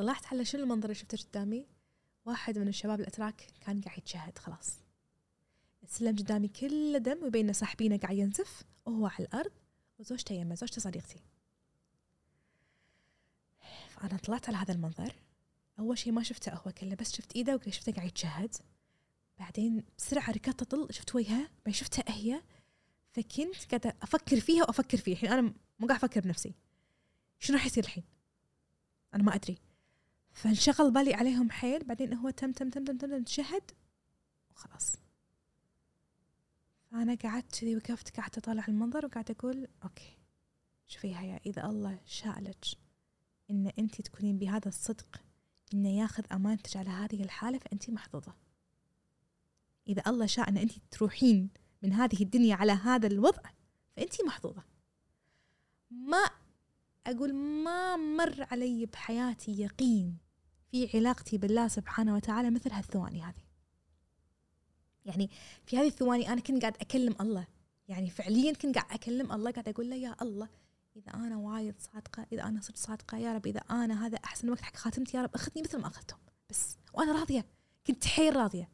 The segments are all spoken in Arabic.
طلعت على شنو المنظر اللي شفته قدامي؟ واحد من الشباب الأتراك كان قاعد يتشهد خلاص. السلم قدامي كله دم وبين صاحبينه قاعد ينزف وهو على الأرض وزوجته يمه زوجته صديقتي. فأنا طلعت على هذا المنظر. أول شيء ما شفته هو كله بس شفت إيده وشفته قاعد يتشهد. بعدين بسرعة ركضت اطل شفت وجهها بعدين شفتها هي فكنت قاعدة أفكر فيها وأفكر فيه الحين أنا مو قاعد أفكر بنفسي. شنو راح يصير الحين؟ أنا ما أدري. فانشغل بالي عليهم حيل بعدين هو تم تم تم تم تم, تشهد وخلاص. فأنا قعدت كذي وقفت قعدت أطالع المنظر وقعدت أقول أوكي شوفي هيا إذا الله شاء لك إن أنت تكونين بهذا الصدق إنه ياخذ أمانتك على هذه الحالة فأنت محظوظة. إذا الله شاء أن أنت تروحين من هذه الدنيا على هذا الوضع فأنت محظوظة. ما أقول ما مر علي بحياتي يقين في علاقتي بالله سبحانه وتعالى مثل هالثواني هذه. يعني في هذه الثواني أنا كنت قاعد أكلم الله. يعني فعليا كنت قاعد أكلم الله قاعد أقول له يا الله إذا أنا وايد صادقة إذا أنا صرت صادقة يا رب إذا أنا هذا أحسن وقت حق خاتمتي يا رب أخذني مثل ما أخذتهم بس وأنا راضية. كنت حيل راضية.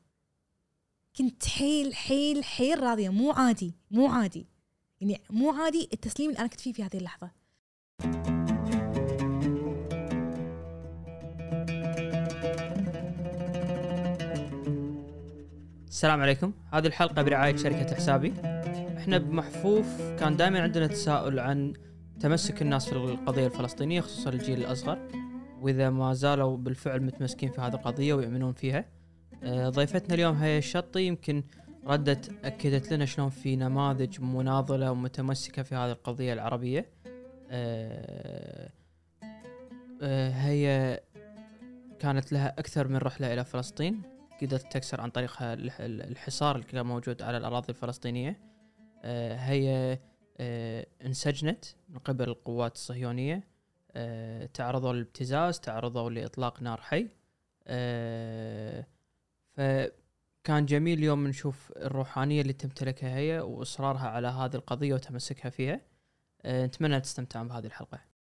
كنت حيل حيل حيل راضية. مو عادي مو عادي. يعني مو عادي التسليم اللي أنا كنت فيه في هذه اللحظة. السلام عليكم. هذه الحلقة برعاية شركة حسابي. إحنا بمحفوف كان دائما عندنا تساؤل عن تمسك الناس في القضية الفلسطينية خصوصا الجيل الأصغر وإذا ما زالوا بالفعل متمسكين في هذه القضية ويؤمنون فيها. آه، ضيفتنا اليوم هي الشطي يمكن ردت أكدت لنا شلون في نماذج مناضلة ومتمسكة في هذه القضية العربية. آه، آه، هي كانت لها أكثر من رحلة إلى فلسطين. قدرت تكسر عن طريقها الحصار اللي كان موجود على الأراضي الفلسطينية. آه، هي آه، انسجنت من قبل القوات الصهيونية. آه، تعرضوا للابتزاز تعرضوا لإطلاق نار حي. فكان جميل اليوم نشوف الروحانية اللي تمتلكها هي وإصرارها على هذه القضية وتمسكها فيها. نتمنى تستمتعون بهذه الحلقة.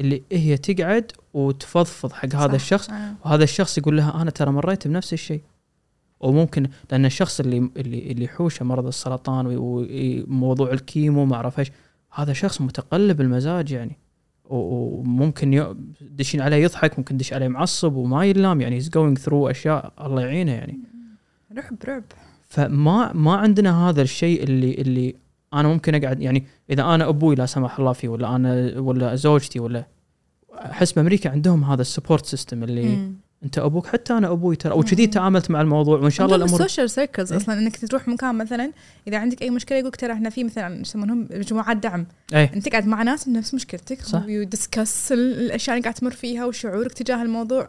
اللي هي تقعد وتفضفض حق هذا الشخص آه. وهذا الشخص يقول لها أنا ترى مريت بنفس الشيء. وممكن لأن الشخص اللي اللي اللي يحوشه مرض السرطان وموضوع الكيمو ما اعرف إيش هذا شخص متقلب المزاج يعني. وممكن دشين عليه يضحك ممكن دش عليه معصب وما يلام يعني he's going through أشياء الله يعينه يعني. رعب رعب. فما ما عندنا هذا الشيء اللي اللي أنا ممكن أقعد يعني إذا أنا أبوي لا سمح الله فيه ولا أنا ولا زوجتي ولا أحس بأمريكا عندهم هذا ال support system اللي مم. أنت أبوك حتى أنا أبوي ترى وكذي تعاملت مع الموضوع وإن شاء الله الأمور السوشيال circles أصلا إنك تروح مكان مثلا إذا عندك أي مشكلة يقولك ترى إحنا في مثلا يسمونهم مجموعات دعم. أي. أنت تقعد مع ناس نفس مشكلتك صح. وي discuss الأشياء اللي قاعد تمر فيها وشعورك تجاه الموضوع.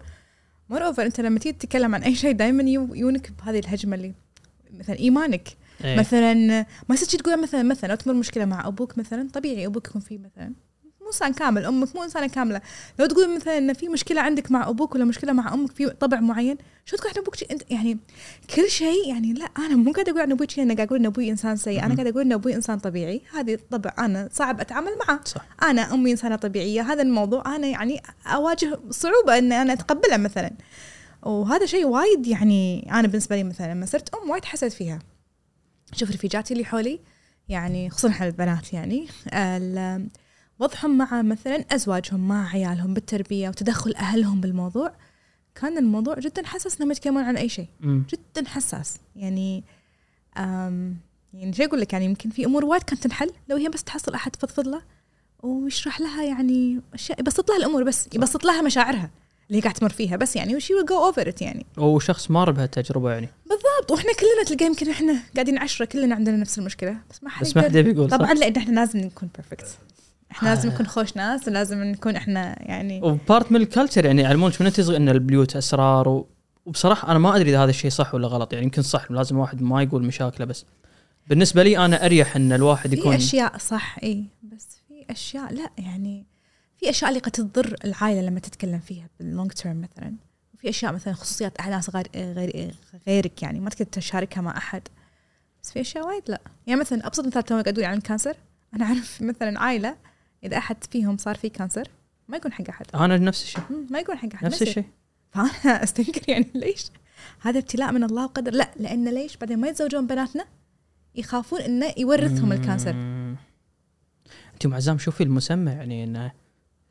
moreover أنت لما تيجي تتكلم عن أي شيء دائما يونك بهذه الهجمة اللي مثلا إيمانك. أيه. مثلا ما يصير تقول مثلا مثلا لو تمر مشكلة مع أبوك مثلا طبيعي أبوك يكون فيه مثلا. مو إنسان كامل أمك مو إنسانة كاملة. لو تقول مثلا إن في مشكلة عندك مع أبوك ولا مشكلة مع أمك في طبع معين شو تقول عن أبوك؟ أنت يعني كل شيء يعني لا أنا مو قاعدة أقول عن أبوي أنا قاعدة أقول إن أبوي إنسان سيء. أنا قاعدة أقول إن أبوي إنسان طبيعي. هذه طبع أنا صعب أتعامل معه. صح. أنا أمي إنسانة طبيعية. هذا الموضوع أنا يعني أواجه صعوبة إن أنا أتقبله مثلا. وهذا شيء وايد يعني أنا بالنسبة لي مثلا لما صرت أم وايد حسيت فيها. شوف رفيجاتي اللي حولي يعني خصوصا إحنا البنات يعني وضعهم مع مثلا أزواجهم مع عيالهم بالتربية وتدخل أهلهم بالموضوع كان الموضوع جدا حساس إنهم يتكلمون عن أي شيء. جدا حساس. يعني أم يعني شو أقول لك؟ يعني يمكن في أمور وايد كانت تنحل لو هي بس تحصل أحد تفضفض له ويشرح لها يعني أشياء يبسط لها الأمور بس يبسط لها مشاعرها. اللي قاعد تمر فيها بس يعني و she will go over it يعني. وشخص مار بهالتجربة يعني. بالضبط وإحنا كلنا تلقى يمكن إحنا قاعدين عشرة كلنا عندنا نفس المشكلة بس ما حد بس ما حد يقول طبعا لأن إحنا لازم نكون perfect إحنا لازم نكون خوش ناس ولازم نكون إحنا يعني و part من ال culture يعني يعلمونك من تصغي إن البيوت أسرار و... وبصراحة أنا ما أدري إذا هذا الشيء صح ولا غلط يعني يمكن صح لازم واحد ما يقول مشاكله بس بالنسبة لي أنا أريح إن الواحد يكون في أشياء صح إي بس في أشياء لا يعني في أشياء اللي قد تضر العائلة لما تتكلم فيها بال long term مثلا. في أشياء مثلا خصوصيات ناس غير غير غيرك يعني ما تقدر تشاركها مع أحد. بس في أشياء وايد لا. يعني مثلا أبسط مثال تو قاعد عن ال cancer أنا أعرف مثلا عائلة إذا أحد فيهم صار فيه cancer ما يكون حق أحد. أنا نفس الشيء. ما يكون حق أحد. نفس. الشيء. فأنا أستنكر يعني ليش؟ هذا ابتلاء من الله وقدر. لا لأن ليش؟ بعدين ما يتزوجون بناتنا يخافون إنه يورثهم ال cancer. مم. أنت أم عزام شوفي المسمى يعني إنه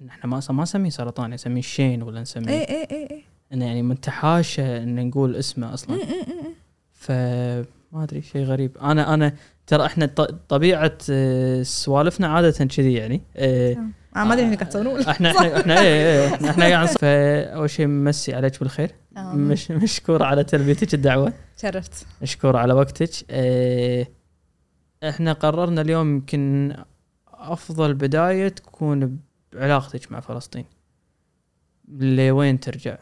إحنا ما ما نسميه سرطان نسميه شين ولا نسميه اي اي اي اي انه يعني منتحاشه إن نقول اسمه أصلا. مم، مم، مم. فما أدري شيء غريب. أنا أنا ترى إحنا طبيعة آه، سوالفنا عادة كذي يعني آه، آه ما أدري إيش قاعد تسوون إحنا إحنا إحنا إيه إحنا إحنا قاعد فاول شيء مسي عليك بالخير. آه، مش مشكور على تلبيتك الدعوة. شرفت مشكور على وقتك. إحنا قررنا اليوم يمكن أفضل بداية تكون بعلاقتك مع فلسطين. لوين ترجع؟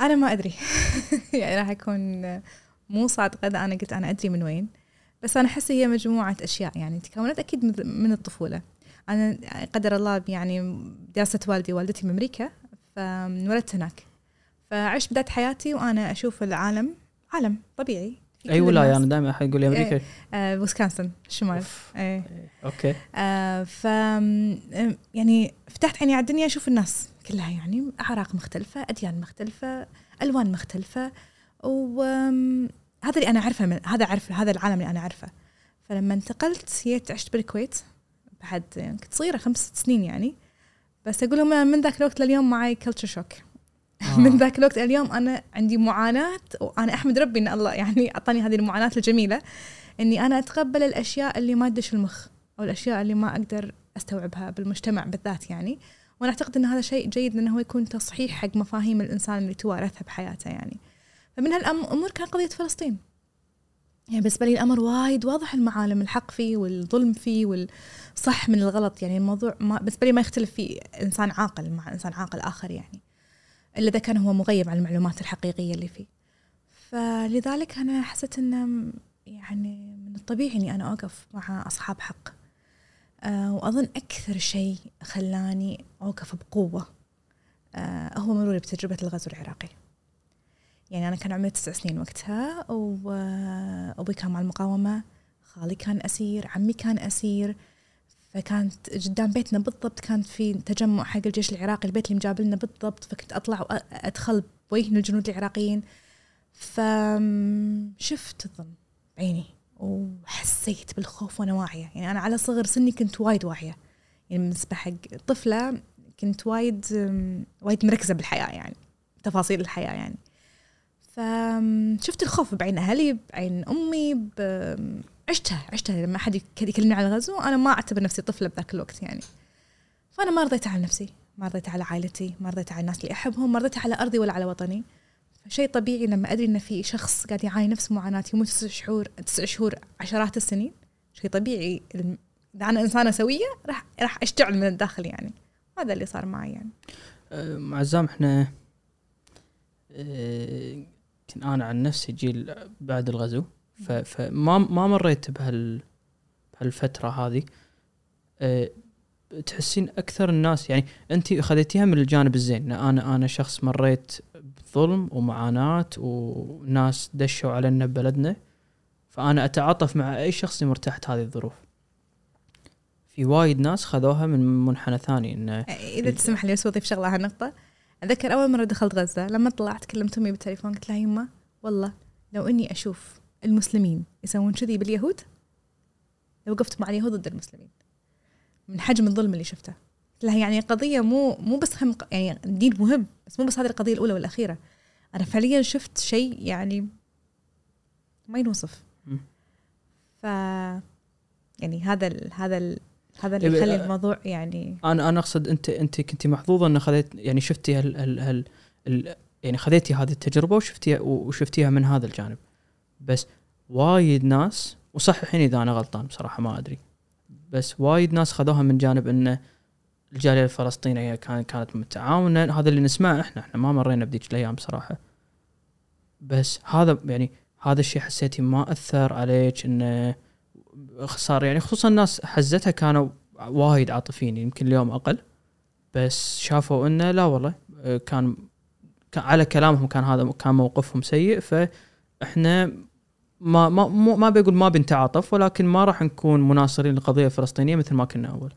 أنا ما أدري. يعني راح أكون مو صادقة إذا أنا قلت أنا أدري من وين. بس أنا أحس هي مجموعة أشياء يعني تكونت أكيد من- من الطفولة. أنا قدر الله يعني دراسه والدي ووالدتي بامريكا فانولدت هناك. فعشت بداية حياتي وأنا أشوف العالم عالم طبيعي. اي ولايه. أنا دائما احد يقول لي أمريكا. آه ويسكونسن الشمال of. إيه. okay. آه ف يعني فتحت عيني على الدنيا أشوف الناس كلها يعني أعراق مختلفة أديان مختلفة ألوان مختلفة وهذا اللي أنا أعرفه من هذا أعرف هذا العالم اللي أنا أعرفه. فلما انتقلت جيت عشت بالكويت بعد يعني كنت صغيرة خمس سنين يعني. بس أقول لهم من ذاك الوقت لليوم معي culture shock آه. من ذاك الوقت اليوم أنا عندي معاناة وأنا أحمد ربي إن الله يعني أعطاني هذه المعاناة الجميلة إني أنا أتقبل الأشياء اللي ما تدش المخ أو الأشياء اللي ما أقدر أستوعبها بالمجتمع بالذات يعني. وأنا أعتقد إن هذا شيء جيد إنه هو يكون تصحيح حق مفاهيم الإنسان اللي توارثها بحياته يعني. فمن هالأمور كان قضية فلسطين. يعني بالنسبة لي الأمر وايد واضح المعالم الحق فيه والظلم فيه والصح من الغلط يعني. الموضوع ما بالنسبة لي ما يختلف فيه إنسان عاقل مع إنسان عاقل آخر يعني. إلا إذا كان هو مغيب عن المعلومات الحقيقية اللي فيه. فلذلك أنا حسيت انه يعني من الطبيعي إني أنا أوقف مع أصحاب حق. آه وأظن أكثر شيء خلاني أوقف بقوة آه هو مروري بتجربة الغزو العراقي. يعني أنا كان عمري تسع سنين وقتها وابوي كان مع المقاومة خالي كان أسير عمي كان أسير فكانت قدام بيتنا بالضبط كان في تجمع حق الجيش العراقي البيت اللي مجابلنا بالضبط فكنت أطلع وادخل بوجه الجنود العراقيين. فشفت الظلم بعيني وحسيت بالخوف وأنا واعية. يعني أنا على صغر سني كنت وايد واعية. يعني بالنسبة حق طفلة كنت وايد وايد مركزة بالحياة يعني تفاصيل الحياة يعني. فشفت الخوف بعين أهلي بعين أمي عشتها عشتها لما أحد يك- يكلمني على الغزو أنا ما أعتبر نفسي طفلة بذاك الوقت يعني. فأنا ما رضيت على نفسي ما رضيت على عائلتي ما رضيت على الناس اللي أحبهم ما رضيت على أرضي ولا على وطني. شيء طبيعي لما أدري إن في شخص قاعد يعاني نفس معاناتي يموت تسع شهور تسع شهور عشرات السنين شيء طبيعي. إذا أنا إنسانة سوية راح راح أشتعل من الداخل يعني. هذا اللي صار معي يعني. معزام إحنا يمكن أنا عن نفسي جيل بعد الغزو. فما ما مريت بهال بهالفترة هذه تحسين أكثر الناس يعني انت خذيتيها من الجانب الزين أنا أنا شخص مريت بظلم ومعاناة وناس دشوا علينا ببلدنا فأنا أتعاطف مع أي شخص يمر تحت هذه الظروف. في وايد ناس خذوها من منحنى ثاني انه إذا تسمح لي بس اضيف شغلة على هالنقطه اتذكر أول مرة دخلت غزة لما طلعت كلمت امي بالتليفون قلت لها يمه والله لو إني أشوف المسلمين يسوون كذي باليهود؟ لوقفت مع اليهود ضد المسلمين. من حجم الظلم اللي شفته. لها يعني قضية مو مو بس هم يعني الدين مهم بس مو بس هذه القضية الأولى والأخيرة. أنا فعليا شفت شيء يعني ما ينوصف. ف يعني هذا ال هذا ال هذا اللي يخلي الموضوع يعني أنا أنا أقصد أنت أنت كنت محظوظة أن خذيت يعني شفتي هال هال هال ال يعني خذيتي هذه التجربة وشفتيها وشفتيها من هذا الجانب. بس وايد ناس وصححيني إذا أنا غلطان بصراحة ما أدري بس وايد ناس خذوها من جانب إنه الجالية الفلسطينية كان كانت متعاونة. هذا اللي نسمعه إحنا إحنا ما مرينا بذيك الأيام بصراحه بس هذا يعني هذا الشيء حسيتي ما أثر عليك انه صار يعني خصوصا الناس حزتها كانوا وايد عاطفيين يمكن اليوم أقل بس شافوا إنه لا والله كان على كلامهم كان هذا كان موقفهم سيء. فإحنا ما ما مو- ما بقول ما بنتعاطف ولكن ما راح نكون مناصرين للقضيه الفلسطينيه مثل ما كنا أول.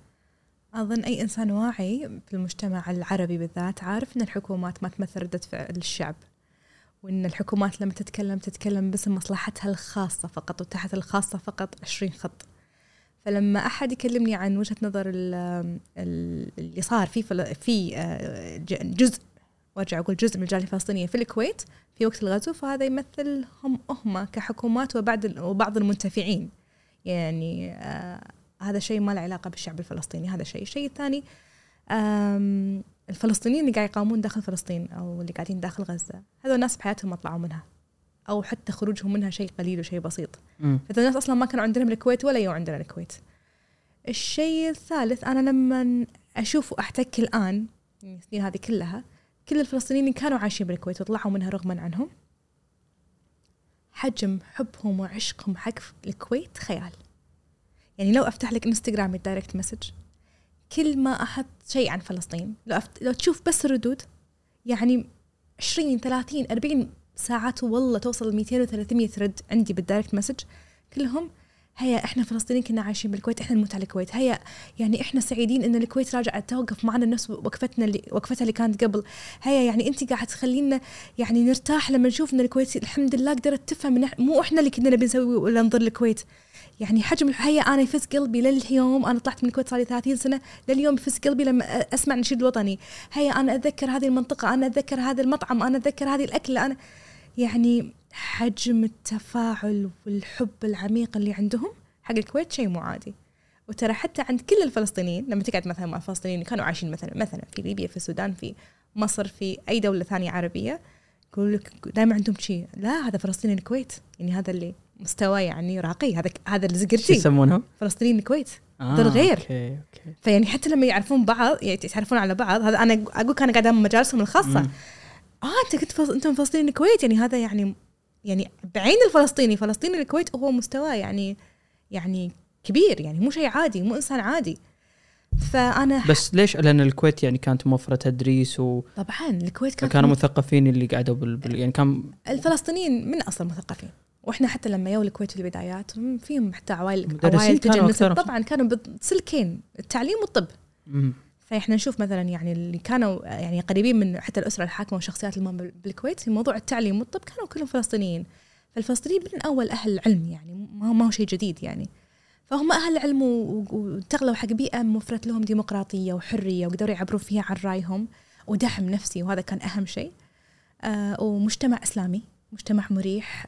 أظن أي إنسان واعي في المجتمع العربي بالذات عارف أن الحكومات ما تمثل ردة فعل الشعب وأن الحكومات لما تتكلم تتكلم باسم مصلحتها الخاصة فقط وتحت الخاصة فقط 20 خط فلما أحد يكلمني عن وجهة نظر ال- ال- اللي صار في في آه، جزء وارجع أقول جزء من الجالية الفلسطينية في الكويت في وقت الغزو فهذا يمثلهم هم كحكومات وبعد وبعض المنتفعين. يعني آه هذا شيء ما له علاقة بالشعب الفلسطيني هذا شيء. الشيء الثاني الفلسطينيين اللي قاعد يقاومون داخل فلسطين أو اللي قاعدين داخل غزة هذول الناس بحياتهم ما طلعوا منها. أو حتى خروجهم منها شيء قليل وشيء بسيط. فإذا الناس أصلا ما كانوا عندنا الكويت ولا يو عندنا الكويت. الشيء الثالث أنا لما أشوف وأحتك الآن يعني السنين هذه كلها كل الفلسطينيين اللي كانوا عايشين بالكويت وطلعوا منها رغما عنهم. حجم حبهم وعشقهم حق الكويت خيال. يعني لو أفتح لك إنستغرام ال direct message كل ما أحط شيء عن فلسطين لو أفت... لو تشوف بس الردود يعني 20 30 40 ساعات والله توصل 200 و300 رد عندي بال direct message كلهم هيا إحنا فلسطينيين كنا عايشين بالكويت إحنا نموت على الكويت. هيا يعني إحنا سعيدين إن الكويت راجعت توقف معنا نفس وقفتنا اللي وقفتها اللي كانت قبل. هيا يعني انت قاعد تخلينا يعني نرتاح لما نشوف إن الكويت الحمد لله قدرت تفهم مو إحنا اللي كنا نبي نسوي ولا نضر الكويت. يعني حجم هيا أنا يفز قلبي لليوم أنا طلعت من الكويت صار لي 30 سنة لليوم يفز قلبي لما أسمع النشيد الوطني هيا أنا أتذكر هذه المنطقة أنا أتذكر هذا المطعم أنا أتذكر هذه الأكلة أنا يعني حجم التفاعل والحب العميق اللي عندهم حق الكويت شيء مو عادي. وترى حتى عند كل الفلسطينيين لما تقعد مثلا مع الفلسطينيين كانوا عايشين مثلا مثلا في ليبيا في السودان في مصر في أي دولة ثانية عربية يقول لك دائما عندهم شيء. لا هذا فلسطيني الكويت. يعني هذا اللي مستوى يعني راقي. هذا هذا اللي زقرتي. يسمونهم؟ فلسطينيين الكويت. آه الغير. okay okay. فيعني حتى لما يعرفون بعض يعني يتعرفون على بعض هذا أنا أقول كان قاعدة مجالسهم الخاصة. مم. آه أنت كنت فلس... انت من فلسطين الكويت يعني هذا يعني يعني بعين الفلسطيني فلسطيني الكويت هو مستوى يعني يعني كبير يعني مو شيء عادي مو إنسان عادي فأنا بس ليش؟ لأن الكويت يعني كانت موفرة تدريس و طبعا الكويت كانت كانوا مثقفين اللي قعدوا بال... بال... يعني كان الفلسطينيين من أصل مثقفين وإحنا حتى لما يو الكويت في البدايات هم فيهم حتى عوائل عوائل تجنست. طبعا كانوا بسلكين التعليم والطب. فإحنا نشوف مثلا يعني اللي كانوا يعني قريبين من حتى الأسرة الحاكمه والشخصيات المهمه بال- بالكويت في موضوع التعليم والطب كانوا كلهم فلسطينيين. فالفلسطينيين من أول أهل العلم يعني ما هو شيء جديد يعني. فهم أهل و- وانتقلوا حق بيئة موفرت لهم ديمقراطية وحرية وقدروا يعبروا فيها عن رأيهم ودعم نفسي وهذا كان أهم شيء. آه ومجتمع إسلامي مجتمع مريح.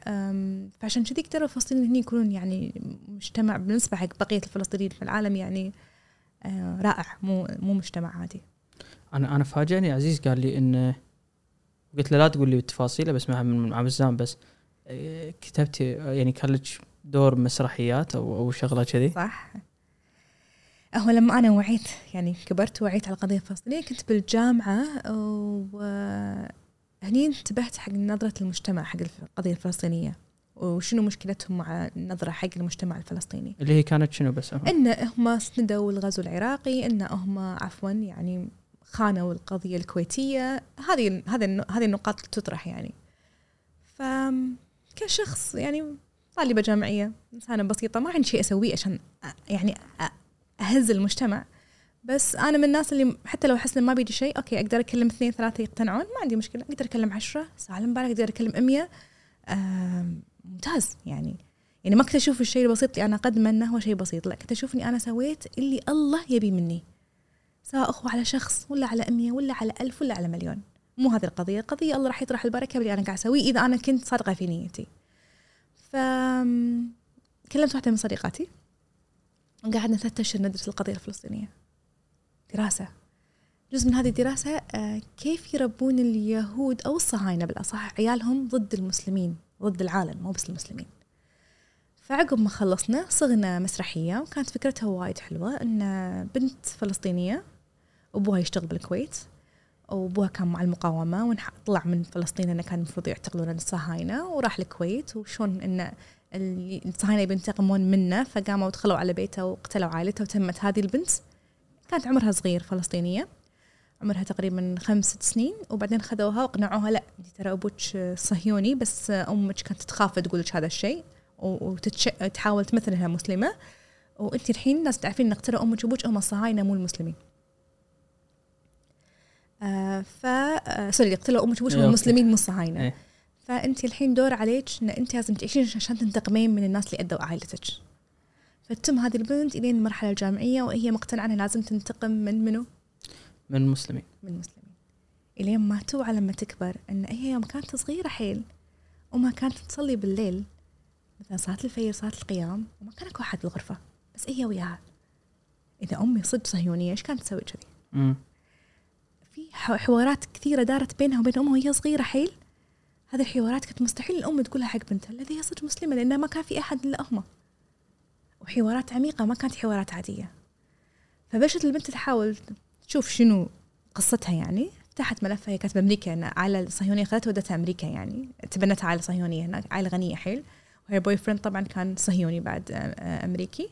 فعشان كذي قدروا الفلسطينيين هني يكونون يعني مجتمع بالنسبة حق بقية الفلسطينيين في العالم يعني رائع مو مو مجتمع عادي. أنا أنا فاجأني عزيز قال لي إنه قلت له لا تقول لي التفاصيل بس مع مع بزام بس إيه، كتبتي يعني كان لك دور مسرحيات أو أو شغلة كذي. صح. هو لما أنا وعيت يعني كبرت وعيت على القضية الفلسطينيه كنت بالجامعة وهني انتبهت حق نظرة المجتمع حق القضية الفلسطينية. وشنو مشكلتهم مع النظرة حق المجتمع الفلسطيني؟ اللي هي كانت شنو بس؟ أهم؟ إن هم سندوا الغزو العراقي إن هم عفوا يعني خانوا القضية الكويتية. هذه هذه الن- هذه النقاط تطرح يعني. ف كشخص يعني طالبة جامعية إنسانة بسيطة ما عندي شيء أسويه عشان يعني أ- أهز المجتمع. بس أنا من الناس اللي حتى لو إن ما بيدي شيء okay أقدر أكلم اثنين ثلاثة يقتنعون ما عندي مشكلة. أقدر أكلم عشرة شعبالك أقدر أكلم 100 آم، ممتاز. يعني يعني ما كنت أشوف الشيء البسيط اللي أنا أقدمه إنه هو شيء بسيط لا كنت أشوف إني أنا سويت اللي الله يبي مني سواء أثره على شخص ولا على مية ولا على ألف ولا على مليون. مو هذه القضية القضية الله راح يطرح البركة باللي أنا قاعد أسويه إذا أنا كنت صادقة في نيتي. ف كلمت واحدة من صديقاتي وقعدنا ثلاثة أشهر ندرس القضية الفلسطينية. دراسة. جزء من هذه الدراسة آه، كيف يربون اليهود أو الصهاينة بالأصح عيالهم ضد المسلمين؟ ضد العالم مو بس المسلمين. فعقب ما خلصنا صغنا مسرحية وكانت فكرتها وايد حلوة إن بنت فلسطينية أبوها يشتغل بالكويت وأبوها كان مع المقاومة وطلع من فلسطين إنه كان المفروض يعتقلون الصهاينة وراح الكويت وشون إن اللي- الصهاينة بينتقمون منه فقاموا ودخلوا على بيته وقتلوا عائلته وتمت هذه البنت. كانت عمرها صغير فلسطينية. عمرها تقريبا خمس ست سنين وبعدين خذوها وقنعوها لا انت ترى أبوك صهيوني بس أمك كانت تخاف تقول لك هذا الشيء وتحاول تمثل انها مسلمة وأنت الحين الناس تعرفين ان اقتلوا أمك وأبوك هم الصهاينه مو المسلمين آه ف آه سوري اقتلوا أمك وأبوك هم. المسلمين مو الصهاينه إيه. فأنت الحين دور عليك إن أنت لازم تعيشين عشان تنتقمين من الناس اللي أذوا عائلتك فتم هذه البنت إلين المرحلة الجامعية وهي مقتنعة إنها لازم تنتقم من منو؟ من المسلمين. من المسلمين. الين ما توعى لما تكبر إن هي يوم كانت صغيرة حيل وما كانت تصلي بالليل مثلا صلاة الفجر صلاة القيام وما كان أكو أحد بالغرفة. بس هي وياها إذا أمي صدق صهيونية إيش كانت تسوي كذي؟ في حوارات كثيرة دارت بينها وبين أمها وهي صغيرة حيل. هذه الحوارات كانت مستحيل الأم تقولها حق بنتها الذي هي صدق مسلمة لأنها ما كان في أحد إلا أمها. وحوارات عميقة ما كانت حوارات عادية. فبلشت البنت تحاول تشوف شنو قصتها يعني. فتحت ملفها هي كانت بامريكا ان عائله صهيونيه خذتها ودتها أمريكا يعني. تبنتها عائله صهيونيه هناك عائله غنيه حيل. وهي boyfriend طبعا كان صهيوني بعد آه، آه، أمريكي.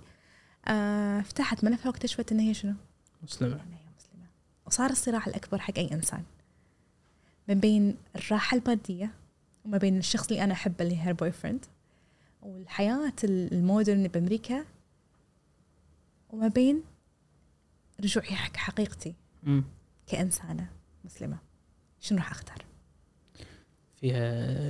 آه، فتحت ملفها واكتشفت إن هي شنو؟ مسلمة. إن هي مسلمة وصار الصراع الأكبر حق أي إنسان. ما بين الراحة المادية وما بين الشخص اللي أنا أحبه اللي هي boyfriend والحياة ال modern بأمريكا وما بين رجوعي حق حقيقتي مم. كإنسانة مسلمة شنو راح أختار؟ فيها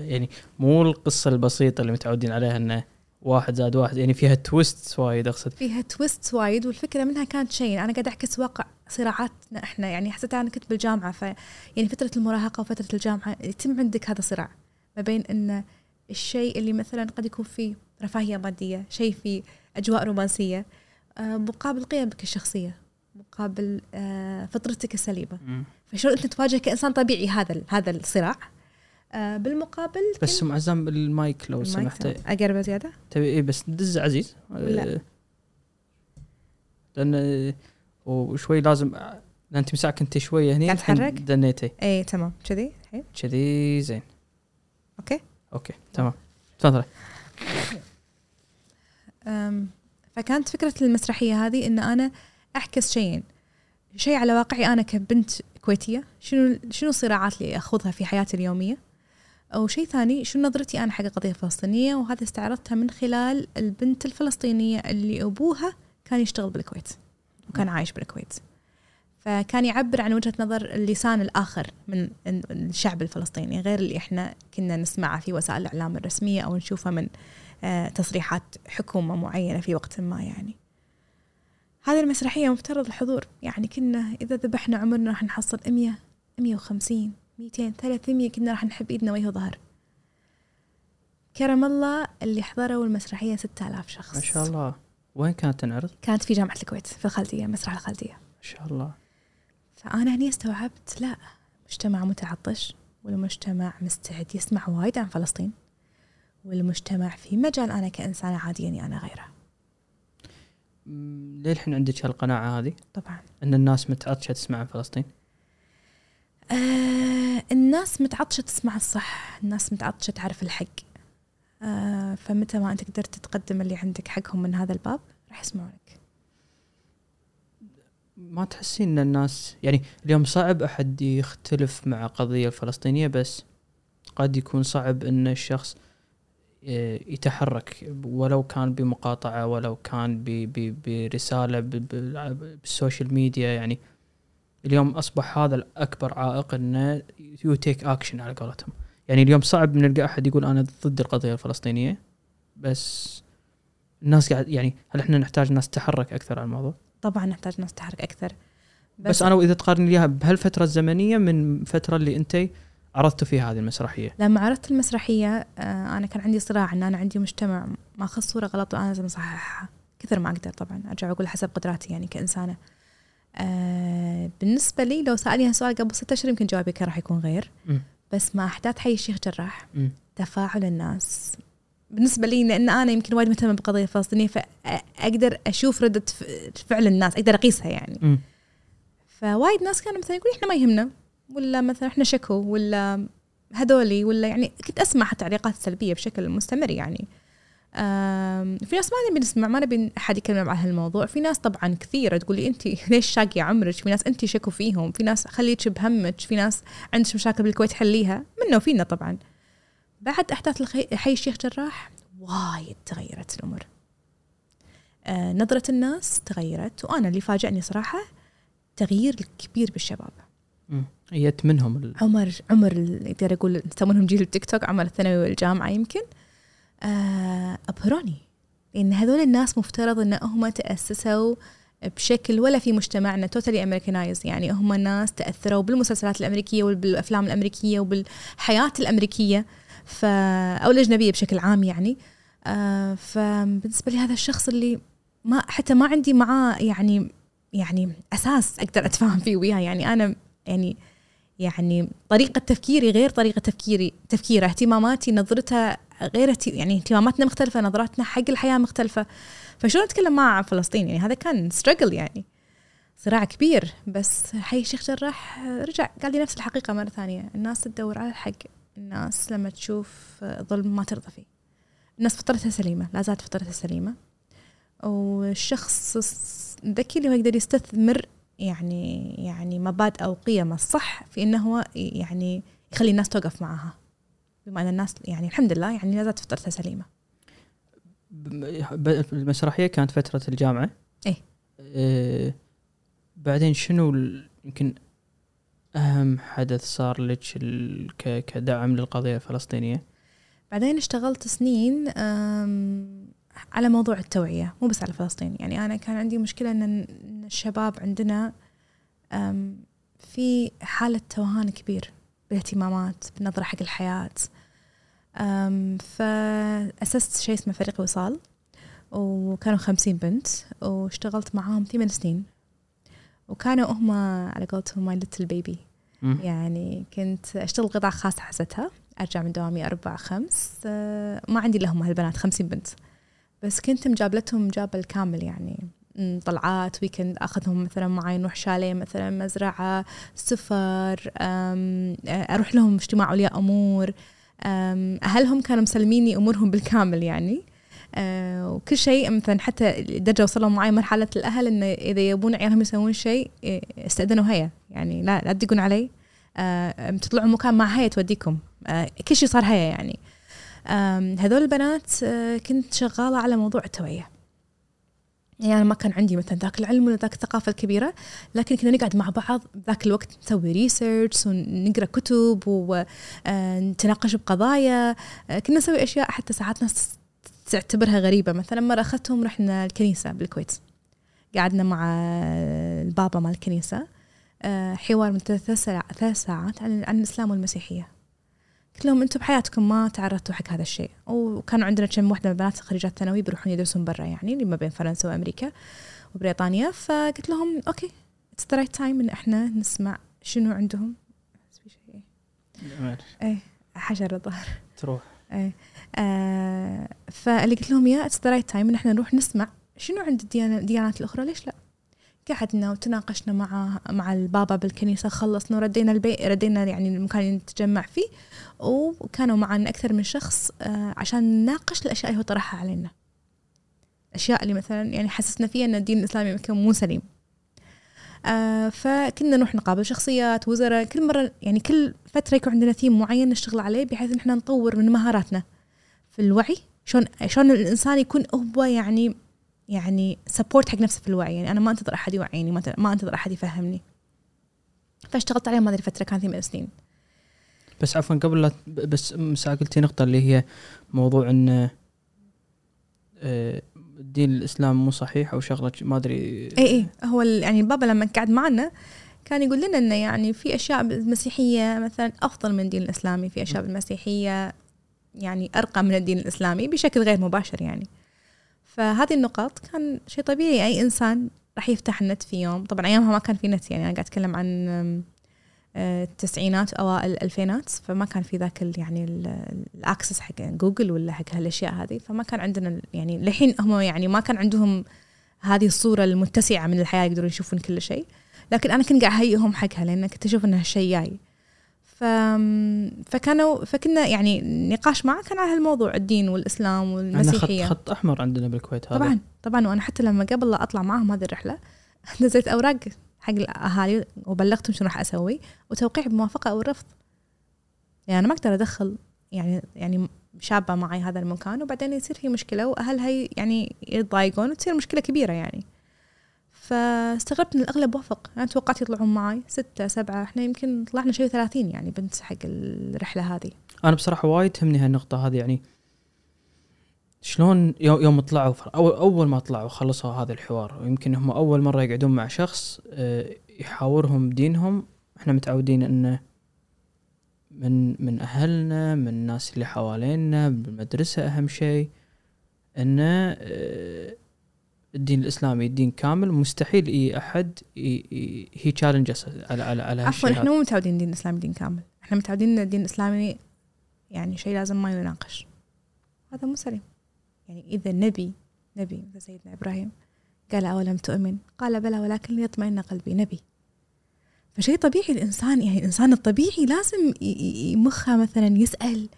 يعني مو القصة البسيطة اللي متعودين عليها إنه واحد زائد واحد يعني فيها تويست وايد أقصد فيها تويست وايد والفكرة منها كانت شيء أنا قاعدة أعكس واقع صراعاتنا إحنا يعني حسيت أنا كنت بالجامعة ف يعني فترة المراهقة وفترة الجامعة يتم عندك هذا الصراع ما بين إن الشيء اللي مثلا قد يكون فيه رفاهية مادية شيء فيه أجواء رومانسية آه، مقابل قيمك الشخصية مقابل آه، فطرتك السليمة. فشلون أنت تواجه كإنسان طبيعي هذا هذا الصراع؟ آه، بالمقابل بس أم عزام المايك لو سمحت. أقرب زيادة؟ تبي إيه بس دز عزيز. لا. آه، لأن وشوي لازم لأن أنت مساك كنت شوية هني قاعد تحرك؟ دنيتي. اي تمام. كذي؟ الحين؟ كذي زين. أوكي؟ أوكي تمام. تفضلي. فكانت فكرة المسرحية هذه إن أنا أعكس شيئين. شيء على واقعي أنا كبنت كويتية شنو شنو الصراعات اللي أخوضها في حياتي اليومية؟ أو شيء ثاني شنو نظرتي أنا حق القضية الفلسطينية وهذا استعرضتها من خلال البنت الفلسطينية اللي أبوها كان يشتغل بالكويت وكان عايش بالكويت. فكان يعبر عن وجهة نظر اللسان الآخر من الشعب الفلسطيني غير اللي إحنا كنا نسمعه في وسائل الإعلام الرسمية أو نشوفه من آه، تصريحات حكومة معينة في وقت ما يعني. هذه المسرحية مفترض الحضور. يعني كنا إذا ذبحنا عمرنا راح نحصل 100 150 200 300 كنا راح نحب إيدنا وجه وظهر كرم الله اللي حضروا المسرحية 6000 شخص. ما شاء الله. وين كانت تنعرض؟ كانت في جامعة الكويت في الخالدية مسرح الخالدية ما شاء الله. فأنا هني استوعبت لا مجتمع متعطش والمجتمع مستعد يسمع وايد عن فلسطين والمجتمع في مجال أنا كإنسانة عادية إني أنا غيره. الحين عندك هالقناعة هذه؟ طبعا. إن الناس متعطشة تسمع عن فلسطين؟ آه الناس متعطشة تسمع الصح الناس متعطشة تعرف الحق. آه فمتى ما أنت قدرت تقدم اللي عندك حقهم من هذا الباب راح يسمعونك ما تحسين إن الناس يعني اليوم صعب أحد يختلف مع قضية الفلسطينية بس قد يكون صعب إن الشخص يتحرك ولو كان بمقاطعة ولو كان ب- ب- برسالة ب- ب- بال social media يعني اليوم أصبح هذا الأكبر عائق إنه you take action على قولتهم يعني اليوم صعب نلقى أحد يقول أنا ضد القضية الفلسطينية بس الناس قاعد يعني هل إحنا نحتاج ناس تتحرك أكثر على الموضوع؟ طبعا نحتاج ناس تحرك أكثر بس, بس أنا وإذا تقارن إياها بهالفترة الزمنية من الفترة اللي أنت عرضتوا فيها هذه المسرحية؟ لما عرضت المسرحية آه، أنا كان عندي صراع إن أنا عندي مجتمع ماخذ صورة غلط وأنا لازم أصححها. كثر ما أقدر طبعا أرجع أقول حسب قدراتي يعني كإنسانة. آه، بالنسبة لي لو سألني هالسؤال قبل ستة أشهر يمكن جوابي كان راح يكون غير. مم. بس مع أحداث حي الشيخ جراح. مم. تفاعل الناس. بالنسبة لي لأن أنا يمكن وايد مهتمة بالقضية الفلسطينية فأقدر أشوف ردة ف- فعل الناس أقدر أقيسها يعني. مم. فوايد ناس كانوا مثلا يقول إحنا ما يهمنا. ولا مثلا إحنا شكو ولا هذولي ولا يعني كنت أسمع التعليقات السلبيه بشكل مستمر يعني. في ناس ما نبي نسمع ما نبي أحد يكلم عن هالموضوع. في ناس طبعا كثيرة تقول لي انت ليش شاقيه عمرك؟ في ناس انت شكو فيهم. في ناس خليك بهمك. في ناس عندك مشاكل بالكويت حليها. منا وفينا طبعا. بعد أحداث الخي- حي الشيخ جراح وايد تغيرت الأمور. آه نظرة الناس تغيرت وأنا اللي فاجأني صراحة تغيير الكبير بالشباب. جت منهم ال... عمر عمر أقدر أقول يسمونهم جيل التيك توك عمر الثانوي والجامعة يمكن. آه أبهروني. لأن هذول الناس مفترض إن هم تأسسوا بشكل ولا في مجتمعنا totally Americanized يعني هم ناس تأثروا بالمسلسلات الأمريكية وبالأفلام الأمريكية وبالحياة الأمريكية ف أو الأجنبية بشكل عام يعني. آه فبالنسبة لي هذا الشخص اللي ما حتى ما عندي معاه يعني يعني أساس أقدر أتفاهم فيه وياه. يعني أنا يعني يعني طريقة تفكيري غير طريقة تفكيري تفكيره اهتماماتي نظرتها غير يعني اهتماماتنا مختلفة نظراتنا حق الحياة مختلفة. فشلون أتكلم عن فلسطين يعني هذا كان ستراجل يعني صراع كبير. بس حي الشيخ جراح رجع قال لي نفس الحقيقة مرة ثانية الناس تدور على الحق الناس لما تشوف ظلم ما ترضى فيه. الناس فطرتها سليمة لا زالت فطرتها سليمة. والشخص الذكي اللي هو يقدر يستثمر يعني يعني مبادئ أو قيم الصح في إنه هو يعني يخلي الناس توقف معها. بما إن الناس يعني الحمد لله يعني لا زالت فطرتها سليمه المسرحية كانت فترة الجامعة. إيه. آه بعدين شنو يمكن أهم حدث صار لك كدعم للقضية الفلسطينية؟ بعدين اشتغلت سنين على موضوع التوعية مو بس على فلسطين. يعني أنا كان عندي مشكلة أن إن الشباب عندنا في حالة توهان كبير بالاهتمامات بالنظرة حق الحياة. فأسست شيء اسمه فريق وصال وكانوا خمسين بنت واشتغلت معاهم ثمان سنين. وكانوا هم على قولتهم my little baby. يعني كنت أشتغل قطاع خاص حزتها أرجع من دوامي أربعة خمس آه، ما عندي لهم هالبنات خمسين بنت. بس كنت مجابلتهم جابل كامل يعني. طلعات weekend أخذهم مثلا معي نروح شاليه مثلا مزرعة سفر أروح لهم اجتماع اولياء أمور. أهلهم كانوا مسلميني أمورهم بالكامل يعني. آه، وكل شيء مثلا حتى لدرجه وصلوا معي مرحلة الأهل انه إذا يبون عيالهم يسوون شيء إيه، استأذنوا هيا. يعني لا لا تدقون علي. آه، تطلعوا مكان مع هيا توديكم. آه، كل شيء صار هيا يعني. هذول البنات آه، كنت شغالة على موضوع التوعية. يعني أنا ما كان عندي مثلا ذاك العلم ولا ذاك الثقافة الكبيرة لكن كنا نقعد مع بعض ذاك الوقت نسوي ريسيرش ونقرأ كتب ونتناقش بقضايا. آه، كنا نسوي أشياء حتى ساعات ناس تعتبرها غريبة. مثلا مرة أخذتهم رحنا الكنيسة بالكويت. قعدنا مع البابا مال الكنيسة. آه، حوار من ثلاث ساعات عن الإسلام والمسيحية. قلت لهم أنتم بحياتكم ما تعرضتوا حق هذا الشيء. وكانوا عندنا كم وحدة من البنات خريجات ثانوي بيروحون يدرسون برا يعني اللي ما بين فرنسا وأمريكا وبريطانيا. فقلت لهم okay it's the right time إن إحنا نسمع شنو عندهم. في شيء إيه حشر الظهر تروح. إيه آه فاللي قلت لهم يا it's the right time إن إحنا نروح نسمع شنو عند الديانات الأخرى ليش لا؟ قعدنا وتناقشنا مع مع البابا بالكنيسة. خلصنا وردينا البي ردينا يعني المكان اللي نتجمع فيه وكانوا معنا أكثر من شخص آه، عشان نناقش الأشياء اللي هو طرحها علينا. الاشياء اللي مثلا يعني حسسنا فيها إن الدين الإسلامي مو سليم. آه فكنا نروح نقابل شخصيات وزراء. كل مرة يعني كل فترة يكون عندنا ثيم معين نشتغل عليه بحيث إن إحنا نطور من مهاراتنا في الوعي. شلون شلون الإنسان يكون هو يعني يعني سبورت حق نفسه في الوعي. يعني أنا ما أنتظر أحد يوعيني ما أنتظر أحد يفهمني. فاشتغلت عليه ما أدري فترة كان ثمان سنين. بس عفوا قبل لا بس مساء قلتي نقطة اللي هي موضوع إن آه، الدين الإسلام مو صحيح أو شغلة ما أدري. اي اي هو يعني بابا لما قعد معنا كان يقول لنا إنه يعني في أشياء بالمسيحية مثلا أفضل من الدين الإسلامي في أشياء بالمسيحية يعني أرقى من الدين الإسلامي بشكل غير مباشر يعني. فهذه النقاط كان شيء طبيعي. أي إنسان راح يفتح النت في يوم. طبعا أيامها ما كان في نت يعني أنا قاعد أتكلم عن آه، التسعينات أوائل الألفينات فما كان في ذاك يعني ال- ال access حق جوجل ولا حق هالأشياء هذه. فما كان عندنا يعني للحين هم يعني ما كان عندهم هذه الصورة المتسعة من الحياة يقدرون يشوفون كل شيء. لكن أنا كنت قاعد أهيئهم حقها لأن كنت أشوف إنها شيء جاي. ف... فكانوا فكنا يعني نقاش معه كان على هالموضوع الدين والإسلام إحنا خط والمسيحية. خط أحمر عندنا بالكويت هذا. طبعا طبعا وأنا حتى لما قبل لا أطلع معهم هذه الرحلة نزلت أوراق حق الأهالي وبلغتهم شنو راح أسوي وتوقيع بموافقة أو الرفض يعني أنا ما أقدر أدخل يعني يعني شابة معي هذا المكان وبعدين يصير في مشكلة واهلها يعني يتضايقون وتصير مشكلة كبيرة يعني. فاستغربت إن الأغلب وافق. أنا توقعت يطلعون معي ستة سبعة إحنا يمكن طلعنا شيء ثلاثين يعني بنت حق الرحلة هذه. أنا بصراحة وايد تهمني هالنقطة هذه يعني شلون يوم طلعوا اول أول ما طلعوا خلصوا هذا الحوار. ويمكن هم أول مرة يقعدون مع شخص آه، يحاورهم دينهم. إحنا متعودين انه من من أهلنا من الناس اللي حوالينا بالمدرسة أهم شيء إنه آه، الدين الإسلامي دين كامل مستحيل إي أحد هي تشالنجز على على على عفوا إحنا مو متعودين الدين الإسلامي دين كامل. إحنا متعودين إن الدين الإسلامي يعني شيء لازم ما يناقش. هذا مو سليم. يعني إذا نبي نبي مثل سيدنا إبراهيم قال أولم تؤمن؟ قال بلى ولكن ليطمئن قلبي. نبي. فشيء طبيعي الإنسان يعني الإنسان الطبيعي لازم مخه مثلا يسأل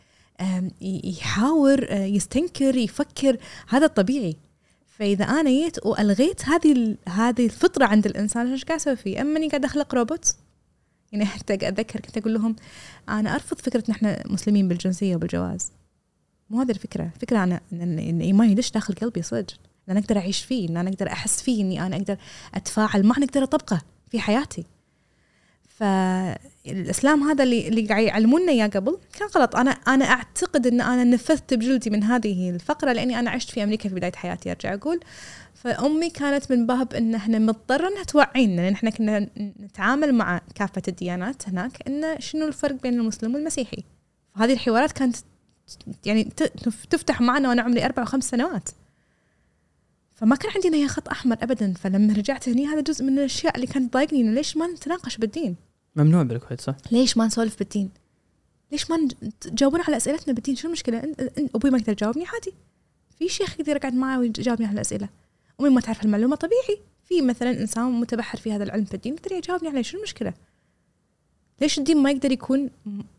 يحاور آه، يستنكر يفكر. هذا الطبيعي فإذا أنا جيت وألغيت هذه هذه الفطرة عند الإنسان إيش قاعد أسوي فيه؟ أما إني قاعد أخلق روبوت يعني حتى أتذكر كنت أقول لهم أنا أرفض فكرة إن إحنا مسلمين بالجنسية وبالجواز. مو هذه الفكرة. الفكرة أنا ان إيماني ليش داخل قلبي صدق؟ إن أنا أقدر أعيش فيه إن أنا أقدر أحس فيه إني أنا أقدر أتفاعل معه أقدر أطبقه في حياتي. فالإسلام هذا اللي اللي قاعد يعلمونا إياه قبل كان غلط. أنا أنا أعتقد إن أنا نفذت بجلدي من هذه الفقرة لأني أنا عشت في أمريكا في بداية حياتي أرجع أقول. فأمي كانت من باب إن إحنا مضطرة إنها توعينا لأن إحنا كنا نتعامل مع كافة الديانات هناك انه شنو الفرق بين المسلم والمسيحي. فهذه الحوارات كانت يعني تفتح معنا وأنا عمري أربع وخمس سنوات. فما كان عندي هي خط أحمر ابدا. فلما رجعت هني هذا جزء من الأشياء اللي كانت تضايقني ليش ما نتناقش بالدين؟ ممنوع بالكويت صح. ليش ما نسولف بالدين؟ ليش ما تجاوبون على أسئلتنا بالدين؟ شو المشكلة؟ أبوي ما يقدر يجاوبني عادي. في شيخ يقدر يقعد معي ويجاوبني على الأسئلة. أمي ما تعرف المعلومة طبيعي. في مثلا إنسان متبحر في هذا العلم في الدين يقدر يجاوبني عليه شو المشكلة؟ ليش الدين ما يقدر يكون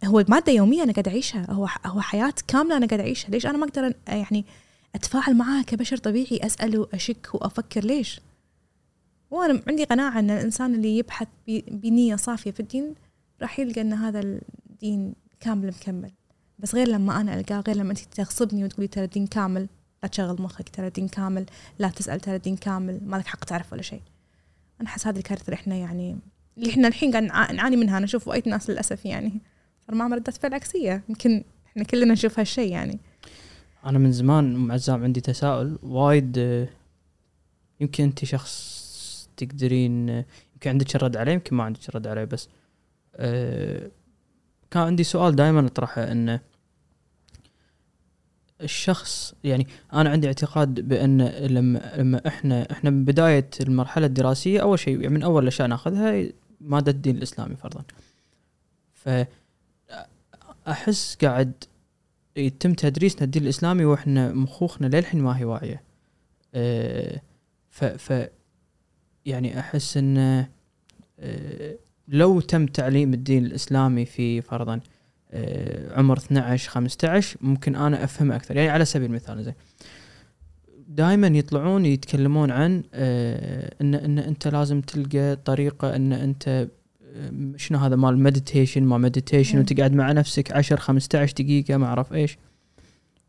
هو مادة يومية أنا قاعد أعيشها هو هو حياة كاملة أنا قاعد أعيشها ليش أنا ما أقدر يعني أتفاعل معاه كبشر طبيعي أسأل وأشك وأفكر ليش؟ وأنا عندي قناعة إن الإنسان اللي يبحث بنية صافية في الدين راح يلقى إن هذا الدين كامل مكمل. بس غير لما أنا ألقاه غير لما أنت تغصبني وتقولي ترى الدين كامل لا تشغل مخك ترى الدين كامل لا تسأل ترى الدين كامل ما لك حق تعرف ولا شيء. أنا أحس هذه الكارثة اللي إحنا يعني اللي إحنا الحين قاعد نعاني منها أنا أشوف وايد ناس للأسف يعني صار معهم ردة فعل عكسية. يمكن إحنا كلنا نشوف هالشيء يعني. أنا من زمان أم عزام عندي تساؤل وايد يمكن أنت شخص تقدرين يمكن عندك الرد عليه يمكن ما عندك الرد عليه بس أه كان عندي سؤال دائما أطرحه انه الشخص يعني أنا عندي اعتقاد بأن لما لما إحنا إحنا من بداية المرحلة الدراسية أول شيء يعني من أول الاشياء نأخذها مادة الدين الإسلامي فرضا. ف أحس قاعد يتم تدريسنا الدين الإسلامي وإحنا مخوخنا للحين ما هي واعية. أه ف ف يعني أحس انه أه لو تم تعليم الدين الإسلامي في فرضا أه عمر 12 15 ممكن أنا افهمه أكثر. يعني على سبيل المثال زين. دائما يطلعون يتكلمون عن أه إن إن أنت لازم تلقى طريقة إن أنت شنو هذا مال meditation ما meditation وتقعد مع نفسك 10 15 دقيقة ما أعرف إيش.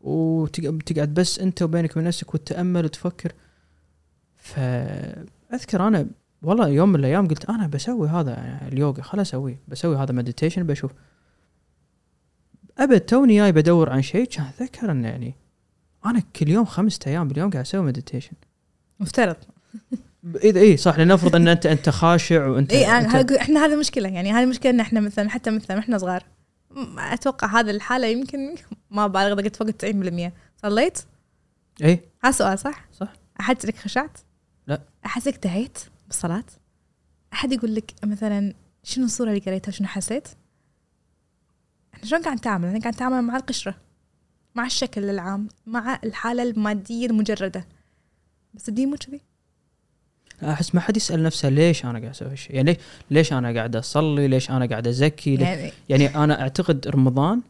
وتقعد بس أنت وبينك وبين نفسك وتتامل وتفكر. فاذكر أنا والله يوم من الأيام قلت أنا بسوي هذا يعني اليوغا خل أسويه بسوي هذا meditation بشوف. أبد توني جاي بدور عن شيء كان أتذكر إنه يعني أنا كل يوم خمسة أيام باليوم قاعد أسوي meditation مفترض. إذا اي صح لنفرض إن أنت أنت خاشع وأنت اي أنت إحنا هذه مشكلة يعني هذه المشكلة إن إحنا مثلا حتى مثلا إحنا صغار. أتوقع هذه الحالة يمكن ما بالغ قلت فوق 90% صليت؟ اي هذا سؤال صح؟ صح. احد لك خشعت؟ لا احسك دعيت بالصلاة؟ أحد يقول لك مثلا شنو الصورة اللي قريتها شنو حسيت؟ إحنا شلون قاعد نتعامل؟ إحنا قاعد نتعامل مع القشرة مع الشكل العام مع الحالة المادية المجردة بس الدين مو كذي أحس ما حد يسأل نفسه ليش أنا قاعد أسوي هالشيء يعني ليش أنا قاعد أصلي ليش أنا قاعد أزكي يعني, يعني أنا أعتقد رمضان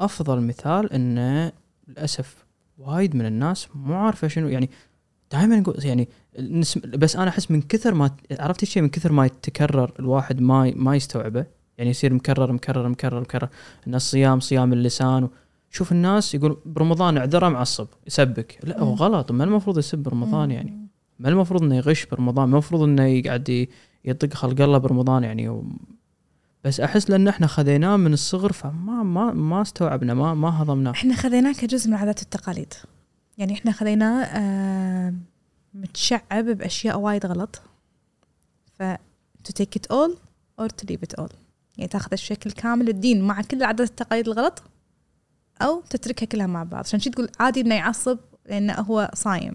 أفضل مثال إنه للأسف وايد من الناس مو عارفة شنو يعني دائما نقول يعني بس أنا أحس من كثر ما عرفت الشيء من كثر ما يتكرر الواحد ما ما يستوعبه. يعني يصير مكرر مكرر مكرر مكرر. إن الصيام صيام اللسان شوف الناس يقول برمضان اعذره معصب يسبك. لا هو. غلط. ما المفروض يسب برمضان يعني. ما المفروض إنه يغش برمضان. ما المفروض إنه يقعد يطق خلق الله برمضان يعني. و... بس أحس لأن إحنا خذيناه من الصغر فما ما ما استوعبنا ما ما هضمناه. إحنا خذيناه كجزء من العادات والتقاليد يعني إحنا خذيناه آه، متشعب بأشياء وايد غلط. ف to take it all or to leave it all. يعني تاخذ الشكل كامل الدين مع كل العادات والتقاليد الغلط أو تتركها كلها مع بعض. عشان شي تقول عادي إنه يعصب لأنه هو صايم.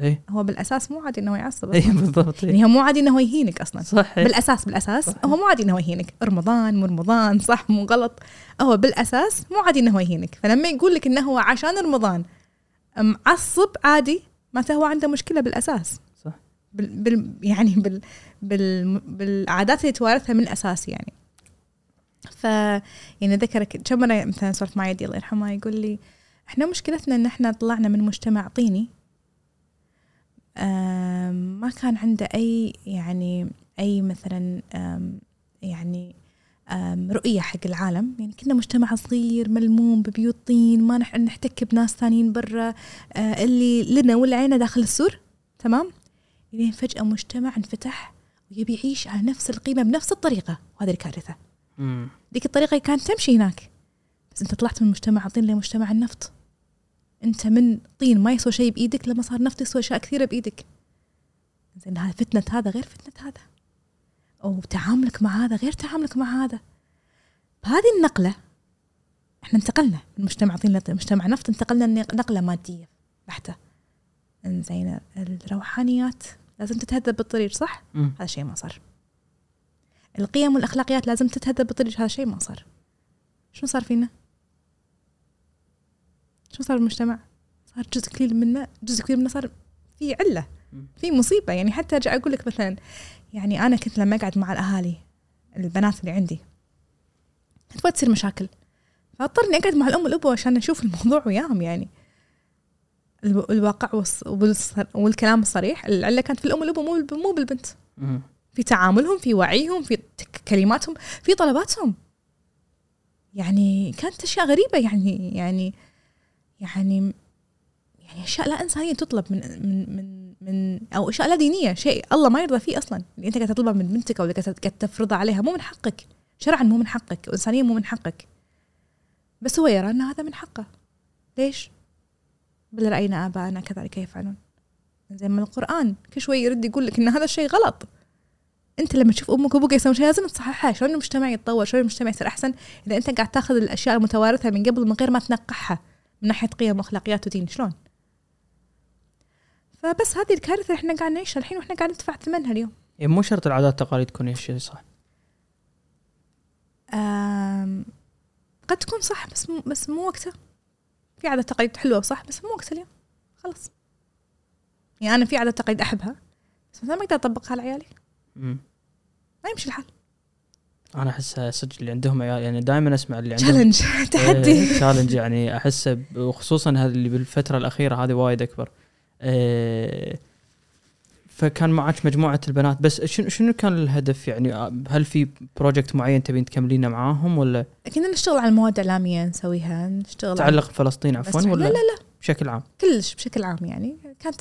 اي هو بالأساس مو عادي إنه يعصب. اي. بالضبط. يعني هو مو عادي إنه يهينك أصلا. صح. بالأساس بالأساس صحيح. هو مو عادي إنه يهينك. رمضان مو رمضان صح مو غلط. هو بالأساس مو عادي إنه هو يهينك. فلما يقول لك إنه هو عشان رمضان معصب عادي معناته هو عنده مشكلة بالأساس صح. بال, بال يعني بال, بال بالعادات اللي توارثها من الأساس يعني ف يعني ذكرك كم مرة مثلا سولف مع يدي الله يرحمه يقول لي إحنا مشكلتنا إن إحنا طلعنا من مجتمع طيني ما كان عنده أي يعني أي مثلا يعني رؤية حق العالم. يعني كنا مجتمع صغير ملموم ببيوت طين ما نح- نحتك بناس ثانيين برا آه، اللي لنا واللي علينا داخل السور. تمام؟ لين فجأة مجتمع انفتح ويبي يعيش على نفس القيمة بنفس الطريقة. وهذه الكارثة. ذيك الطريقة كانت تمشي هناك. بس أنت طلعت من مجتمع طين لمجتمع النفط. أنت من طين ما يسوى شيء بإيدك لما صار نفط يسوى أشياء كثيرة بإيدك. زين هذا فتنة هذا غير فتنة هذا. أو تعاملك مع هذا غير تعاملك مع هذا. بهذه النقلة إحنا انتقلنا من مجتمع طين لمجتمع نفط انتقلنا نقلة مادية بحتة. إنزين الروحانيات لازم تتهذب بالطريق صح؟ مم. هذا شيء ما صار. القيم والأخلاقيات لازم تتهذب بالطريق هذا شيء ما صار. شنو صار فينا؟ شنو صار بالمجتمع؟ صار جزء كبير منه جزء كبير منه صار في علة مم. في مصيبة. يعني حتى أرجع أقول لك مثلا يعني أنا كنت لما أقعد مع الأهالي البنات اللي عندي كنت تصير مشاكل. فاضطرني أقعد مع الأم والأبو عشان أشوف الموضوع وياهم يعني. الو- الواقع والكلام الصريح العلة كانت في الأم والأبو مو مو بالبنت. في تعاملهم في وعيهم في كلماتهم في طلباتهم. يعني كانت أشياء غريبة يعني يعني يعني يعني أشياء لا إنسانية تطلب من من من من أو اشياء لا دينية شيء الله ما يرضى فيه أصلا. اللي أنت قاعد تطلبها من بنتك أو اللي قاعد تفرضها عليها مو من حقك. شرعا مو من حقك وانسانيا مو من حقك. بس هو يرى ان هذا من حقه. ليش؟ بل رأينا آباءنا كذلك يفعلون. زي ما القرآن كل شوي يرد يقول لك إن هذا الشيء غلط. أنت لما تشوف أمك وأبوك يسوون شيء لازم تصححها. شلون المجتمع يتطور؟ شلون المجتمع يصير أحسن؟ إذا أنت قاعد تاخذ الأشياء المتوارثة من قبل من غير ما تنقحها من ناحية قيم وأخلاقيات ودين شلون؟ فبس هذه الكارثة إحنا قاعد نعيشها الحين وإحنا قاعد ندفع ثمنها اليوم. يعني مو شرط العادات والتقاليد تكون هي الشيء صح. قد تكون صح بس مو بس مو وقتها. في عادات تقاليد حلوة وصح بس مو وقتها اليوم. خلاص. يعني أنا في عادات تقاليد أحبها بس مثلا ما أقدر أطبقها على عيالي. مم. ما يمشي الحال. أنا أحس صدق اللي عندهم عيال يعني دائما أسمع اللي عندهم challenge تحدي challenge يعني احسه وخصوصا هذا اللي بالفترة الأخيرة هذه وايد أكبر. فكان معك مجموعة البنات. بس شنو شنو كان الهدف؟ يعني آه، هل في project معين تبين تكملينه معاهم ولا؟ كنا نشتغل على المواد الإعلامية نسويها نشتغل تعلق بفلسطين عفوا ولا لا لا لا. بشكل عام. كلش بشكل عام يعني. كانت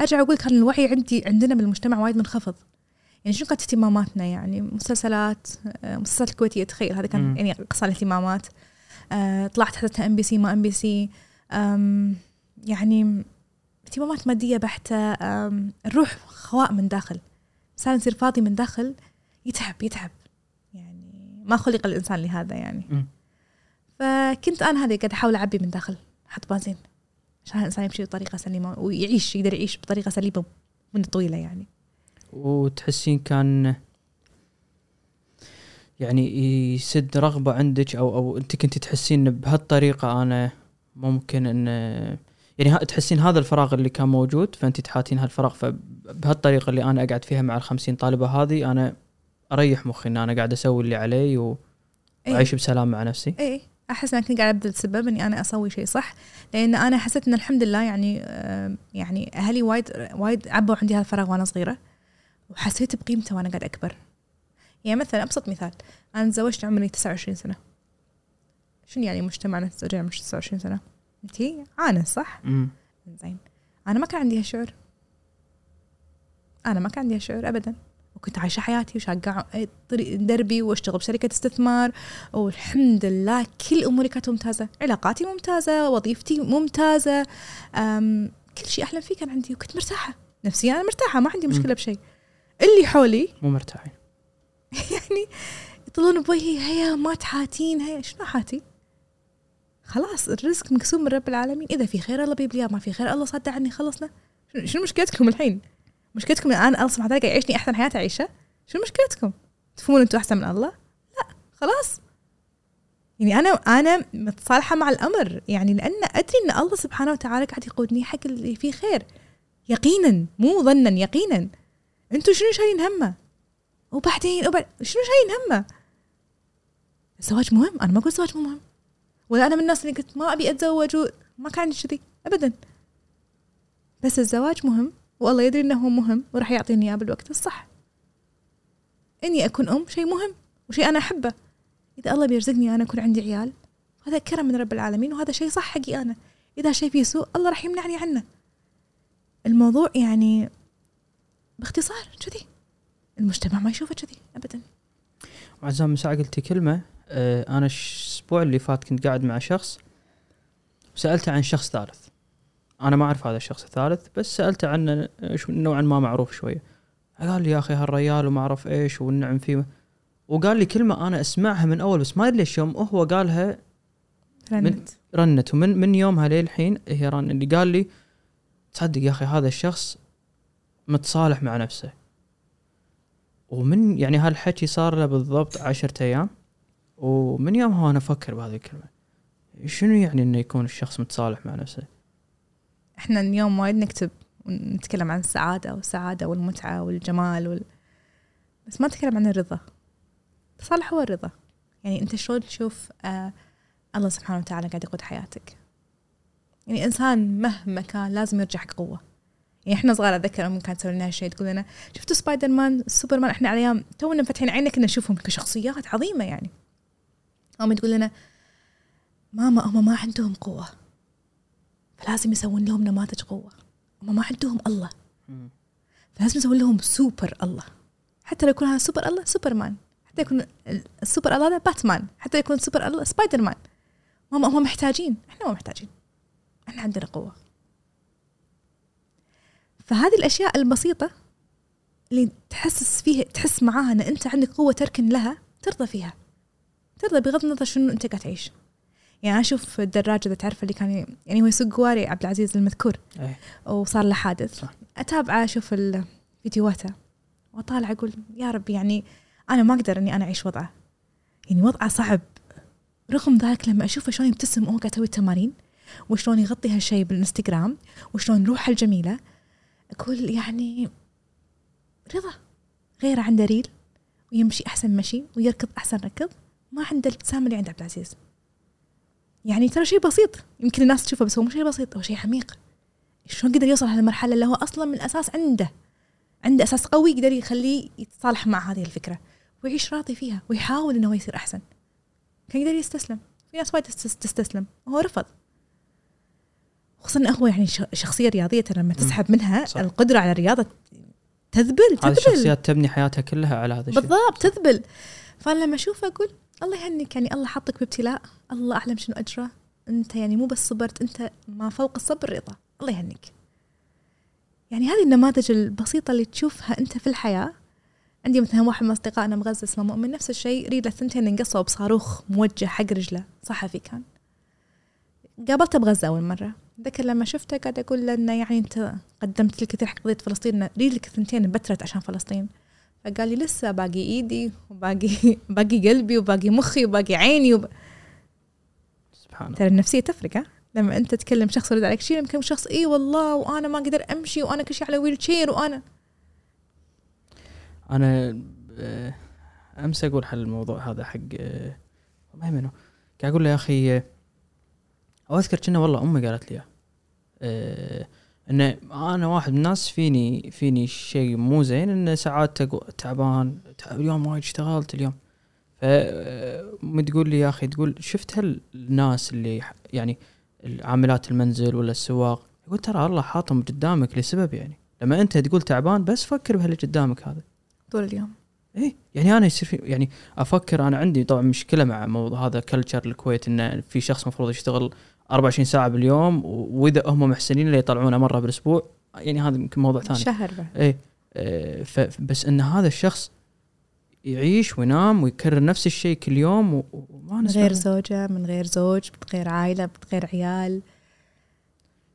أرجع أقول كان الوعي عندي عندنا بالمجتمع وايد منخفض. يعني شنو كانت اهتماماتنا؟ يعني مسلسلات آه، مسلسلات الكويتية تخيل. هذا كان مم. يعني قصة الاهتمامات. آه، طلعت حدثها ام بي سي ما ام بي سي. يعني اهتمامات مادية بحتة الروح خواء من داخل. الإنسان يصير فاضي من داخل يتعب يتعب. يعني ما خلق الإنسان لهذا يعني. فكنت أنا هذه قاعدة أحاول أعبي من داخل أحط بنزين. عشان الإنسان يمشي بطريقة سليمة ويعيش يقدر يعيش بطريقة سليمة من طويلة يعني. وتحسين كان يعني يسد رغبة عندك أو أو أنت كنت تحسين بهالطريقة أنا ممكن إن يعني ها- تحسين هذا الفراغ اللي كان موجود فانت تحاتين هالفراغ فبهالطريقة اللي أنا اقعد فيها مع الخمسين طالبة هذه أنا أريح مخي إن أنا قاعد أسوي اللي علي و- إيه. وأعيش بسلام مع نفسي. إيه أحس اني كنت قاعدة أبذل سبب إني أنا أسوي شيء صح لأن أنا حسيت إن الحمد لله يعني آه، يعني أهلي وايد وايد عبوا عندي هذا الفراغ وأنا صغيرة وحسيت بقيمته وأنا قاعدة أكبر. يعني مثلا أبسط مثال أنا تزوجت عمري 29 سنة. شنو يعني مجتمعنا تزوجين عمرك 29 سنة؟ انتي عانس صح؟ مم. زين. أنا ما كان عندي هالشعور. أنا ما كان عندي هالشعور ابدا. وكنت عايشة حياتي وشاقع طريق دربي وأشتغل بشركة استثمار. والحمد لله كل أموري كانت ممتازة. علاقاتي ممتازة وظيفتي ممتازة. أم كل شيء احلم فيه كان عندي وكنت مرتاحة. نفسيا أنا مرتاحة ما عندي مشكلة بشيء. اللي حولي مو مرتاحين. يعني يطلون بوجهي هيا ما تحاتين هيا. شنو حاتي؟ خلاص الرزق مقسوم من رب العالمين. إذا في خير الله بيبليه ما في خير الله صد عني خلصنا. شنو- مشكلتكم الحين؟ مشكلتكم إن أنا الله سبحانه وتعالى يعيشني أحسن حياة أعيشها؟ شنو مشكلتكم؟ تفهمون أنتم أحسن من الله؟ لا خلاص. يعني أنا أنا متصالحة مع الأمر. يعني لأن أدري إن الله سبحانه وتعالى قاعد يقودني حق اللي فيه خير. يقينا مو ظنا يقينا. أنتم شنو شايلين همه؟ وبعدين وبعد شنو شايلين همه؟ الزواج مهم؟ أنا ما أقول الزواج مو مهم. ولا أنا من الناس اللي قلت ما أبي أتزوج ما كان عندي كذي ابدا. بس الزواج مهم والله يدري إنه هو مهم وراح يعطيني إياه بالوقت الصح. إني أكون أم شيء مهم وشيء أنا أحبه. إذا الله بيرزقني أنا أكون عندي عيال هذا كرم من رب العالمين وهذا شيء صح حقي أنا. إذا شيء فيه سوء الله راح يمنعني عنه. الموضوع يعني باختصار كذي. المجتمع ما يشوفه كذي ابدا. وعزام من ساعه قلتي؟ كلمة؟ أنا الش- الأسبوع اللي فات كنت قاعد مع شخص وسالته عن شخص ثالث. أنا ما أعرف هذا الشخص الثالث بس سألته عنه آه، نوعا ما معروف شوية. قال لي يا أخي هالريال وما أعرف إيش والنعم فيه. وقال لي كلمة أنا أسمعها من أول بس ما أدري ليش يوم هو قالها رنت. رنت. ومن من يومها للحين هي رن اللي قال لي تصدق يا أخي هذا الشخص متصالح مع نفسه. ومن يعني هالحكي صار له بالضبط عشرة أيام. ومن يومها وأنا أفكر بهذه الكلمة. شنو يعني إنه يكون الشخص متصالح مع نفسه؟ إحنا اليوم وايد نكتب ونتكلم عن السعادة والسعادة والمتعة والجمال وال... بس ما نتكلم عن الرضا. التصالح هو الرضا. يعني أنت شلون تشوف آه الله سبحانه وتعالى قاعد يقود حياتك؟ يعني إنسان مهما كان لازم يرجع قوة. يعني إحنا صغار أتذكر امي كانت تسوي لنا هالشيء تقول لنا شفتوا Spider-Man Superman إحنا على أيام تونا مفتحين عيننا كنا نشوفهم كشخصيات عظيمة يعني. امي تقول لنا ماما هم ما عندهم قوة. فلازم يسوون لهم نماذج قوة. هم ما عندهم الله. فلازم يسوون لهم سوبر الله. حتى لو يكون هذا سوبر الله سوبرمان. حتى يكون السوبر الله هذا باتمان. حتى يكون سوبر الله سبايدر مان هم هم محتاجين. إحنا ما محتاجين. إحنا عندنا قوة. فهذه الأشياء البسيطة اللي تحسس فيها تحس معاها إن أنت عندك قوة تركن لها ترضى فيها. ترضى بغض النظر شنو انت قاعد تعيش. يعني أشوف الدراجة إذا تعرف اللي كان يعني هو يسوق قواري عبد العزيز المذكور. إيه. وصار له حادث. صح. أتابعه أشوف فيديوهاته واطالع أقول يا رب يعني أنا ما أقدر إني أنا أعيش وضعه. يعني وضعه صعب. رغم ذلك لما أشوفه شلون يبتسم وهو قاعد يسوي التمارين وشلون يغطي هالشيء بالإنستغرام. وشلون روحه الجميلة. أقول يعني رضا. غيره عنده ريل. ويمشي أحسن مشي ويركض أحسن ركض. ما عنده الابتسامة اللي عند عبد العزيز. يعني ترى شيء بسيط. يمكن الناس تشوفه بس هو مو شيء بسيط هو شيء عميق. شلون قدر يوصل هالمرحله اللي هو أصلا من الاساس عنده؟ عنده أساس قوي يقدر يخليه يتصالح مع هذه الفكرة ويعيش راضي فيها ويحاول إنه هو يصير أحسن. كان يقدر يستسلم. في ناس وايد تستس- تستسلم. وهو رفض. خصوصا إنه هو يعني شخصية رياضية ترى لما تسحب منها صح. القدرة على الرياضة تذبل هذه تذبل. الشخصيات تبني حياتها كلها على هذا الشيء. بالضبط تذبل. فأنا لما أشوفه أقول الله يهنيك يعني الله حطك بابتلاء. الله أعلم شنو أجره. أنت يعني مو بس صبرت أنت ما فوق الصبر رضا. الله يهنيك. يعني هذه النماذج البسيطة اللي تشوفها أنت في الحياة. عندي مثلا واحد من أصدقائنا مغزة اسمه مؤمن نفس الشيء ريله الثنتين انقصوا بصاروخ موجه حق رجله. صحفي كان. قابلته بغزة أول مرة. ذكر لما شفته قاعد أقول له إنه يعني أنت قدمت الكثير حق قضية فلسطين. إن ريلك الثنتين انبترت عشان فلسطين. فقال لي لسه باقي إيدي وباقي باقي قلبي وباقي مخي وباقي عيني وب... سبحان ترى النفسية تفرق ها لما أنت تكلم شخص يرد عليك شيء لما تكلم شخص اي والله وأنا ما أقدر أمشي وأنا كل شيء على ويل تشير وأنا أنا آه، أمس أقول حل الموضوع هذا حق آه، ما منه قاعد أقول له يا أخي آه، أو أذكر كنا والله أمي قالت لي إياه. آه إن أنا واحد من الناس فيني فيني شيء مو زين إن ساعات تعبان تعب اليوم وايد اشتغلت اليوم. ف أمي تقول لي يا أخي تقول شفت هالناس اللي يعني عاملات المنزل ولا السواق؟ يقول ترى الله حاطهم قدامك لسبب يعني. لما أنت تقول تعبان بس فكر بهاللي قدامك هذا. طول اليوم. إيه يعني أنا يصير في يعني أفكر أنا عندي طبعا مشكلة مع موضوع هذا كلتشر الكويت انه في شخص المفروض يشتغل 24 ساعة باليوم وإذا هم محسنين اللي يطلعونه مرة بالأسبوع. يعني هذا يمكن موضوع ثاني. شهر بعد إيه آه، ف- بس إن هذا الشخص يعيش وينام ويكرر نفس الشيء كل يوم وما من غير له. زوجة من غير زوج من غير عائلة من غير عيال.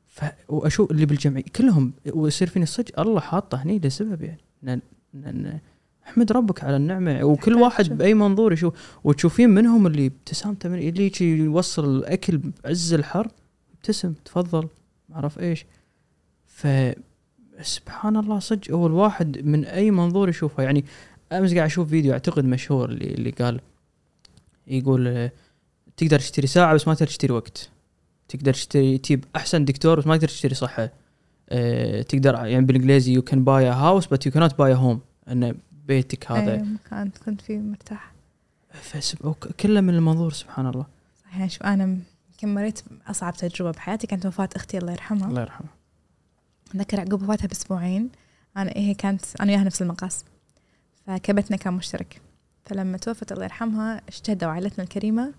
ف... وأشوف اللي بالجمعيه كلهم ويصير فيني صدق الله حاطه هني لسبب يعني. ن... ن... ن... احمد ربك على النعمة. وكل واحد. بأي منظور يشوف. وتشوفين منهم اللي ابتسامته من اللي يوصل الأكل بعز الحر ابتسم تفضل ما أعرف إيش. ف سبحان الله صدق هو الواحد من أي منظور يشوفه. يعني أمس قاعد أشوف فيديو أعتقد مشهور اللي, اللي قال يقول تقدر تشتري ساعة بس ما تقدر تشتري وقت. تقدر تشتري تجيب أحسن دكتور بس ما تقدر تشتري صحة. أه تقدر يعني بالإنجليزي you can buy house بس يو كانت باي هوم ان بيتك هذا؟ أي مكان كنت فيه مرتاح. فسب... كله من المنظور سبحان الله. صح يعني شوف أنا يمكن مريت أصعب تجربة بحياتي كانت وفاة أختي الله يرحمها. الله يرحمه أتذكر عقب وفاتها بأسبوعين أنا هي كانت أنا وياها نفس المقاس. فكبتنا كان مشترك. فلما توفت الله يرحمها اجتهدوا عائلتنا الكريمة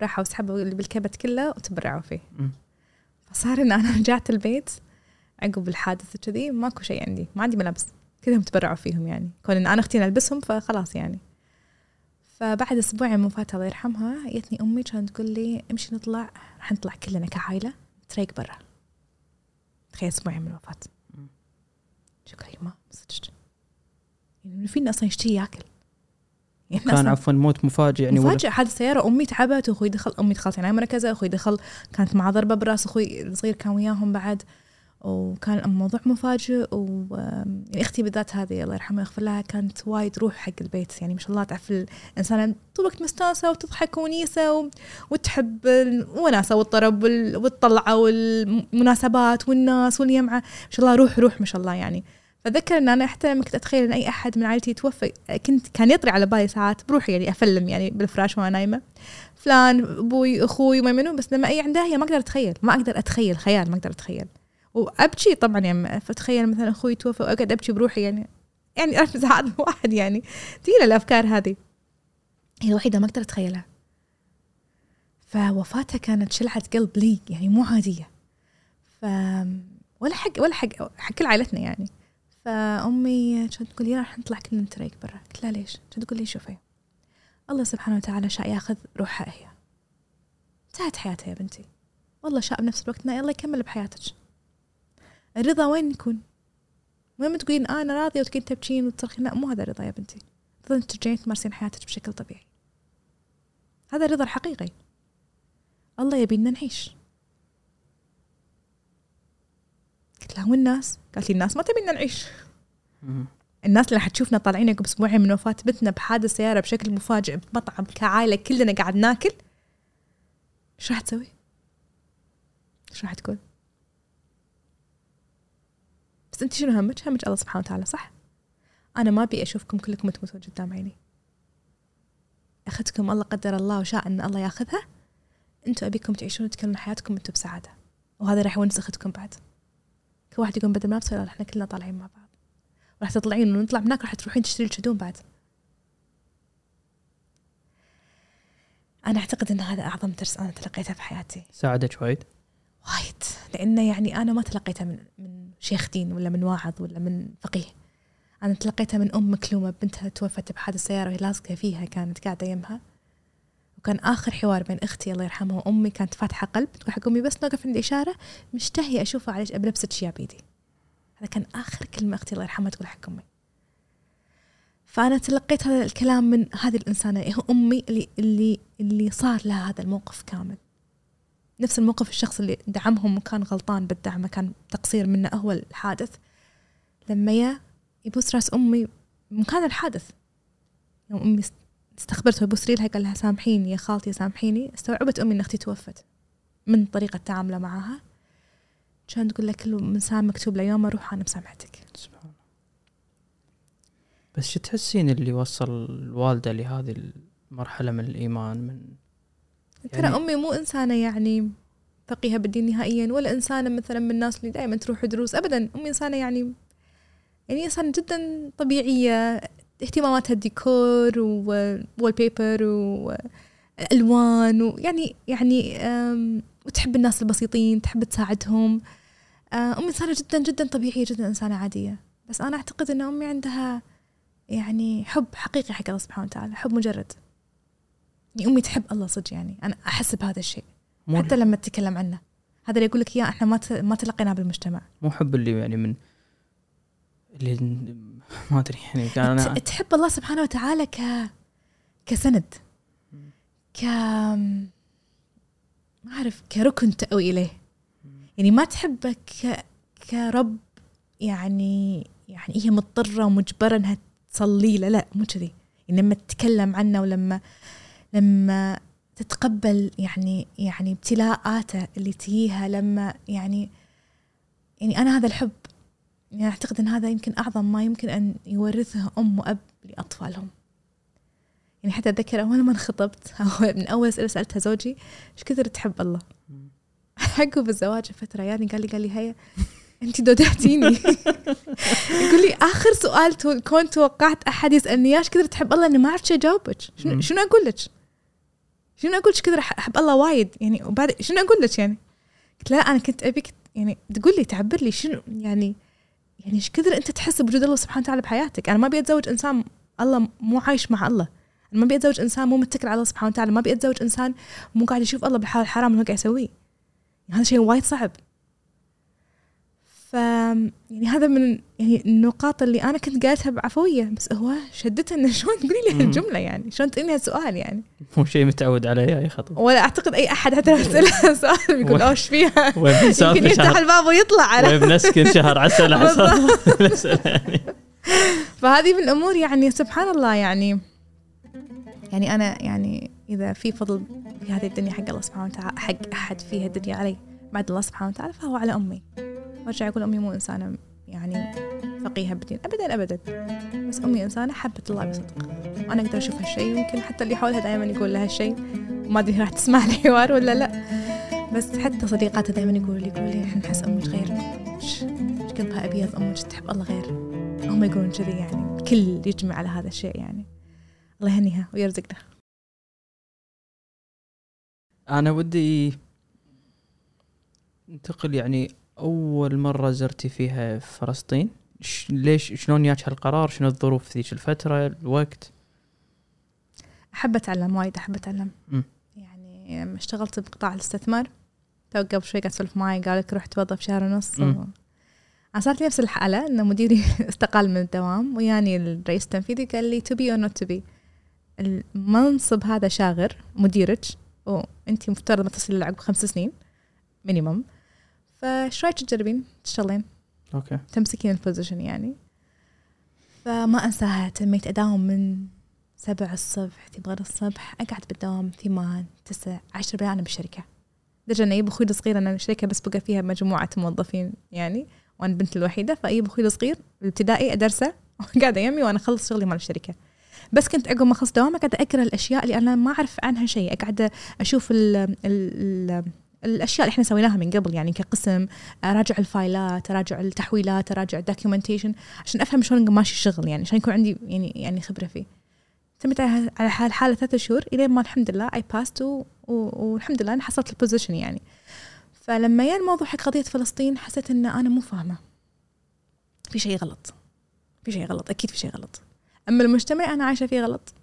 راحوا سحبوا اللي بالكبت كله وتبرعوا فيه. مم. فصار إن أنا رجعت البيت عقب الحادث كذي ماكو شيء عندي ما عندي ملابس. كلهم تبرعوا فيهم يعني. كون إن أنا أختي البسهم فخلاص يعني. فبعد أسبوعين من وفاتها الله يرحمها جتني أمي كانت تقول لي امشي نطلع راح نطلع كلنا كعائلة تريق برا. تخيل أسبوعين من الوفاه مم. شكرا يما صدق. يعني فينا أصلا يشتهي ياكل. يعني كان أصلاً عفوا موت مفاجئ يعني مفاجأة حادث سيارة أمي تعبت وأخوي دخل أمي دخلت عناية مركزة أخوي دخل كانت معاه ضربة براس أخوي الصغير كان وياهم بعد. وكان الموضوع مفاجئ و يعني بالذات هذه الله يرحمها ويغفر لها كانت وايد روح حق البيت. يعني ما شاء الله تعرف الانسانه طول الوقت مستانسة وتضحك ونيسة و... وتحب الوناسه والطرب وال... والطلعة والمناسبات والناس واليمعة. ما شاء الله روح روح ما شاء الله يعني. فذكر إن أنا حتى لما كنت أتخيل إن أي أحد من عائلتي يتوفى كنت كان يطري على بالي ساعات بروحي يعني أفلم يعني بالفراش وأنا نايمة. فلان أبوي أخوي ما منو بس لما أي عندها هي ما أقدر أتخيل ما أقدر أتخيل خيال ما أقدر أتخيل. وأبكي طبعا يعني فتخيل مثلا أخوي توفى وأقعد أبكي بروحي يعني يعني أعرف ساعات الواحد يعني تجيله الأفكار هذه. هي الوحيدة ما أقدر أتخيلها. فوفاتها كانت شلعة قلب لي يعني مو عادية. ف ولا حق ولا حق حق كل عائلتنا يعني. فأمي كانت تقول لي راح نطلع كلنا نتريق برا. قلت لها ليش؟ كانت تقول لي شوفي الله سبحانه وتعالى شاء ياخذ روحها هي. انتهت حياتها يا بنتي. والله شاء بنفس الوقت الله يكمل بحياتك. الرضا وين يكون؟ وين ما تقولين آه أنا راضية وتقولين تبكين وتصرخين لا مو هذا الرضا يا بنتي الرضا انك ترجعين تمارسين حياتك بشكل طبيعي هذا الرضا الحقيقي الله يبينا نعيش قلت لها والناس؟ قالت لي الناس ما تبينا نعيش. الناس اللي حتشوفنا طالعين عقب أسبوعين من وفاة بنتنا بحادث سياره بشكل مفاجئ بمطعم كعائلة كلنا قاعد ناكل إيش راح تسوي؟ إيش راح تقول؟ بس انت شنو همك؟ همك الله سبحانه وتعالى صح؟ أنا ما أبي أشوفكم كلكم تموتون قدام عيني. اخذتكم الله قدر الله وشاء أن الله يأخذها. أنتم أبيكم تعيشون وتكملون حياتكم أنتم بسعادة. وهذا راح يونس أختكم بعد. كل واحد يقوم بدل ما يلا إحنا كلنا طالعين مع بعض. راح تطلعين ونطلع هناك راح تروحين تشتري لك هدوم بعد. أنا أعتقد إن هذا أعظم درس أنا تلقيته في حياتي. ساعدك وايد. وايد. لأنه يعني أنا ما تلقيته من من شيخ دين ولا من واعظ ولا من فقيه. أنا تلقيته من أم مكلومة بنتها توفت بحادث سيارة وهي لازقه فيها كانت قاعدة يمها. وكان آخر حوار بين أختي الله يرحمها وأمي كانت فاتحة قلب تقول حق أمي بس نوقف عند إشارة مشتهية أشوفها عليك بلبسه اشياء بايدي هذا كان آخر كلمة أختي الله يرحمها تقول حق أمي. فأنا تلقيت هذا الكلام من هذه الإنسانة هي أمي اللي اللي اللي صار لها هذا الموقف كامل. نفس الموقف الشخص اللي دعمهم وكان غلطان بالدعم كان تقصير منه هو الحادث. لما يا يبوس راس أمي مكان الحادث. يوم أمي استخبرته يبوس ريلها قال لها سامحيني يا خالتي سامحيني. استوعبت أمي إن أختي توفت من طريقة تعامله معها. كان تقول لك كل مسام مكتوب له يوم أروح أنا مسامحتك سبحان الله. بس شو تحسين اللي وصل الوالدة لهذه مرحله من الإيمان من ترى يعني- أمي مو إنسانة يعني فقيهة بالدين نهائيا ولا إنسانة مثلا من الناس اللي دائما تروح دروس ابدا. أمي إنسانة يعني يعني إنسانة جدا طبيعية. اهتماماتها الديكور wallpaper والوان ويعني يعني أم، وتحب الناس البسيطين تحب تساعدهم. آه، أمي إنسانة جدا جدا طبيعية جدا إنسانة عادية. بس أنا أعتقد إن أمي عندها يعني حب حقيقي حق الله سبحانه وتعالى حب مجرد. يعني أمي تحب الله صدق يعني. أنا أحس بهذا الشيء. مو حتى لما تتكلم عنه. هذا اللي يقول لك إياه إحنا ما ما تلقيناه بالمجتمع. مو حب اللي يعني من اللي ما أدري يعني كان أنا ت- تحب الله سبحانه وتعالى ك كسند. ك ما أعرف كركن تأوي إليه. يعني ما تحبه ك... كرب يعني يعني هي مضطرة ومجبرة إنها تصلي له. لا مو كذي. يعني لما تتكلم عنه ولما لما تتقبل يعني يعني ابتلاءاته اللي تجيها لما يعني يعني أنا هذا الحب. يعني أعتقد إن هذا يمكن أعظم ما يمكن أن يورثه أم وأب لأطفالهم. يعني حتى أتذكر أول ما انخطبت من أول اسئله سألتها زوجي إيش كثر تحب الله؟ عقب الزواج فتره يعني قال لي قال لي هيا أنت دودعتيني. يقول لي آخر سؤال كنت توقعت أحد يسألني إياش كثر تحب الله؟ إني ما عرفت شو أجاوبك. شنو أقول لك؟ شنو أقول أح- أحب الله وايد. يعني وبعد شنو أقول لك يعني؟ قلت لا أنا كنت ابيك يعني تقول لي تعبر لي شنو يعني يعني إيش كثر أنت تحس بوجود الله سبحانه وتعالى بحياتك؟ أنا ما أبي أتزوج إنسان الله مو عايش مع الله. أنا ما أبي أتزوج إنسان مو متكل على الله سبحانه وتعالى. ما أبي أتزوج إنسان مو قاعد يشوف الله بالحال الحرام اللي هو قاعد يسويه. يعني هذا شيء وايد صعب. ف يعني هذا من يعني النقاط اللي أنا كنت قالتها بعفوية بس هو شدتها إنه شلون تقولي لي. هالجملة يعني؟ شلون تقولي لي هالسؤال يعني؟ مو شيء متعود عليه يا خطب ولا أعتقد أي أحد حتى لو سأله سؤال بيقول و- اوه إيش فيها يمكن يفتح شهر؟ الباب ويطلع على وين بنسكن شهر عسل عسل يعني. فهذه من الأمور يعني سبحان الله يعني. يعني أنا يعني إذا في فضل في هذه الدنيا حق الله سبحانه وتعالى حق أحد فيها الدنيا علي بعد الله سبحانه وتعالى فهو على أمي. وارجع أقول أمي مو إنسانة يعني فقيهة بالدين ابدا ابدا. بس أمي إنسانة حبت الله بصدق. وأنا أقدر أشوف هالشيء ويمكن حتى اللي حولها دائما يقول لها هالشيء وما أدري راح تسمع الحوار ولا لا. بس حتى صديقاتها دائما يقولوا لي يقولوا لي إحنا نحس أمك غير. إيش؟ قلبها أبيض؟ أمك تحب الله غير. هم يقولون كذي يعني. الكل يجمع على هذا الشيء يعني. الله يهنيها ويرزقنا. أنا ودي انتقل يعني أول مرة زرتي فيها فلسطين. ش- ليش شلون جاك هالقرار؟ شنو الظروف في ذيك الفترة؟ الوقت؟ أحب أتعلم وايد أحب أتعلم. مم. يعني اشتغلت بقطاع الاستثمار. تو قبل شوي قاعد اسولف معي قال لك رحت توظف شهر ونص. و... أنا صارت لي نفس الحالة إن مديري استقال من الدوام وياني الرئيس التنفيذي قال لي to be or not to be المنصب هذا شاغر مديرك وانت مفترض ما تصل عقب خمس سنين minimum فايش رايك تجربين تشتغلين. okay. تمسكين ال position يعني. فما أنساها تميت أداوم من سبع الصبح تبغى الصبح أقعد بالدوام ثمان تسع عشر بالليل أنا بالشركة لدرجه انه يجيب أخوي الصغير أنا الشركة بس بقى فيها مجموعة موظفين يعني وأنا البنت الوحيدة. فاجيب أخوي الصغير الابتدائي أدرسه قاعدة يمي وأنا أخلص شغلي مال الشركة. بس كنت عقب ما أخلص دوامي قاعدة أقرأ الأشياء اللي أنا ما أعرف عنها شيء. قاعدة أشوف ال ال ال الأشياء اللي إحنا سويناها من قبل يعني كقسم اراجع ال files اراجع التحويلات اراجع ال documentation عشان أفهم شلون ماشي الشغل يعني عشان يكون عندي يعني يعني خبرة فيه. تمت على حال حالة ثلاثة شهور إلين ما الحمد لله I passed والحمد لله أنا حصلت ال position يعني. فلما جاء الموضوع حق قضية فلسطين حسيت إن أنا مو فاهمة. في شيء غلط. في شيء غلط. أكيد في شيء غلط. أما المجتمع أنا عايشة فيه غلط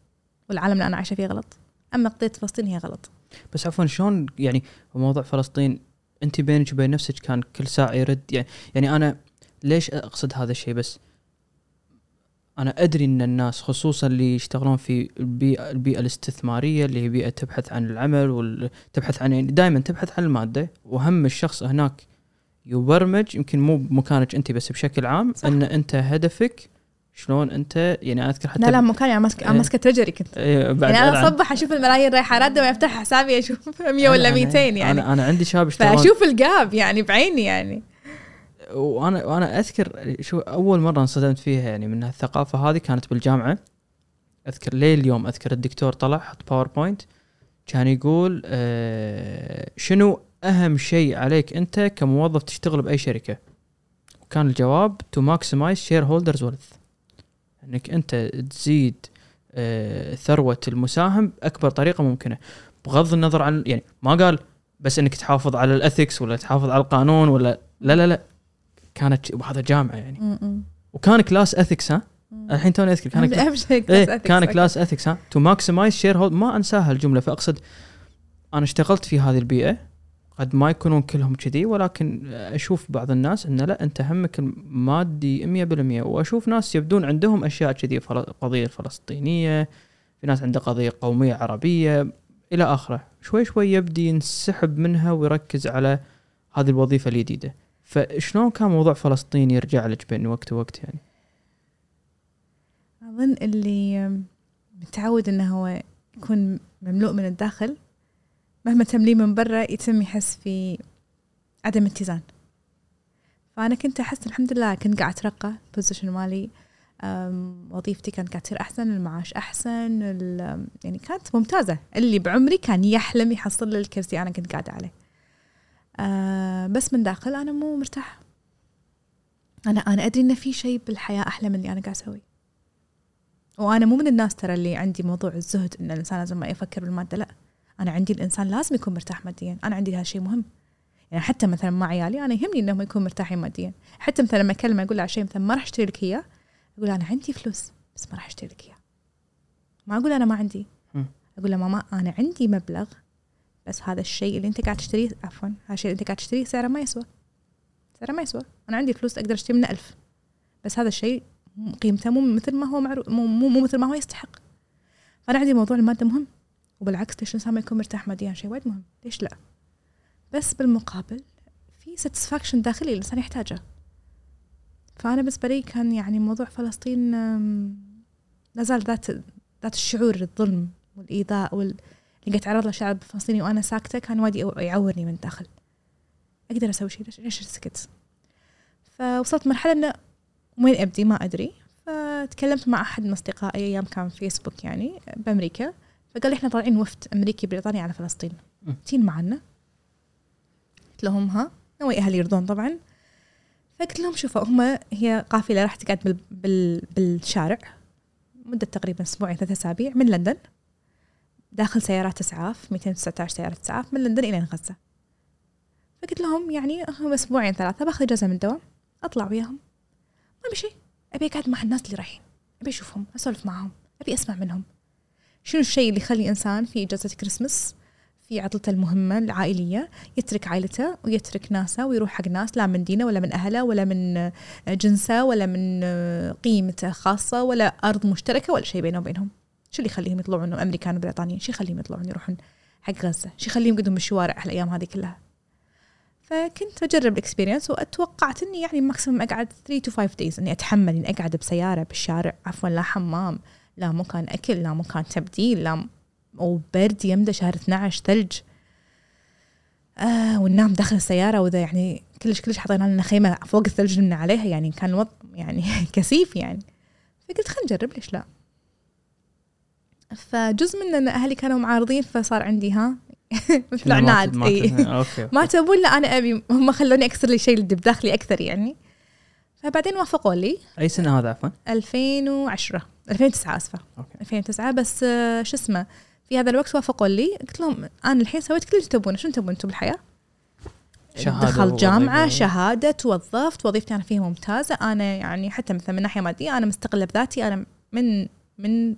والعالم اللي أنا عايشة فيه غلط. أما قضية فلسطين هي غلط. بس عفوا شلون يعني موضوع فلسطين أنت بينك وبين نفسك كان كل ساعة يرد يعني يعني أنا ليش أقصد هذا الشيء بس أنا أدري إن الناس خصوصا اللي يشتغلون في البيئه البيئة الاستثمارية اللي هي بيئة تبحث عن العمل وتبحث عن يعني دائما تبحث عن المادة وهم الشخص هناك يبرمج يمكن مو بمكانك أنت بس بشكل عام صح. إن أنت هدفك شلون أنت؟ يعني أنا أذكر حتى لا لا مكاني أنا ماسكه أنا إيه. ماسكة تريجري كنت. إيه، بعد يعني أنا ألعن. أصبح أشوف الملايين رايحة راده ويفتح حسابي أشوف 100 ولا أنا- 200 يعني. أنا أنا عندي شباب يشتغلون. فأشوف الجاب يعني بعيني يعني. وأنا وأنا أذكر شو أول مرة انصدمت فيها يعني من الثقافه هذه كانت بالجامعة. أذكر ليه اليوم أذكر الدكتور طلع حط باوربوينت كان يقول آه شنو أهم شيء عليك أنت كموظف تشتغل بأي شركة؟ وكان الجواب to maximize shareholders' worth إنك أنت تزيد آه ثروة المساهم باكبر طريقة ممكنة بغض النظر عن يعني ما قال بس إنك تحافظ على ال ethics ولا تحافظ على القانون ولا لا لا لا كانت وهذا جامعة يعني م-م. وكان class ethics ها. الحين توني اذكر كان أهم شيء إيه class ethics. كان. class ethics ها to maximize sharehold ما أنساها الجملة فأقصد أنا اشتغلت في هذه البيئة قد ما يكونون كلهم كذي ولكن أشوف بعض الناس انه لا أنت همك المادي 100% وأشوف ناس يبدون عندهم أشياء كذي قضية الفلسطينيه في ناس عنده قضية قومية عربية إلى آخره. شوي شوي يبدي ينسحب منها ويركز على هذه الوظيفة الجديده فشلون كان موضوع فلسطين يرجع لك بين وقت ووقت يعني؟ أظن اللي متعود إنه هو يكون مملوء من الداخل مهما تمليه من برا يتم يحس في عدم اتزان. فأنا كنت أحس الحمد لله كنت قاعد أترقى بوزيشن مالي. وظيفتي كانت قاعد تصير أحسن المعاش أحسن ال- يعني كانت ممتازة. اللي بعمري كان يحلم يحصل لي الكرسي أنا كنت قاعدة عليه. أه بس من داخل أنا مو مرتاحة. أنا أنا أدري إن في شيء بالحياة أحلى من اللي أنا قاعد أسويه. وأنا مو من الناس ترى اللي عندي موضوع الزهد إن الإنسان لازم ما يفكر بالمادة لا. أنا عندي الإنسان لازم يكون مرتاح ماديا. أنا عندي هذا شيء مهم. يعني حتى مثلا مع عيالي أنا يهمني إنهم يكونوا مرتاحين ماديا. حتى مثلا لما اكلمه أقول له على شيء مثلا ما راح أشتري لك إياه؟ أقول أنا عندي فلوس بس ما راح أشتري لك إياه. ما أقول أنا ما عندي. أقول له ماما أنا عندي مبلغ بس هذا الشيء اللي أنت قاعد تشتريه عفوا هذا الشيء اللي أنت قاعد تشتريه سعره ما يسوى. سعره ما يسوى. أنا عندي فلوس أقدر أشتري منه ألف. بس هذا الشيء قيمته مو مثل ما هو معروف مو, مو, مو مثل ما هو يستحق. فأنا عندي موضوع المادة مهم. وبالعكس ليش الإنسان ما يكون مرتاح ماديا؟ شيء وايد مهم. ليش لا؟ بس بالمقابل في satisfaction داخلي الإنسان يحتاجه. فأنا بالنسبة لي كان يعني موضوع فلسطين أم، لا زال ذات ذات الشعور الظلم والإيذاء وال اللي قاعد اتعرض له الشعب الفلسطيني وأنا ساكتة كان وايد يعو- يعورني من الداخل. أقدر أسوي شيء ليش- اسكت فوصلت مرحلة إنه وين أبدي؟ ما أدري. فتكلمت مع أحد من أصدقائي أيام كان فيسبوك يعني بأمريكا. فقال لي إحنا طالعين وفد أمريكي بريطاني على فلسطين. تين معنا. قلت لهم ها؟ نوي أهلي يرضون طبعا. فقلت لهم شوفوا هم هي قافلة راح تقعد بال بال بالشارع مدة تقريبا أسبوعين ثلاثة أسابيع من لندن. داخل سيارات أسعاف 219 سيارة أسعاف من لندن إلى غزة. فقلت لهم يعني هم أسبوعين ثلاثة باخذ إجازة من الدوام أطلع وياهم. ما ابي شيء أبي أقعد مع الناس اللي رايحين. أبي أشوفهم أسولف معهم أبي أسمع منهم. شنو الشيء اللي يخلي إنسان في إجازة كريسمس في عطلته المهمة العائلية؟ يترك عائلته ويترك ناسه ويروح حق ناس لا من دينه ولا من أهله ولا من جنسه ولا من قيمته خاصة ولا أرض مشتركة ولا شيء بينه وبينهم. شو اللي يخليهم يطلعون؟ أمريكان وبريطانيين. شو يخليهم يطلعون؟ يروحون حق غزة. شو يخليهم يقعدون بالشوارع الأيام هذه كلها؟ فكنت بجرب ال experience وأتوقعت إني يعني maximum أقعد 3 to 5 days إني أتحمل إني أقعد بسيارة بالشارع عفوا لا حمام. لا مكان أكل لا مكان تبديل لا وبرد يمدي شهر 12 ثلج. آه وننام داخل السيارة وإذا يعني كلش كلش حطينا لنا خيمة فوق الثلج نمنا عليها يعني كان الوضع يعني كثيف يعني. فقلت خلينا نجرب ليش لا؟ فجزء من إن أهلي كانوا معارضين فصار عندي ها؟ مثل عناد ما-. okay ما تبون لا أنا أبي هم خلوني أكسر لي شيء اللي بداخلي أكثر يعني. فبعدين وافقوا لي. أي سنة هذا عفوا؟ 2010 2009 آسفة. okay. 2009 بس آه، شو اسمه في هذا الوقت وافقوا لي. قلت لهم أنا الحين سويت كل اللي تبونه. شنو تبون؟ أنتم بالحياة؟ شهادة دخلت جامعة ووظيفة. شهادة توظفت وظيفتي أنا فيها ممتازة. أنا يعني حتى مثلا من ناحية مادية أنا مستقلة بذاتي. أنا من من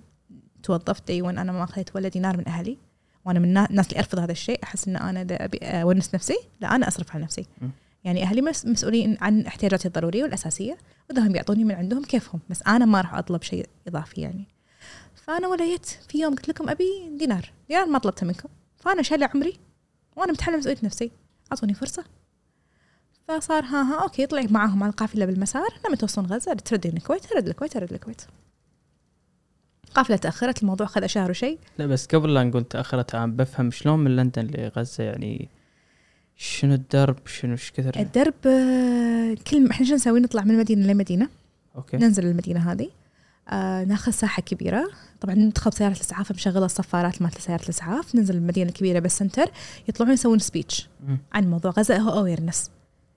توظفت وين أنا ما أخذت ولا دينار من أهلي. وأنا من النا- الناس اللي ارفض هذا الشيء. أحس إن أنا إذا أبي أونس نفسي لا أنا أصرف على نفسي. م. يعني أهلي مس- مسؤولين عن احتياجاتي الضرورية والأساسية وإذا هم يعطوني من عندهم كيفهم بس أنا ما راح أطلب شيء إضافي يعني. فأنا وليت في يوم قلت لكم أبي دينار دينار ما طلبته منكم. فأنا شايله عمري وأنا متحمله مسؤوليه نفسي. أعطوني فرصة. فصار ها ها okay طلعت معاهم على القافلة بالمسار. لما توصلون غزة تردين الكويت ارد الكويت ارد الكويت. قافلة تأخرت الموضوع خذ شهر وشيء لا بس قبل لا نقول تأخرت عام بفهم شلون من لندن لغزة يعني شنو الدرب؟ شنو إيش كثر؟ الدرب آه، كل إحنا شو نسوي؟ نطلع من مدينة لمدينة. okay. ننزل المدينة هذه. آه ناخذ ساحة كبيرة. طبعا ندخل بسيارة الإسعاف مشغله الصفارات مالت سيارة الإسعاف. ننزل المدينة الكبيرة بال center يطلعون يسوون speech. عن موضوع غزة. هو awareness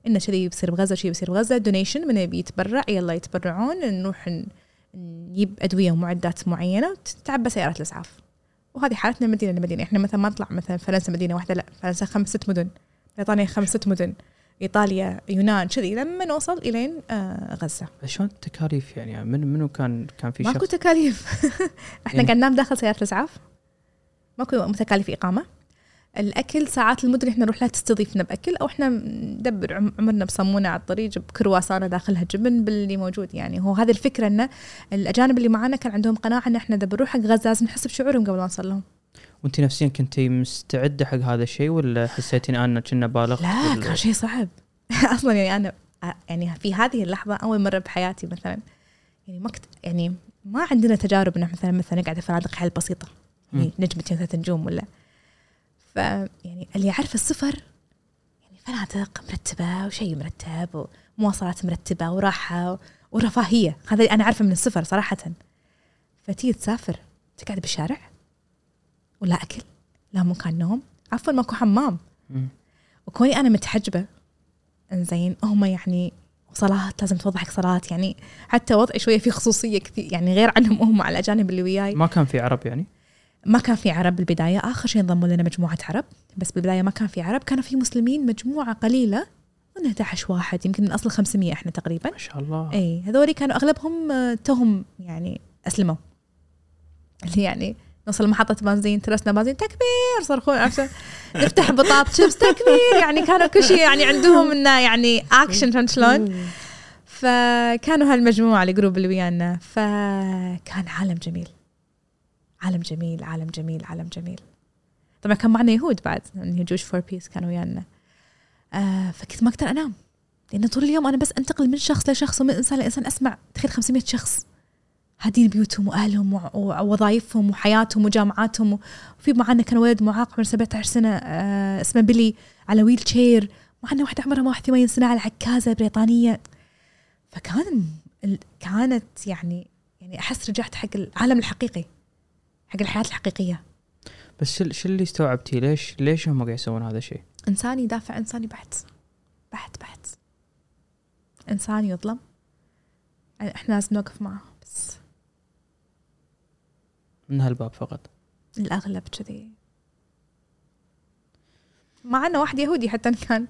إنه كذي بيصير بغزة شيء بيصير بغزة. donation من يبي يتبرع؟ يلا يتبرعون. نروح نجيب أدوية ومعدات معينة وتتعبى سيارة الإسعاف. وهذه حالتنا من مدينة لمدينة. إحنا مثلا ما نطلع مثلا فرنسا مدينة واحدة لا. فرنسا خمس ست مدن. بريطانيا خمس ست مدن إيطاليا يونان كذي لما نوصل إلين آه غزة. شلون التكاليف يعني؟ من منو كان كان في ماكو تكاليف. إحنا يعني- داخل سيارة الإسعاف. ماكو تكاليف إقامة. الأكل ساعات المدن إحنا نروح لها تستضيفنا بأكل أو إحنا ندبر عم- عمرنا بصمونه على الطريق بكرواسانه داخلها جبن باللي موجود. يعني هو هذه الفكرة إن الأجانب اللي معانا كان عندهم قناعة إن إحنا اذا بنروح حق غزة لازم نحس بشعورهم قبل ما نوصل لهم. وانت نفسيا كنتي مستعدة حق هذا الشيء ولا حسيتي إن أنا كنا بالغت لا كان شيء صعب. أصلا يعني أنا يعني في هذه اللحظة أول مرة بحياتي مثلا يعني ما كنت يعني ما عندنا تجارب إنه مثلا مثلا نقعد في فنادق حيل بسيطة يعني. نجمتين ثلاث نجوم ولا. ف يعني اللي يعرف السفر يعني فنادق مرتبة وشيء مرتب ومواصلات مرتبة وراحة ورفاهية. هذا اللي أنا عارفه من السفر صراحة. فتيجي تسافر تقعد بالشارع ولا أكل لا مكان نوم. عفوا ماكو حمام. وكوني أنا متحجبة. إنزين هم يعني صلاة لازم توضح حق صلاة يعني حتى وضعي شوية في خصوصية كثير يعني غير عنهم هم على الأجانب اللي وياي. ما كان في عرب يعني؟ ما كان في عرب بالبداية. آخر شيء انضموا لنا مجموعة عرب. بس بالبداية ما كان في عرب. كانوا في مسلمين مجموعة قليلة. أظن 11 واحد. يمكن من أصل 500 إحنا تقريبا. ما شاء الله. اي هذولي كانوا أغلبهم آه، توهم يعني أسلموا. اللي يعني نوصل محطة بنزين ترسنا بنزين تكبير صرخون عشان نفتح بطاط شيبس تكبير يعني كانوا كل شيء يعني عندهم إنه يعني اكشن فهمت شلون؟ فكانوا هالمجموعة ال group اللي ويانا. فكان عالم جميل. عالم جميل عالم جميل عالم جميل. طبعا كان معنا يهود بعد يعني Jews for peace كانوا ويانا. آه فكنت ما أقدر أنام. لأن طول اليوم أنا بس أنتقل من شخص لشخص ومن إنسان لإنسان أسمع. تخيل 500 شخص. هادين بيوتهم وأهلهم ووظائفهم وحياتهم وجامعاتهم. وفي معنا كان ولد معاق عمره 17 سنة آه اسمه بيلي على wheelchair. معنا واحدة عمرها 81 سنة على عكازة بريطانية. فكان ال- كانت يعني يعني أحس رجعت حق العالم الحقيقي حق الحياة الحقيقية. بس شو اللي استوعبتي؟ ليش ليش هم قاعد يسوون هذا الشيء؟ إنسان يدافع انساني بحت بحت بحت إنسان يظلم. إحنا لازم نوقف معه. من هالباب فقط. الأغلب كذي. مع إنه واحد يهودي حتى كان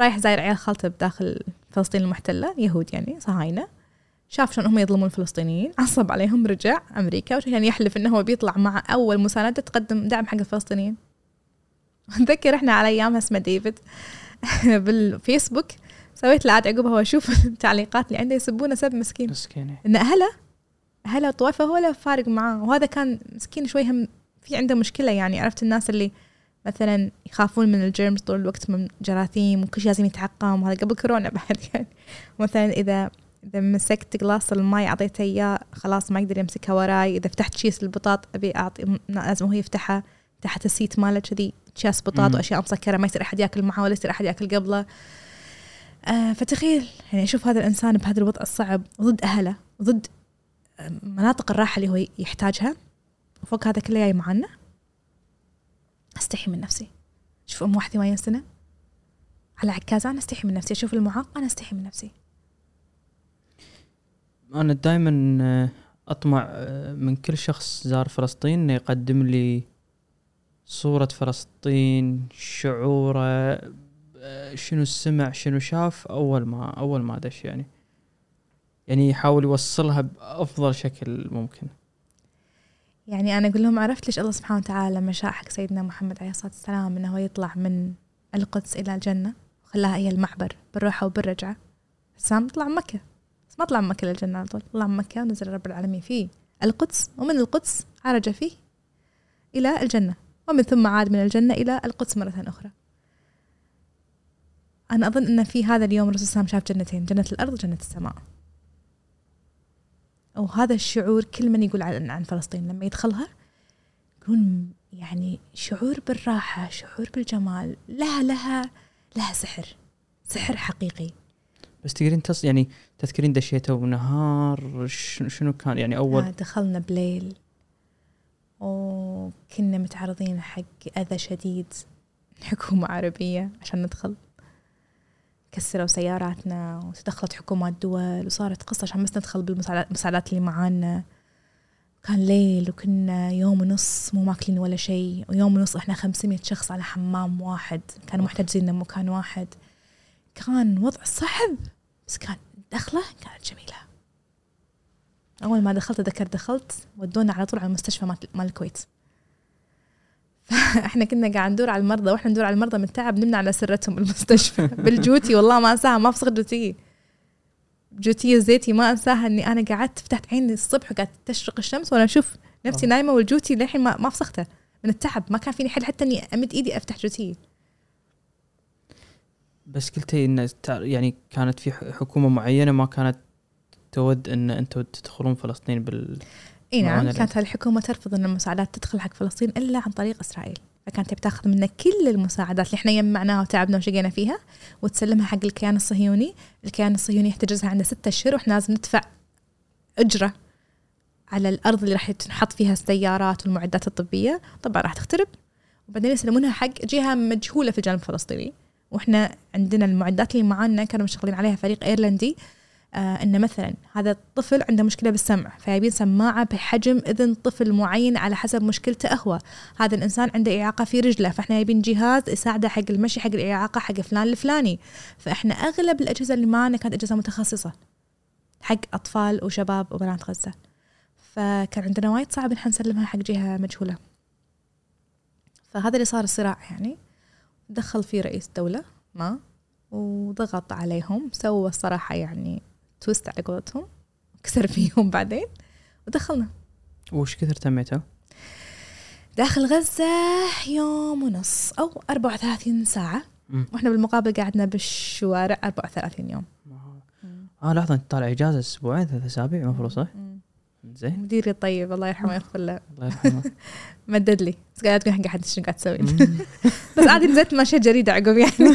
رايح زاير عيال خالته بداخل فلسطين المحتلة يهود يعني صهاينة. شاف شلون هم يظلمون الفلسطينيين عصب عليهم رجع أمريكا وكان يحلف إنه هو بيطلع مع أول مساندة تقدم دعم حق الفلسطينيين. أتذكر إحنا على أيامها اسمه ديفيد. بالفيسبوك سويت له عاد عقبها واشوف التعليقات اللي عنده يسبونه سب مسكين. مسكينه إن أهله اهله طويفه هو لا فارق معاه؟ وهذا كان مسكين شوي هم في عنده مشكلة يعني عرفت الناس اللي مثلا يخافون من ال germs طول الوقت من جراثيم وكل شيء لازم يتعقم وهذا قبل كورونا بعد يعني. مثلا إذا إذا مسكت جلاس الماي أعطيته إياه خلاص ما يقدر يمسكها وراي. إذا فتحت كيس البطاط أبي أعطي لازم هو يفتحها. تحت ال seat ماله كذي كيس بطاط مم. وأشياء مسكرة ما يصير أحد يأكل معه ولا يصير أحد يأكل قبله. آه فتخيل يعني أشوف هذا الإنسان بهذا الوضع الصعب ضد أهله ضد مناطق الراحة اللي هو يحتاجها. وفوق هذا كله جاي معنا استحي من نفسي. أشوف أم 81 سنة. على عكازه أنا استحي من نفسي. أشوف المعاق أنا استحي من نفسي. أنا دائما أطمع آه، من كل شخص زار فلسطين إنه يقدم لي صورة فلسطين شعوره آه، شنو سمع شنو شاف أول ما أول ما دش يعني. يعني يحاول يوصلها بأفضل شكل ممكن. يعني أنا أقول لهم عرفت ليش الله سبحانه وتعالى لما شاء حق سيدنا محمد عليه الصلاة والسلام إنه هو يطلع من القدس إلى الجنة وخلاها هي المعبر بالروحة وبالرجعة. سام طلع من مكة. بس ما طلع من مكة للجنه على طول. طلع من مكة ونزل رب العالمين فيه القدس ومن القدس عرج فيه إلى الجنة ومن ثم عاد من الجنة إلى القدس مرة أخرى. أنا أظن إن في هذا اليوم الرسول صلى الله عليه وسلم شاف جنتين جنة الأرض وجنة السماء. وهذا الشعور كل من يقول عن, عن فلسطين لما يدخلها يقولون يعني شعور بالراحة شعور بالجمال لها لها لها سحر سحر حقيقي. بس تقدرين تص يعني تذكرين دشيتوا بنهار شنو كان؟ يعني أول آه دخلنا بليل. وكنا متعرضين حق أذى شديد حكومة عربية عشان ندخل. كسروا سياراتنا وتدخلت حكومات دول وصارت قصة عشان بس ندخل بالمساعدات اللي معانا. كان ليل وكنا يوم ونص مو ماكلين ولا شيء ويوم ونص إحنا 500 شخص على حمام واحد. كانوا محتجزين مكان واحد. كان وضع صعب بس كان دخلة كانت جميلة. أول ما دخلت أتذكر دخلت ودونا على طول على المستشفى مال الكويت. فاحنا كنا قاعد ندور على المرضى وإحنا ندور على المرضى من التعب نمنا على سرتهم بالمستشفى. بالجوتي والله ما أنساها ما أفسخ جوتي. جوتي الزيتي ما أنساها إني أنا قعدت فتحت عيني الصبح وقعدت تشرق الشمس وأنا أشوف نفسي آه. نايمة والجوتي للحين ما ما فسختها من التعب ما كان فيني حل حتى إني أمد إيدي أفتح جوتي. بس قلتي إن يعني كانت في حكومة معينة ما كانت تود إن أنتم تدخلون فلسطين بال إي نعم كانت الحكومة ترفض إن المساعدات تدخل حق فلسطين إلا عن طريق إسرائيل. فكانت تبي تاخذ منا كل المساعدات اللي إحنا جمعناها وتعبنا وشقينا فيها وتسلمها حق الكيان الصهيوني. الكيان الصهيوني يحتجزها عنده ستة اشهر وإحنا لازم ندفع أجرة على الأرض اللي راح تنحط فيها السيارات والمعدات الطبية. طبعا راح تخترب. وبعدين يسلمونها حق جهة مجهولة في الجانب الفلسطيني. وإحنا عندنا المعدات اللي معانا كانوا مشغلين عليها فريق إيرلندي. آه ان مثلا هذا الطفل عنده مشكلة بالسمع فيبين سماعة بحجم إذن طفل معين على حسب مشكلته هو. هذا الإنسان عنده إعاقة في رجله فإحنا يبين جهاز يساعده حق المشي حق الإعاقة حق فلان الفلاني. فإحنا أغلب الأجهزة اللي معنا كانت أجهزة متخصصة حق أطفال وشباب وبنات غزه فكان عندنا وايد صعب إحنا نسلمها حق جهة مجهولة. فهذا اللي صار الصراع يعني. دخل فيه رئيس دولة ما وضغط عليهم سوى الصراحة يعني تويست على قولتهم كسر فيهم بعدين ودخلنا وش كثر تميتوا؟ داخل غزة يوم ونص أو 34 ساعة مم. وإحنا بالمقابل قعدنا بالشوارع 34 يوم آه لحظة أنت طالع إجازة أسبوعين ثلاث أسابيع المفروض صح؟ مم. زين. مديري الطيب الله يرحمه ويغفر له. الله يرحمه. مدد لي. بس قاعد تقول حق حد شنو قاعد تسوي. بس عادي نزلت ماشية جريدة عقب يعني.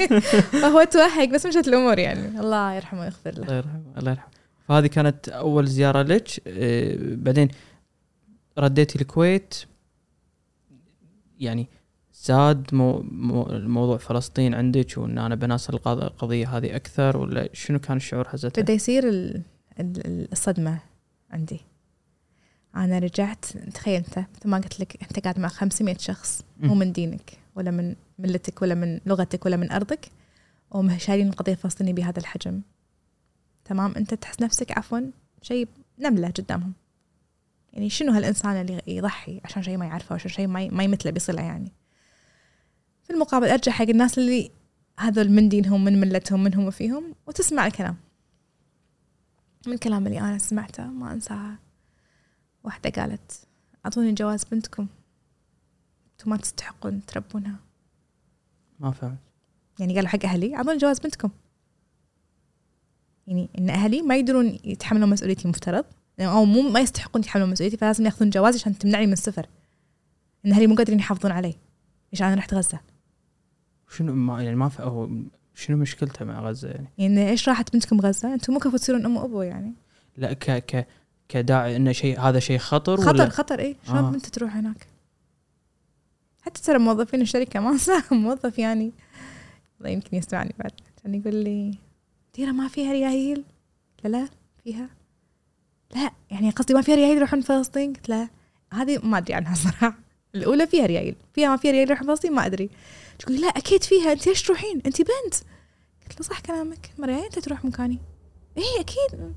فهو توهق بس مشت الأمور يعني. الله يرحمه ويغفر له. الله يرحمه الله يرحمه. فهذه كانت أول زيارة لك. آه، بعدين رديتي الكويت. يعني زاد مو مو موضوع فلسطين عندك وإن أنا بناصر القض- القضية هذه أكثر ولا شنو كان الشعور حزتها؟ بدأ يصير ال- ال- الصدمة. عندي. أنا رجعت تخيل أنت مثل ما قلت لك أنت قاعد مع 500 شخص مو. من دينك ولا من ملتك ولا من لغتك ولا من أرضك ومشارين القضية الفلسطينية بهذا الحجم. تمام؟ أنت تحس نفسك عفوا شيء نملة قدامهم. يعني شنو هالإنسان اللي يضحي عشان شيء ما يعرفه عشان شيء ما يمثله بصلة يعني؟ في المقابل أرجع حق الناس اللي هذول من دينهم من ملتهم منهم وفيهم وتسمع الكلام. من الكلام اللي أنا سمعته ما أنساها. واحدة قالت أعطوني جواز بنتكم أنتم ما تستحقون تربونها. ما فهمت. يعني قالوا حق أهلي أعطوني جواز بنتكم. يعني إن أهلي ما يقدرون يتحملون مسؤوليتي مفترض أو مو ما يستحقون يتحملون مسؤوليتي فلازم يأخذون جوازي عشان تمنعني من السفر. إن أهلي مو قادرين يحافظون علي ليش أنا رحت غزة. شنو ما يعني ما. هو شنو مشكلته مع غزة يعني؟ يعني إيش راحت بنتكم غزة؟ أنتم مو كفو تصيرون أم وأبو يعني. لا ك ك كداعي إنه شيء هذا شيء خطر خطر ولا؟ خطر إيه. شلون آه. انت تروح هناك؟ حتى ترى موظفين الشركة ما انساهم موظف يعني. الله يمكن يسمعني بعد. كان يقول لي ديره ما فيها ريايل لا لا فيها. لا يعني قصدي ما فيها ريايل يروحون فلسطين؟ قلت لا هذه ما أدري عنها صراحة. الأولى فيها ريايل فيها ما فيها ريايل يروحون فلسطين ما أدري. تقول لي لا أكيد فيها انت ليش تروحين؟ انت بنت. قلت له صح كلامك. ما ريايل أنت تروح مكاني. إيه أكيد.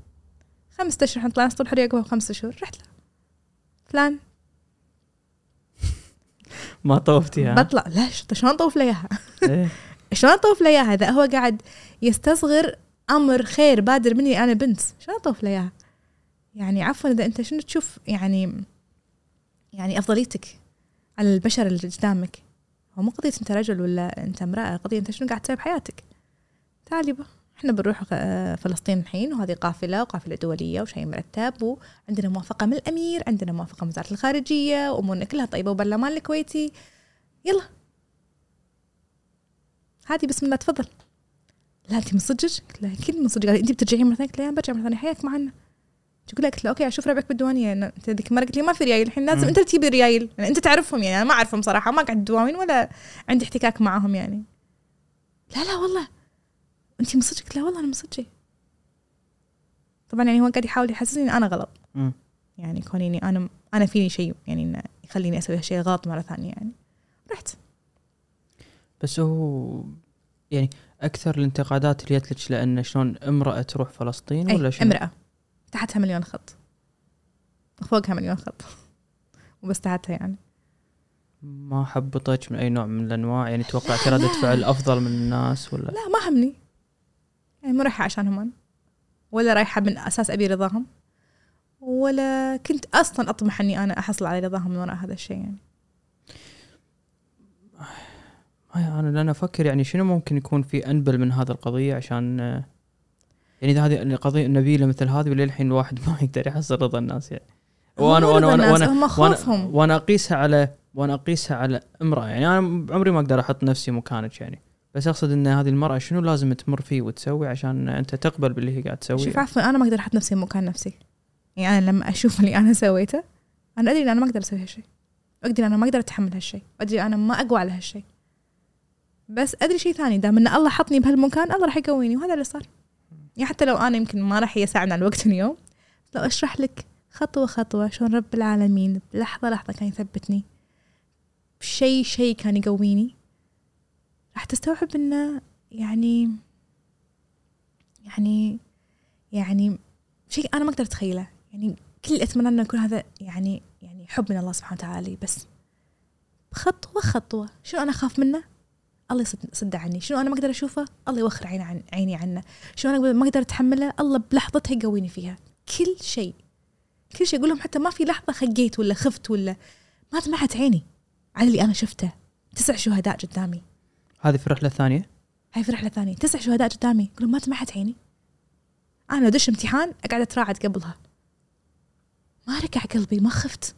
خمسة أشهر إحنا طلعنا الصبح عقبها بخمسة أشهر. رحت له. فلان. ما طوفتي ها؟ بطلع. لا ش- شلون طوف له إياها؟ إيه. شلون طوف له إياها؟ إذا هو قاعد يستصغر أمر خير بادر مني أنا بنت. شلون طوف له إياها؟ يعني عفوا إذا أنت شنو تشوف يعني يعني أفضليتك على البشر اللي قدامك؟ هو مو قضية أنت رجل ولا أنت امرأة قضية أنت شنو قاعد تسوي بحياتك؟ تعالي بقى إحنا بنروح آه، فلسطين الحين وهذه قافلة وقافلة دولية وشيء مرتب وعندنا موافقة من الأمير عندنا موافقة من وزارة الخارجية وأمورنا كلها طيبة وبرلمان الكويتي. يلا. هاتي بسم الله تفضل. لا أنت من صدقك؟ قلت له أكيد من صدق قال أنت بترجعين مرة ثانية؟ قلت له "أنا برجع مرة ثانية. حياك معنا. تقول قلت له okay أشوف ربعك بالديوانيه أنت ذيك المره قلت لي ما في ريايل؟ الحين لازم. أنت تجيب الريايل. يعني أنت تعرفهم يعني أنا ما أعرفهم صراحة ما قاعد دواوين ولا عندي احتكاك معاهم يعني. لا لا والله. أنت من صدقك؟ قلت له والله أنا من صدقي طبعا يعني هو قاعد يحاول يحسسني إن أنا غلط. مم. يعني كونيني أنا أنا فيني شيء يعني إنه يخليني أسوي هالشيء غلط مرة ثانية يعني. رحت. بس هو يعني أكثر الانتقادات اللي جت لك لأن شلون امرأة تروح فلسطين ولا اي شنو؟ امرأة. تحتها مليون خط. فوقها مليون خط. وبس تحتها يعني. ما حبطك من أي نوع من الأنواع. يعني توقعت ردة فعل أفضل من الناس ولا؟ لا ما همني. يعني مو رايحة عشانهم أنا. ولا رايحة من أساس أبي رضاهم. ولا كنت أصلا أطمح إني أنا أحصل على رضاهم من وراء هذا الشيء يعني. هاي أنا لأن أفكر يعني شنو ممكن يكون في أنبل من هذا القضية عشان آه، يعني هذه القضية نبيله مثل هذه وللحين الواحد ما يقدر يحصل رضا الناس يعني. وأنا وأنا وأنا وأنا وأنا, وأنا أقيسها على وأنا أقيسها على امرأة يعني. أنا عمري ما أقدر أحط نفسي مكانك يعني. بس أقصد إن هذه المرأة شنو لازم تمر فيه وتسوي عشان أنت تقبل باللي هي قاعد شوف تسويه عفوا أنا ما أقدر أحط نفسي مكان نفسي. يعني أنا لما أشوف اللي أنا سويته أنا أدري إن أنا ما أقدر أسوي هالشيء ادري أنا ما أقدر أتحمل هالشيء أدري أنا ما أقوى على هالشيء بس أدري شيء ثاني دام إن الله حطني بهالمكان الله راح يقويني وهذا اللي صار. يعني حتى لو أنا يمكن ما راح يساعدنا على الوقت اليوم لو أشرح لك خطوة خطوة شلون رب العالمين بلحظة لحظة كان يثبتني بشيء شيء كان يقويني راح تستوعب إنه يعني يعني يعني شيء أنا ما أقدر أتخيله. يعني كل أتمنى إنه يكون هذا يعني يعني حب من الله سبحانه وتعالى بس خطوة خطوة شنو أنا أخاف منه؟ الله يصد صد عني. شنو أنا ما أقدر أشوفه؟ الله يوخر عيني عن عيني عنه. شنو أنا ما أقدر أتحمله؟ الله بلحظتها يقويني فيها. كل شيء. كل شيء. أقول لهم حتى ما في لحظة خقيت ولا خفت ولا ما دمعت عيني على اللي أنا شفته. تسع شهداء قدامي. هذه في الرحله الثانية هاي في رحلة ثانية. تسع شهداء قدامي. أقول ما دمعت عيني. أنا ادش امتحان أقعد أتراعد قبلها. ما ركع قلبي ما خفت.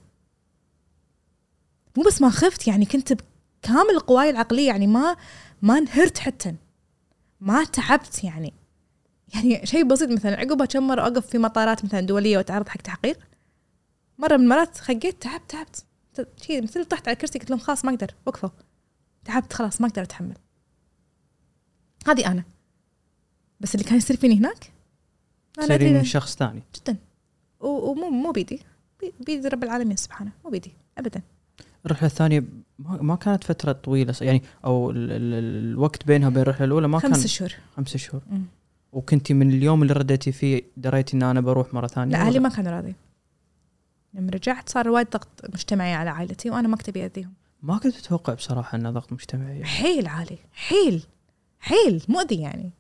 مو بس ما خفت يعني كنت بكامل قواي العقلية يعني ما ما انهرت حتى. ما تعبت يعني. يعني شيء بسيط مثلا عقبها كم مرة اوقف في مطارات مثلا دولية وأتعرض حق تحقيق. مرة من المرات خقيت تعبت تعبت. شيء مثل طحت على الكرسي قلت لهم خلاص ما أقدر وقفوا. تعبت خلاص ما أقدر أتحمل. هذه أنا. بس اللي كان يصير فيني هناك؟ أنا أدري من شخص ثاني. جدا. ومو مو بيدي. بي- بيد رب العالمين سبحانه. مو بيدي. ابدا. الرحلة الثانية ما ما كانت فترة طويلة ص- يعني أو ال ال ال الوقت بينها وبين الرحلة الأولى ما خمس كان خمس شهور. مم. وكنتي من اليوم اللي رديتي فيه دريتي إن أنا بروح مرة ثانية لا؟ أهلي ما كانوا راضيين لما رجعت صار وايد ضغط مجتمعي على عائلتي وأنا ما كنت أبي أذيهم. ما كنت أتوقع بصراحة إنه ضغط مجتمعي. يعني. حيل عالي حيل حيل مؤذي يعني.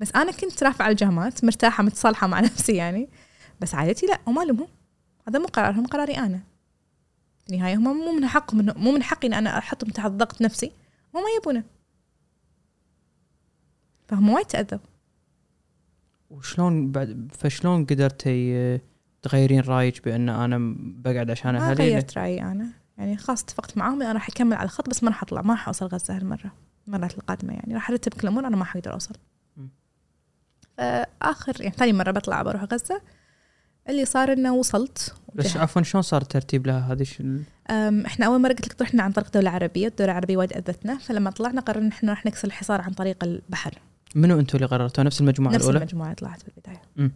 بس أنا كنت رافعة الجامات مرتاحة متصالحة مع نفسي يعني. بس عائلتي لا وما لهم. هذا مو قرارهم قراري أنا. النهايه هم مو من حقهم مو من حقي إن أنا أحطهم تحت ضغط نفسي. هم ما يبونه. فهم وايد تأذوا. وشلون بعد فشلون قدرتي تغيرين رأيك بأن أنا بقعد عشان ما أهلي؟ غيرت رأيي أنا. يعني خلاص اتفقت معاهم أنا راح أكمل على الخط بس ما راح أطلع. ما راح أوصل غزة هالمرة. المرات القادمة يعني. راح أرتب كل الأمور أنا ما حقدر أوصل. اخر يعني ثاني مرة بطلع بروح غزة. اللي صار إنه وصلت. بس. عفوا شلون صار الترتيب لها هذه إحنا أول مرة قلت لك رحنا عن طريق دوله عربيه الدولة العربية وايد أذتنا. فلما طلعنا قررنا إحنا راح نكسر الحصار عن طريق البحر. منو أنتم اللي قررتوا نفس المجموعة نفس الأولى؟ المجموعة اللي طلعت بالبدايه مم.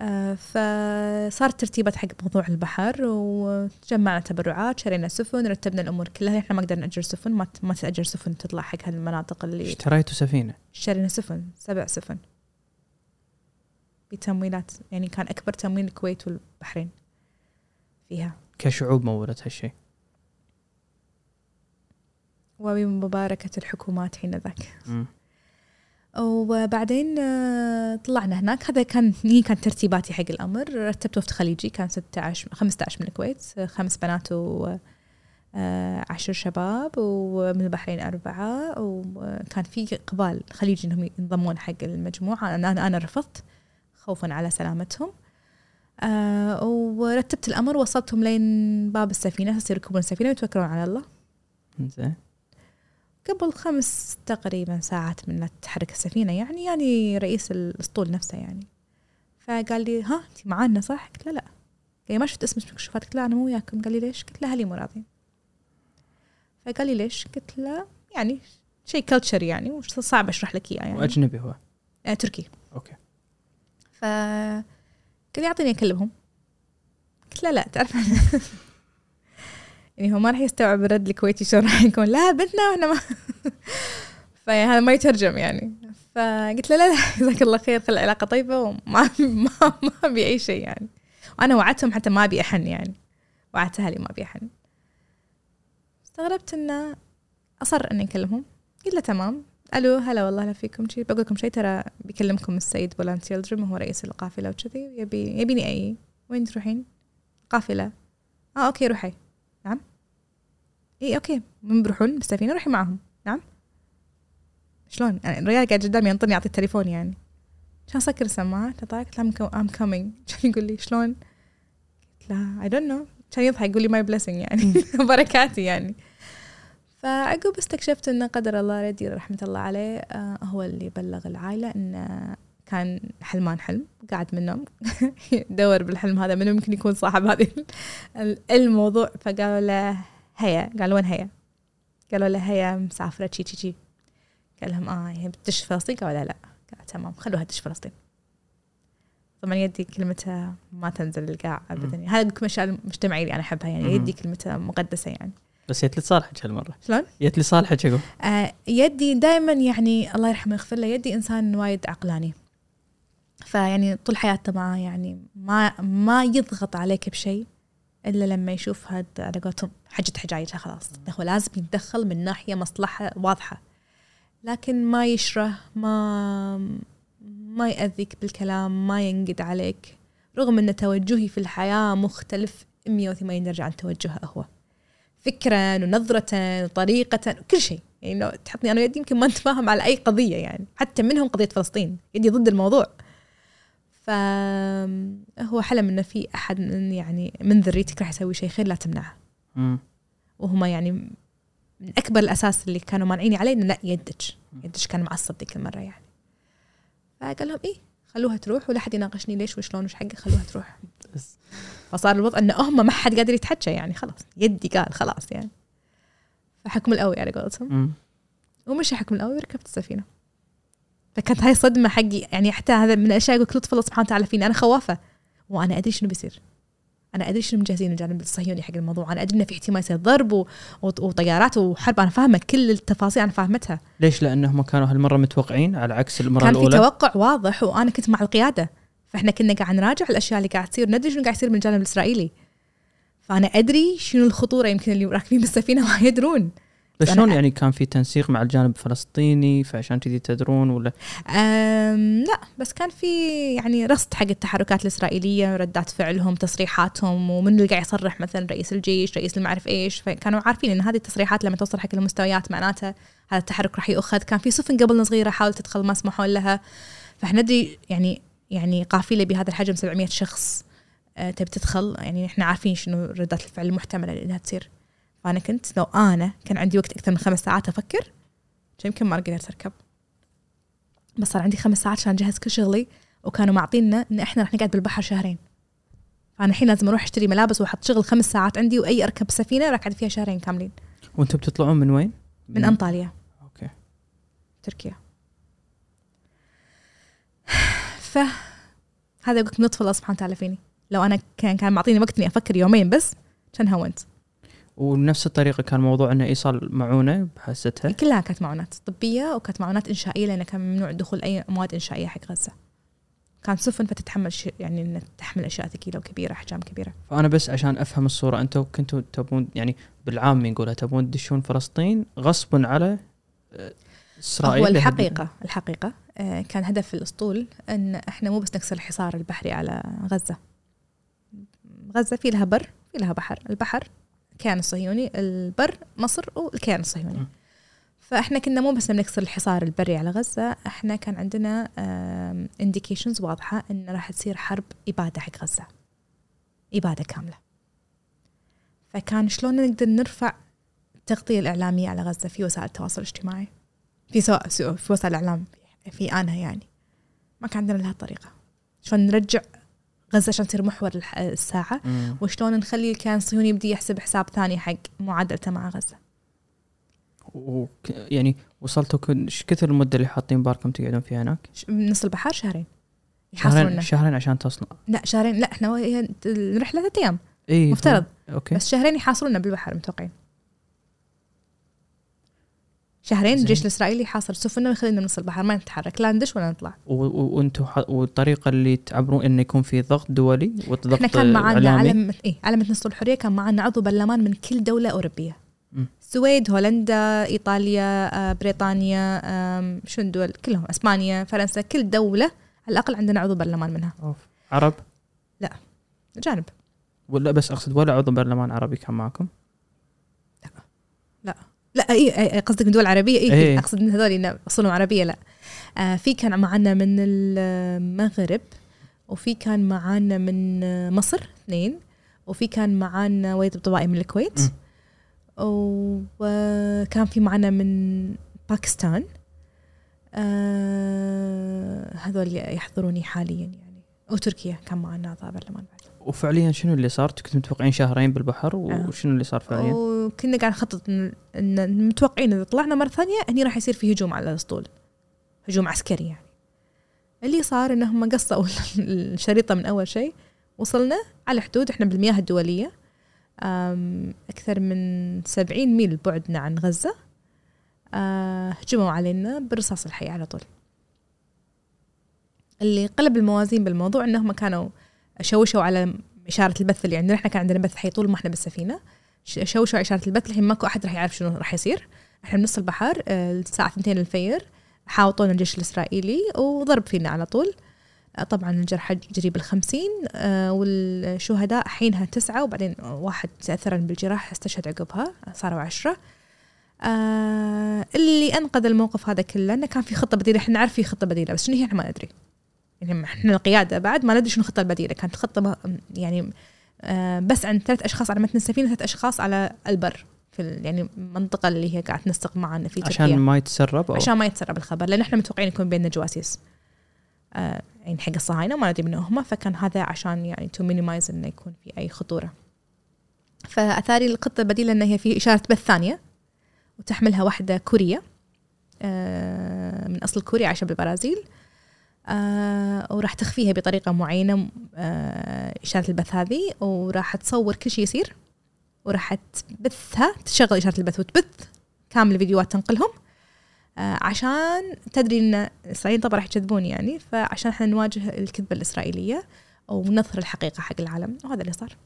آه فصارت ترتيبات حق موضوع البحر وجمعنا تبرعات شرينا سفن رتبنا الأمور كلها. إحنا ما قدرنا نأجر سفن ما ما تأجر سفن تطلع حق هالمناطق اللي اشتريتوا سفينة؟ شرينا سفن سبع سفن. بتمويلات يعني كان أكبر تمويل الكويت والبحرين فيها. كشعوب مولت هالشيء وبمباركة الحكومات حين ذاك. مم. وبعدين آه، طلعنا هناك. هذا كان هي كانت ترتيباتي حق الأمر. رتبت وفد خليجي كان 16 15 من الكويت آه، خمس بنات و آه، عشر شباب ومن البحرين أربعة. وكان في إقبال خليجي إنهم ينضمون حق المجموعة. أنا, أنا رفضت. خوفا على سلامتهم. آه ورتبت الأمر وصلتهم لين باب السفينة يصير يركبون السفينة ويتوكلون على الله. زين قبل خمس تقريبا ساعات من لا تتحرك السفينة يعني يعني رئيس الأسطول نفسه يعني. فقال لي ها انت معانا صح؟ قلت له لا. قال لي ما شفت اسم المكشوفات قلت له أنا مو وياكم. قال لي ليش؟ قلت له أهلي مو راضين فقال لي ليش؟ قلت له يعني شيء culture يعني وصعب أشرح لك إياه يعني. وأجنبي هو؟ آه تركي. okay. ف قال لي اعطيني اكلمهم قلت له لا تعرف. يعني هو ما راح يستوعب الرد الكويتي شلون راح يكون. لا بنتنا إحنا ما. فهذا ما يترجم يعني. فقلت له لا لا جزاك الله خير خلي العلاقة طيبة وما ما ما أبي أي شيء يعني. وأنا وعدتهم حتى ما أبي أحن يعني. وعدت أهلي ما أبي أحن. استغربت إنه أصر إني اكلمهم قلت له تمام. ألو هلا والله فيكم. شيء بقول لكم شيء ترى بيكلمكم السيد بولان تيلدرم هو رئيس القافلة وكذي يبي يبيني اي وين تروحين؟ قافلة. آه okay روحي. نعم. إي okay. من بروحون بالسفينه روحي معهم. نعم. شلون؟ يعني الرجال قاعد قدامي ينطرني يعطي التليفون يعني. كان سكر السماعات قلت له I'm coming كان يقول لي شلون؟ قلت له I don't know كان يضحك يقول لي my blessing يعني. بركاتي يعني. فعقب استكشفت انه قدر الله ردي رحمة الله عليه آه هو اللي بلغ العائلة انه كان حلمان حلم قاعد من النوم دور بالحلم هذا منو ممكن يكون صاحب هذه الموضوع. فقالوا له هيا قالوا وين هيا؟ قالوا له هيا مسافرة تشي تشي قال لهم آه هي بتدش فلسطين؟ قالوا لا لا. قال تمام خلوها تدش فلسطين. طبعا يدي كلمتها ما تنزل القاع ابدا. هذا أقول لكم الاشياء المجتمعيه اللي أنا أحبها يعني يدي كلمتها مقدسة يعني. بس جت لي صالحك هالمرة. شلون؟ جت لي صالحك أقول آه يدي دائما يعني الله يرحمه ويغفر له يدي إنسان وايد عقلاني. فيعني طول حياته معاه يعني ما ما يضغط عليك بشيء إلا لما يشوف هاد على قولتهم حجة حجايجها خلاص. هو لازم يتدخل من ناحية مصلحة واضحة. لكن ما يشره ما ما يأذيك بالكلام ما ينقد عليك. رغم ان توجهي في الحياة مختلف 180 درجة عن توجهه هو. فكرا ونظرة وطريقة كل شيء. يعني لو تحطني أنا يدي يمكن ما نتفاهم على أي قضية يعني. حتى منهم قضية فلسطين. يدي ضد الموضوع. فهو حلم إنه في أحد من يعني من ذريتك راح يسوي شيء خير لا تمنعه. وهما يعني من أكبر الأساس اللي كانوا مانعيني عليه إنه لا يدج. يدج كان معصب ذيك المرة يعني. فقال لهم إيه؟ خلوها تروح ولا حد يناقشني ليش وشلون وش حقي خلوها تروح. فصار الوضع إنه هم ما حد قادر يتحكى يعني خلاص يدي قال خلاص يعني. فحكم القوي على قولتهم. ومشي حكم القوي وركبت السفينة. فكانت هاي صدمة حقي يعني حتى هذا من الأشياء يقول لطف الله سبحانه وتعالى فيني أنا خوافة وأنا أدري شنو بيصير. أنا أدري شنو مجهزين الجانب الصهيوني حق الموضوع. أنا أدري إنه في احتمال يصير ضرب. وطيارات وحرب. أنا فاهمة كل التفاصيل أنا فاهمتها. ليش؟ لأنهم كانوا هالمرة متوقعين على عكس المرة كان الأولى. كان في توقع واضح وأنا كنت مع القيادة. فإحنا كنا قاعد نراجع الأشياء اللي قاعد تصير. ندري شنو قاعد يصير من الجانب الإسرائيلي. فأنا أدري شنو الخطورة يمكن اللي راكبين بالسفينة ما يدرون. بس شلون يعني كان في تنسيق مع الجانب الفلسطيني فعشان كذي تدرون ولا؟ لا بس كان في يعني رصد حق التحركات الإسرائيلية ردات فعلهم تصريحاتهم ومن اللي قاعد يصرح مثلا رئيس الجيش رئيس المعرف إيش فكانوا عارفين إن هذه التصريحات لما توصل حق المستويات معناته هذا التحرك راح يؤخذ. كان في سفن قبلنا صغيرة حاولت تدخل ما سمحوا لها. فإحنا ندري يعني يعني قافلة بهذا الحجم 700 شخص آه، تبي تدخل؟ يعني إحنا عارفين شنو ردات الفعل المحتملة إنها تصير. فانا كنت لو أنا كان عندي وقت أكثر من خمس ساعات أفكر يمكن ما قدرت أركب. بس صار عندي خمس ساعات عشان أجهز كل شغلي وكانوا معطينا إن إحنا راح نقعد بالبحر شهرين. فأنا الحين لازم أروح أشتري ملابس وأحط شغل خمس ساعات عندي وأي أركب سفينة راح اقعد فيها شهرين كاملين. وأنتم بتطلعون من وين؟ من أنطاليا. okay. تركيا. ف هذا يقول لك الله سبحانه وتعالى فيني. لو أنا كان كان معطيني وقت إني أفكر يومين بس كان هونت ونفس الطريقة كان موضوع إنه ايصال معونة بحستها كلها كانت معونات طبية وكانت معونات إنشائية لأنه كان ممنوع دخول أي مواد إنشائية حق غزة كان سفن فتتحمل شيء يعني تحمل أشياء ثقيلة وكبيرة أحجام كبيرة. فأنا بس عشان أفهم الصورة أنتم كنتوا تبون يعني بالعام نقولها تبون تدشون فلسطين غصبا على آه، إسرائيل هو الحقيقة الحقيقة آه، كان هدف الأسطول إن إحنا مو بس نكسر الحصار البحري على غزة. غزة في لها بر في لها بحر، البحر الكيان الصهيوني البر مصر والكيان الصهيوني. فإحنا كنا مو بس بنكسر الحصار البري على غزة إحنا كان عندنا indications واضحة إن راح تصير حرب إبادة حق غزة. إبادة كاملة. فكان شلون نقدر نرفع التغطيه الإعلامية على غزة في وسائل التواصل الاجتماعي؟ في سواء في وسائل الإعلام في آنها يعني. ما كان عندنا لها طريقه شلون نرجع غزة عشان تصير محور الساعة. مم. وشلون نخلي الكيان الصهيوني يبدي يحسب حساب ثاني حق معادلته مع غزة. وك يعني وصلتوا كن- إيش كثر المدة اللي حاطين بالكم تقعدون فيها هناك؟ نص البحر شهرين. شهرين شهرين عشان تصنع. لا شهرين لا إحنا هي الرحله ثلاث أيام. اي مفترض. أوكي. بس شهرين يحاصرونا بالبحر متوقعين. شهرين. الجيش الإسرائيلي يحاصر سفننا ويخلينا بنص البحر ما نتحرك لا ندش ولا نطلع وأنتم ح... والطريقة اللي تعبرون انه يكون في ضغط دولي وضغط إحنا كان إعلامي؟ علم إيه علامة نصر الحرية كان معانا عضو برلمان من كل دولة أوروبية مم. السويد هولندا إيطاليا آه، بريطانيا شو الدول كلهم إسبانيا فرنسا كل دولة على الأقل عندنا عضو برلمان منها أوف. عرب جانب ولا بس أقصد ولا عضو برلمان عربي كان معكم؟ لا اي أي- أي قصدك من دول عربية؟ اي إيه. أقصد إن هذول إن أصولهم عربية لا. آه في كان معانا من المغرب وفي كان معانا من مصر اثنين. وفي كان معانا وليد الطبائي من الكويت. وكان في معانا من باكستان. آه هذول يحضروني حاليا يعني. وتركيا كان معنا اعضاء برلمان بعد وفعليا شنو اللي صار؟ كنتوا متوقعين شهرين بالبحر آه. وشنو اللي صار فعليا؟ وكنا قاعد نخطط ان إن متوقعين إذا طلعنا مرة ثانية هني راح يصير في هجوم على الأسطول هجوم عسكري يعني اللي صار انهم قصوا الشريطة من أول شيء وصلنا على حدود إحنا بالمياه الدولية أكثر من 70 ميل بعدنا عن غزة أه، هجموا علينا بالرصاص الحي على طول اللي قلب الموازين بالموضوع إنهم كانوا شوشوا على إشارة البث اللي عندنا. إحنا كان عندنا بث حي طول ما إحنا بالسفينة. شوشوا إشارة البث الحين ماكو أحد راح يعرف شنو راح يصير. إحنا بنص البحر آه، الساعة 2 الفير حاوطونا الجيش الإسرائيلي وضرب فينا على طول. آه، طبعا الجرحى قريب الخمسين آه، والشهداء حينها تسعة وبعدين واحد تأثرا بالجراح استشهد عقبها صاروا عشرة. آه، اللي أنقذ الموقف هذا كله أنه كان في خطة بديلة. إحنا نعرف في خطة بديلة بس شنو هي إحنا ما ندري. يعني إحنا القيادة بعد ما ندري شنو الخطة البديلة. كانت خطة م- يعني آه، بس عند ثلاث أشخاص على متن السفينة ثلاث أشخاص على البر في يعني المنطقة اللي هي قاعد تنسق معنا في تركيا. عشان ما يتسرب أو؟ عشان ما يتسرب الخبر لأن إحنا متوقعين يكون بيننا جواسيس. آه يعني حق الصهاينة وما ندري منهم هم فكان هذا عشان يعني to minimize إنه يكون في أي خطورة. فأثاري الخطة البديلة ان هي في إشارة بث ثانية وتحملها واحدة كورية آه من أصل كوري عايشة بالبرازيل. آه وراح تخفيها بطريقة معينة آه إشارة البث هذه وراح تصور كل شيء يصير وراح تبثها تشغل إشارة البث وتبث كامل الفيديوهات تنقلهم آه، عشان تدري إن الاسرائيليين طبعا راح يكذبون يعني فعشان إحنا نواجه الكذبة الإسرائيلية ونظهر الحقيقة حق العالم وهذا اللي صار.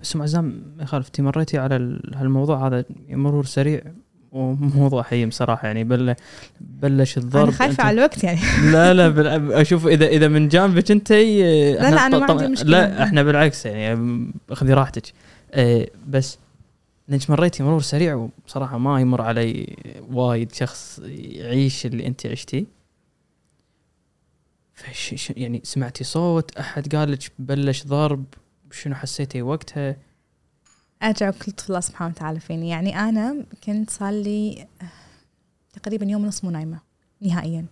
بس ام عزام ما يخالف أنت مريتي على ال- هالموضوع هذا مرور سريع. وموضوع حيم صراحة يعني بل بلش الضرب أنا خايفة على الوقت يعني. لا لا أشوف إذا إذا من جانبك أنت لا لا، أنا ما عندي مشكلة. لا إحنا بالعكس يعني خذي راحتك. آه، بس انك مريتي مرور سريع وبصراحه ما يمر علي وايد شخص يعيش اللي أنت عشتيه. فش يعني سمعتي صوت أحد قال لك بلش ضرب شنو حسيتي وقتها؟ ارجع كل طفل الله سبحانه وتعالى فيني. يعني أنا كنت صار لي تقريبا يوم ونص مو نايمة نهائيا.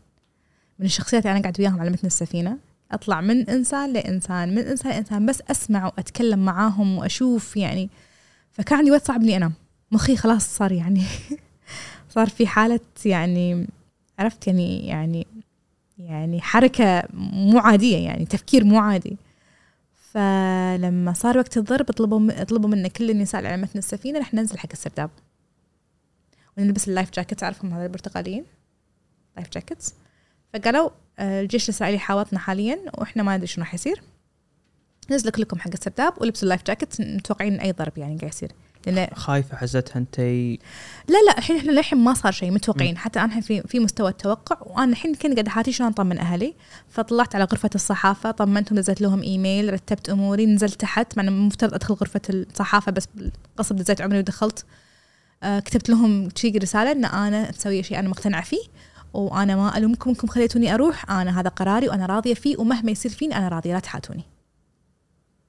من الشخصيات اللي أنا قاعد وياهم على متن السفينة. أطلع من إنسان لإنسان من إنسان لإنسان بس أسمع وأتكلم معاهم وأشوف يعني. فكان عندي وقت صعب إني أنام. مخي خلاص صار يعني صار في حالة يعني عرفت يعني يعني يعني حركة مو عادية يعني تفكير مو عادي. فلما صار وقت الضرب طلبوا طلبوا منا كل النساء اللي على متن السفينة رح ننزل حق السرداب. ونلبس ال life jacket تعرفهم هذول البرتقاليين؟ life jackets. فقالوا آه، الجيش الاسرائيلي حاوطنا حاليا وإحنا ما ندري شنو راح يصير. نزلوا كلكم حق السرداب ولبسوا ال life jacket متوقعين أي ضرب يعني قاعد يصير. خايفة حزتها انت لا لا الحين إحنا للحين ما صار شيء متوقعين. حتى أنا في في مستوى التوقع وأنا الحين كنت قاعدة حاتي شلون أطمن أهلي. فطلعت على غرفة الصحافة طمنتهم نزلت لهم إيميل رتبت أموري نزلت تحت. مع إنه المفترض أدخل غرفة الصحافة بس بالقصد دزيت عمري ودخلت. آه كتبت لهم شيء رسالة إن أنا مسويه شيء أنا مقتنعة فيه وأنا ما ألومكم إنكم خليتوني أروح. أنا هذا قراري وأنا راضية فيه. ومهما يصير فيني أنا راضية لا تحاتوني.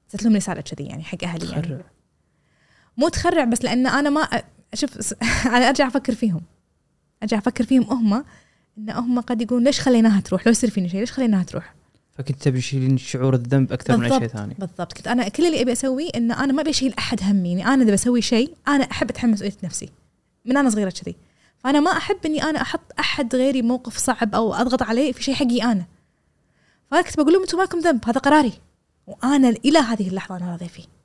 نزلت لهم رسالة كذي يعني حق أهلي يعني. مو تخرع بس لأن أنا ما شوف أنا أرجع أفكر فيهم. أرجع أفكر فيهم هم إن هم قد يقولون ليش خليناها تروح؟ لو يصير فيني شيء ليش خليناها تروح؟ فكنت تبي تشيلين شعور الذنب أكثر من أي شيء. ثاني. بالضبط. كنت أنا كل اللي أبي أسويه إن أنا ما أبي أشيل أحد همي. يعني أنا إذا بسوي شيء أنا أحب اتحمل مسؤوليه نفسي. من أنا صغيرة كذي. فأنا ما أحب إني أنا أحط أحد غيري موقف صعب أو أضغط عليه في شيء حقي أنا. فأنا كنت بقول لهم أنتم مالكم ذنب هذا قراري. وأنا إلى هذه اللحظة أنا راضية فيه.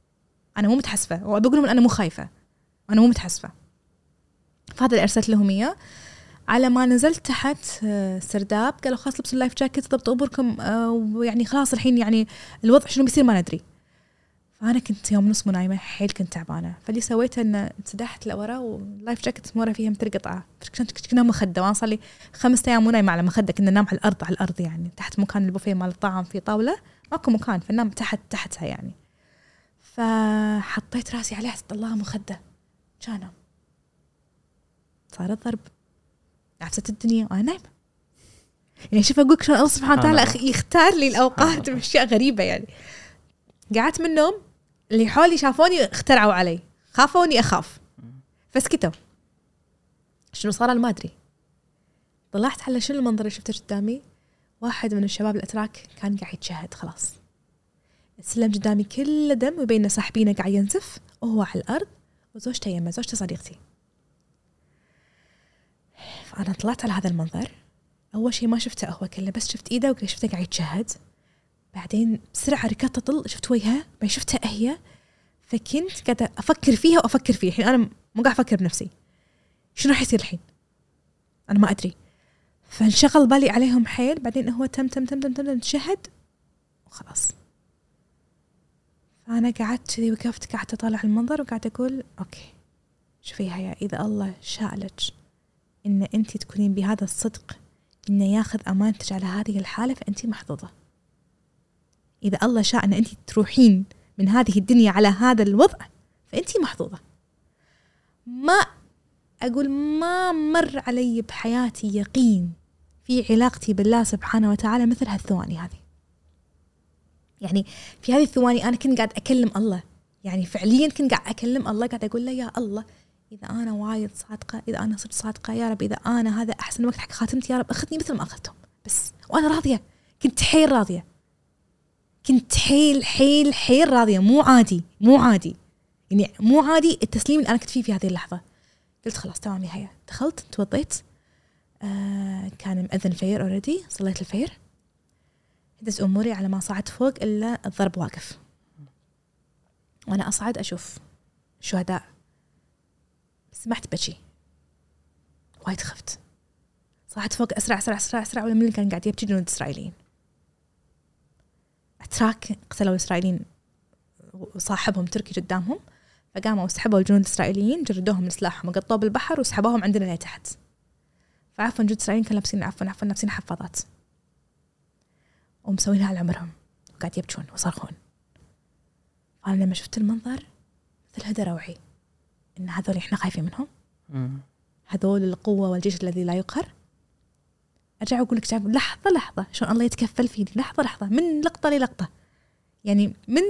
أنا مو متحسفة. وبقول لهم أنا مو خايفة. أنا مو متحسفة. فهذا اللي أرسلت لهم إياه. على ما نزلت تحت آه، سرداب قالوا خلاص لبسوا ال life jacket ضبطوا أموركم آه، ويعني خلاص الحين يعني الوضع شنو بيصير ما ندري. فأنا كنت يوم نص نايمة حيل كنت تعبانة. فاللي سويته ان انسدحت لورا وال life jacket مورا فيها مثل قطعة. كنا مخدة. وأنا صار لي خمس أيام مو نايمة على مخدة كنا ننام على الأرض على الأرض يعني. تحت مكان البوفيه مال الطعام في طاولة. ماكو مكان فننام تحت تحتها يعني. فحطيت راسي عليها حسيت الله مخدة. كان صار الضرب. عفسة الدنيا وأنا نايمة. يعني شوف أقول لك شلون الله سبحانه سبحان وتعالى يختار لي الأوقات. بأشياء غريبة يعني. قعدت من النوم اللي حولي شافوني اخترعوا علي. خافوني أخاف. فسكتوا. شنو صار أنا ما أدري. طلعت على شنو المنظر اللي شفته قدامي؟ واحد من الشباب الأتراك كان قاعد يتشهد خلاص. السلم قدامي كله دم وبين ساحبينه قاعد ينزف وهو على الأرض وزوجته يمه زوجته صديقتي. فأنا طلعت على هذا المنظر. أول شيء ما شفته هو كله بس شفت إيده وشفته قاعد يتشهد. بعدين بسرعة ركضت أطل شفت وجهها بعدين شفتها هي فكنت قاعدة أفكر فيها وأفكر فيه الحين أنا مو قاعد أفكر بنفسي. شنو راح يصير الحين؟ أنا ما أدري. فانشغل بالي عليهم حيل بعدين هو تم تم تم تم تم, تم وخلاص. فأنا قعدت كذي وقفت قعدت اطالع المنظر وقعدت أقول أوكي شوفي هيا إذا الله شاء لك إن انت تكونين بهذا الصدق إنه ياخذ أمانتك على هذه الحالة فانت محظوظة. إذا الله شاء إن انت تروحين من هذه الدنيا على هذا الوضع فانت محظوظة. ما أقول ما مر علي بحياتي يقين في علاقتي بالله سبحانه وتعالى مثل هالثواني هذه. يعني في هذه الثواني أنا كنت قاعد أكلم الله. يعني فعليا كنت قاعد أكلم الله قاعد أقول له يا الله إذا أنا وايد صادقة إذا أنا صرت صادقة يا رب إذا أنا هذا أحسن وقت حق خاتمتي يا رب أخذني مثل ما أخذتهم بس وأنا راضية. كنت حيل راضية. كنت حيل حيل حيل راضية. مو عادي مو عادي. يعني مو عادي التسليم اللي أنا كنت فيه في هذه اللحظة. قلت خلاص تمام يا هيا. دخلت توضيت. آه كان مأذن فير already صليت الفير. هدز أموري على ما صعدت فوق إلا الضرب واقف. وأنا أصعد أشوف شهداء. سمعت بكي وايد خفت. صعدت فوق أسرع أسرع أسرع أسرع ولا من كان قاعد يبكي جنود إسرائيليين. أتراك قتلوا الاسرائيليين وصاحبهم تركي قدامهم. فقاموا سحبوا الجنود الإسرائيليين جردوهم من سلاحهم وقطوه بالبحر وسحبوهم عندنا لتحت. فعفوا جنود إسرائيليين كانوا لابسين عفوا عفوا لابسين حفاضات ومسوينها على عمرهم وقاعد يبكون ويصرخون فانا لما شفت المنظر مثل هدى روعي. إن هذول إحنا خايفين منهم. هذول القوة والجيش الذي لا يقهر. أرجع أقول لك لحظة لحظة. شلون الله يتكفل فيني لحظة لحظة. من لقطة للقطة. يعني من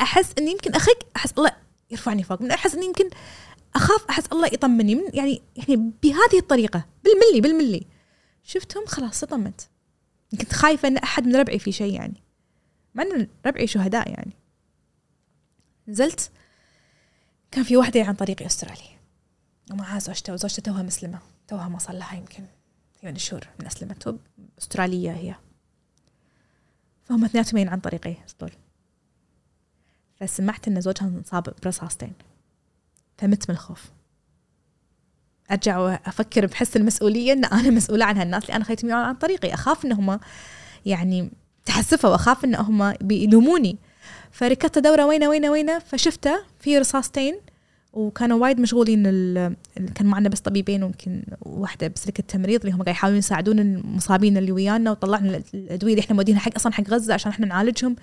أحس إني يمكن أخق أحس الله يرفعني فوق. من أحس إني يمكن أخاف أحس الله يطمني. من يعني يعني بهذه الطريقة. بالملي بالملي. شفتهم خلاص طمنت كنت خايفة إن أحد من ربعي في شيء يعني. مع إن ربعي شهداء يعني. نزلت كان في واحدة عن طريقي أستراليا. ومعها زوجته وزوجته توها مسلمة. توها ما صار لها يمكن ثمان شهور من أسلمت أسترالية هي. فهم اثنيناتهم عن طريقي اسطول فسمعت إن زوجها انصاب برصاصتين. فمت من الخوف. أرجع وأفكر بحس المسؤولية إن أنا مسؤولة عن هالناس اللي أنا خليتهم عن طريقي. أخاف انهم يعني تحسفوا واخاف انهم بيلوموني. فركضت دورة وينه وينه وينه فشفته في رصاصتين وكانوا وايد مشغولين ال- كان معنا بس طبيبين ويمكن واحدة بسلك التمريض اللي هم قاعد يحاولون يساعدون المصابين اللي ويانا وطلعنا الأدوية اللي إحنا مودينها حق أصلا حق غزة عشان إحنا نعالجهم.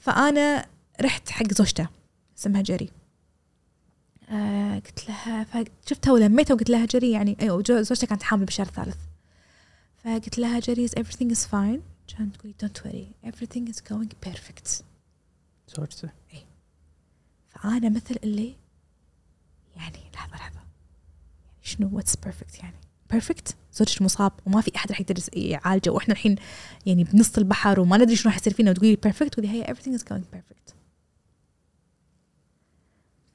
فأنا رحت حق زوجته اسمها جري آه قلت لها فشفتها ولميتها وقلت لها جري يعني أيوه زوجتها كانت حامل بالشهر الثالث فقلت لها جري everything is fine. كانت تقولي don't worry everything is going perfect. زوجته؟ فأنا مثل اللي يعني لحظة لحظة. شنو what's perfect يعني perfect زوجك مصاب وما في أحد راح يقدر يعالجه وإحنا الحين يعني بنص البحر وما ندري شنو راح يصير فينا وتقولي perfect تقولي هي everything is going perfect.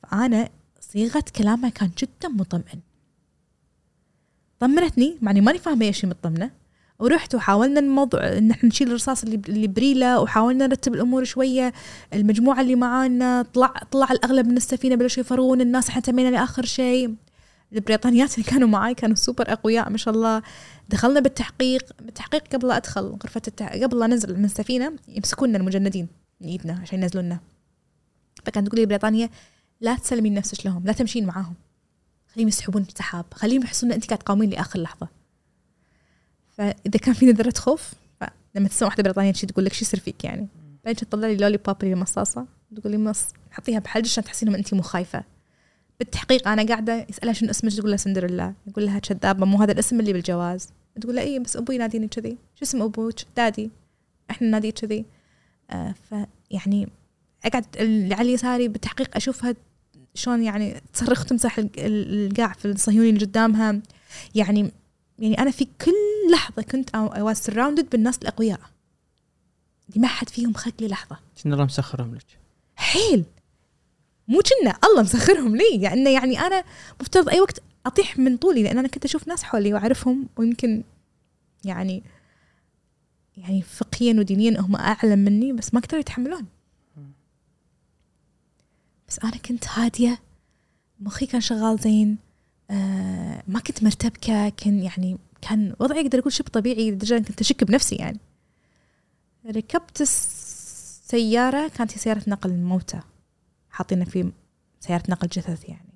فأنا صيغة كلامها كان جدا مطمئن. طمنتني معني ماني فاهمة إيش هي مطمنه ورحت وحاولنا الموضوع إن إحنا نشيل الرصاص اللي اللي بريلة وحاولنا نرتب الأمور شوية. المجموعة اللي معانا طلع طلع الأغلب من السفينة بلشوا يفرون الناس إحنا تمينا لآخر شيء. البريطانيات اللي كانوا معاي كانوا سوبر أقوياء ما شاء الله. دخلنا بالتحقيق بالتحقيق قبل لا أدخل غرفة التح... قبل لا ننزل من السفينة يمسكونا المجندين من إيدنا عشان ينزلونا. فكانت تقول لي بريطانيا لا تسلمين نفسك لهم لا تمشين معاهم. خليهم يسحبون السحاب خليهم يحسون إن أنت قاعد تقاومين لآخر لحظة. فإذا كان في نذره خوف فلما تسمع واحدة بريطانية شي تقول لك شو يصير فيك يعني. بعدين تطلع لي لولي باب اللي مصاصة تقول لي مص حطيها بحلج عشان تحسين ان أنت مو خايفة. بالتحقيق أنا قاعدة يسألها شنو اسمك تقول لها سندريلا. يقول لها كذابة مو هذا الاسم اللي بالجواز. تقول له اي بس أبوي يناديني كذي. شو اسم أبوك؟ دادي. إحنا ناديه كذي. آه فيعني أقعد اللي على يساري بالتحقيق أشوفها شلون يعني تصرخ تمسح القاع في الصهيوني اللي قدامها. يعني يعني أنا في كل لحظة كنت اي واز سراوندد بالناس الأقوياء. اللي ما حد فيهم خلق لي لحظة. كنا الله مسخرهم لك؟ حيل. مو كنا الله مسخرهم لي. يعني يعني أنا مفترض أي وقت أطيح من طولي لأن أنا كنت أشوف ناس حولي وأعرفهم ويمكن يعني يعني فقهيا ودينيا هم اعلم مني بس ما قدروا يتحملون. بس أنا كنت هادية مخي كان شغال زين آه ما كنت مرتبكة كان يعني كان وضعي أقدر أقول شبه طبيعي لدرجة كنت أشك بنفسي يعني. ركبت السياره كانت هي سيارة نقل الموتى حاطيننا في سيارة نقل جثث يعني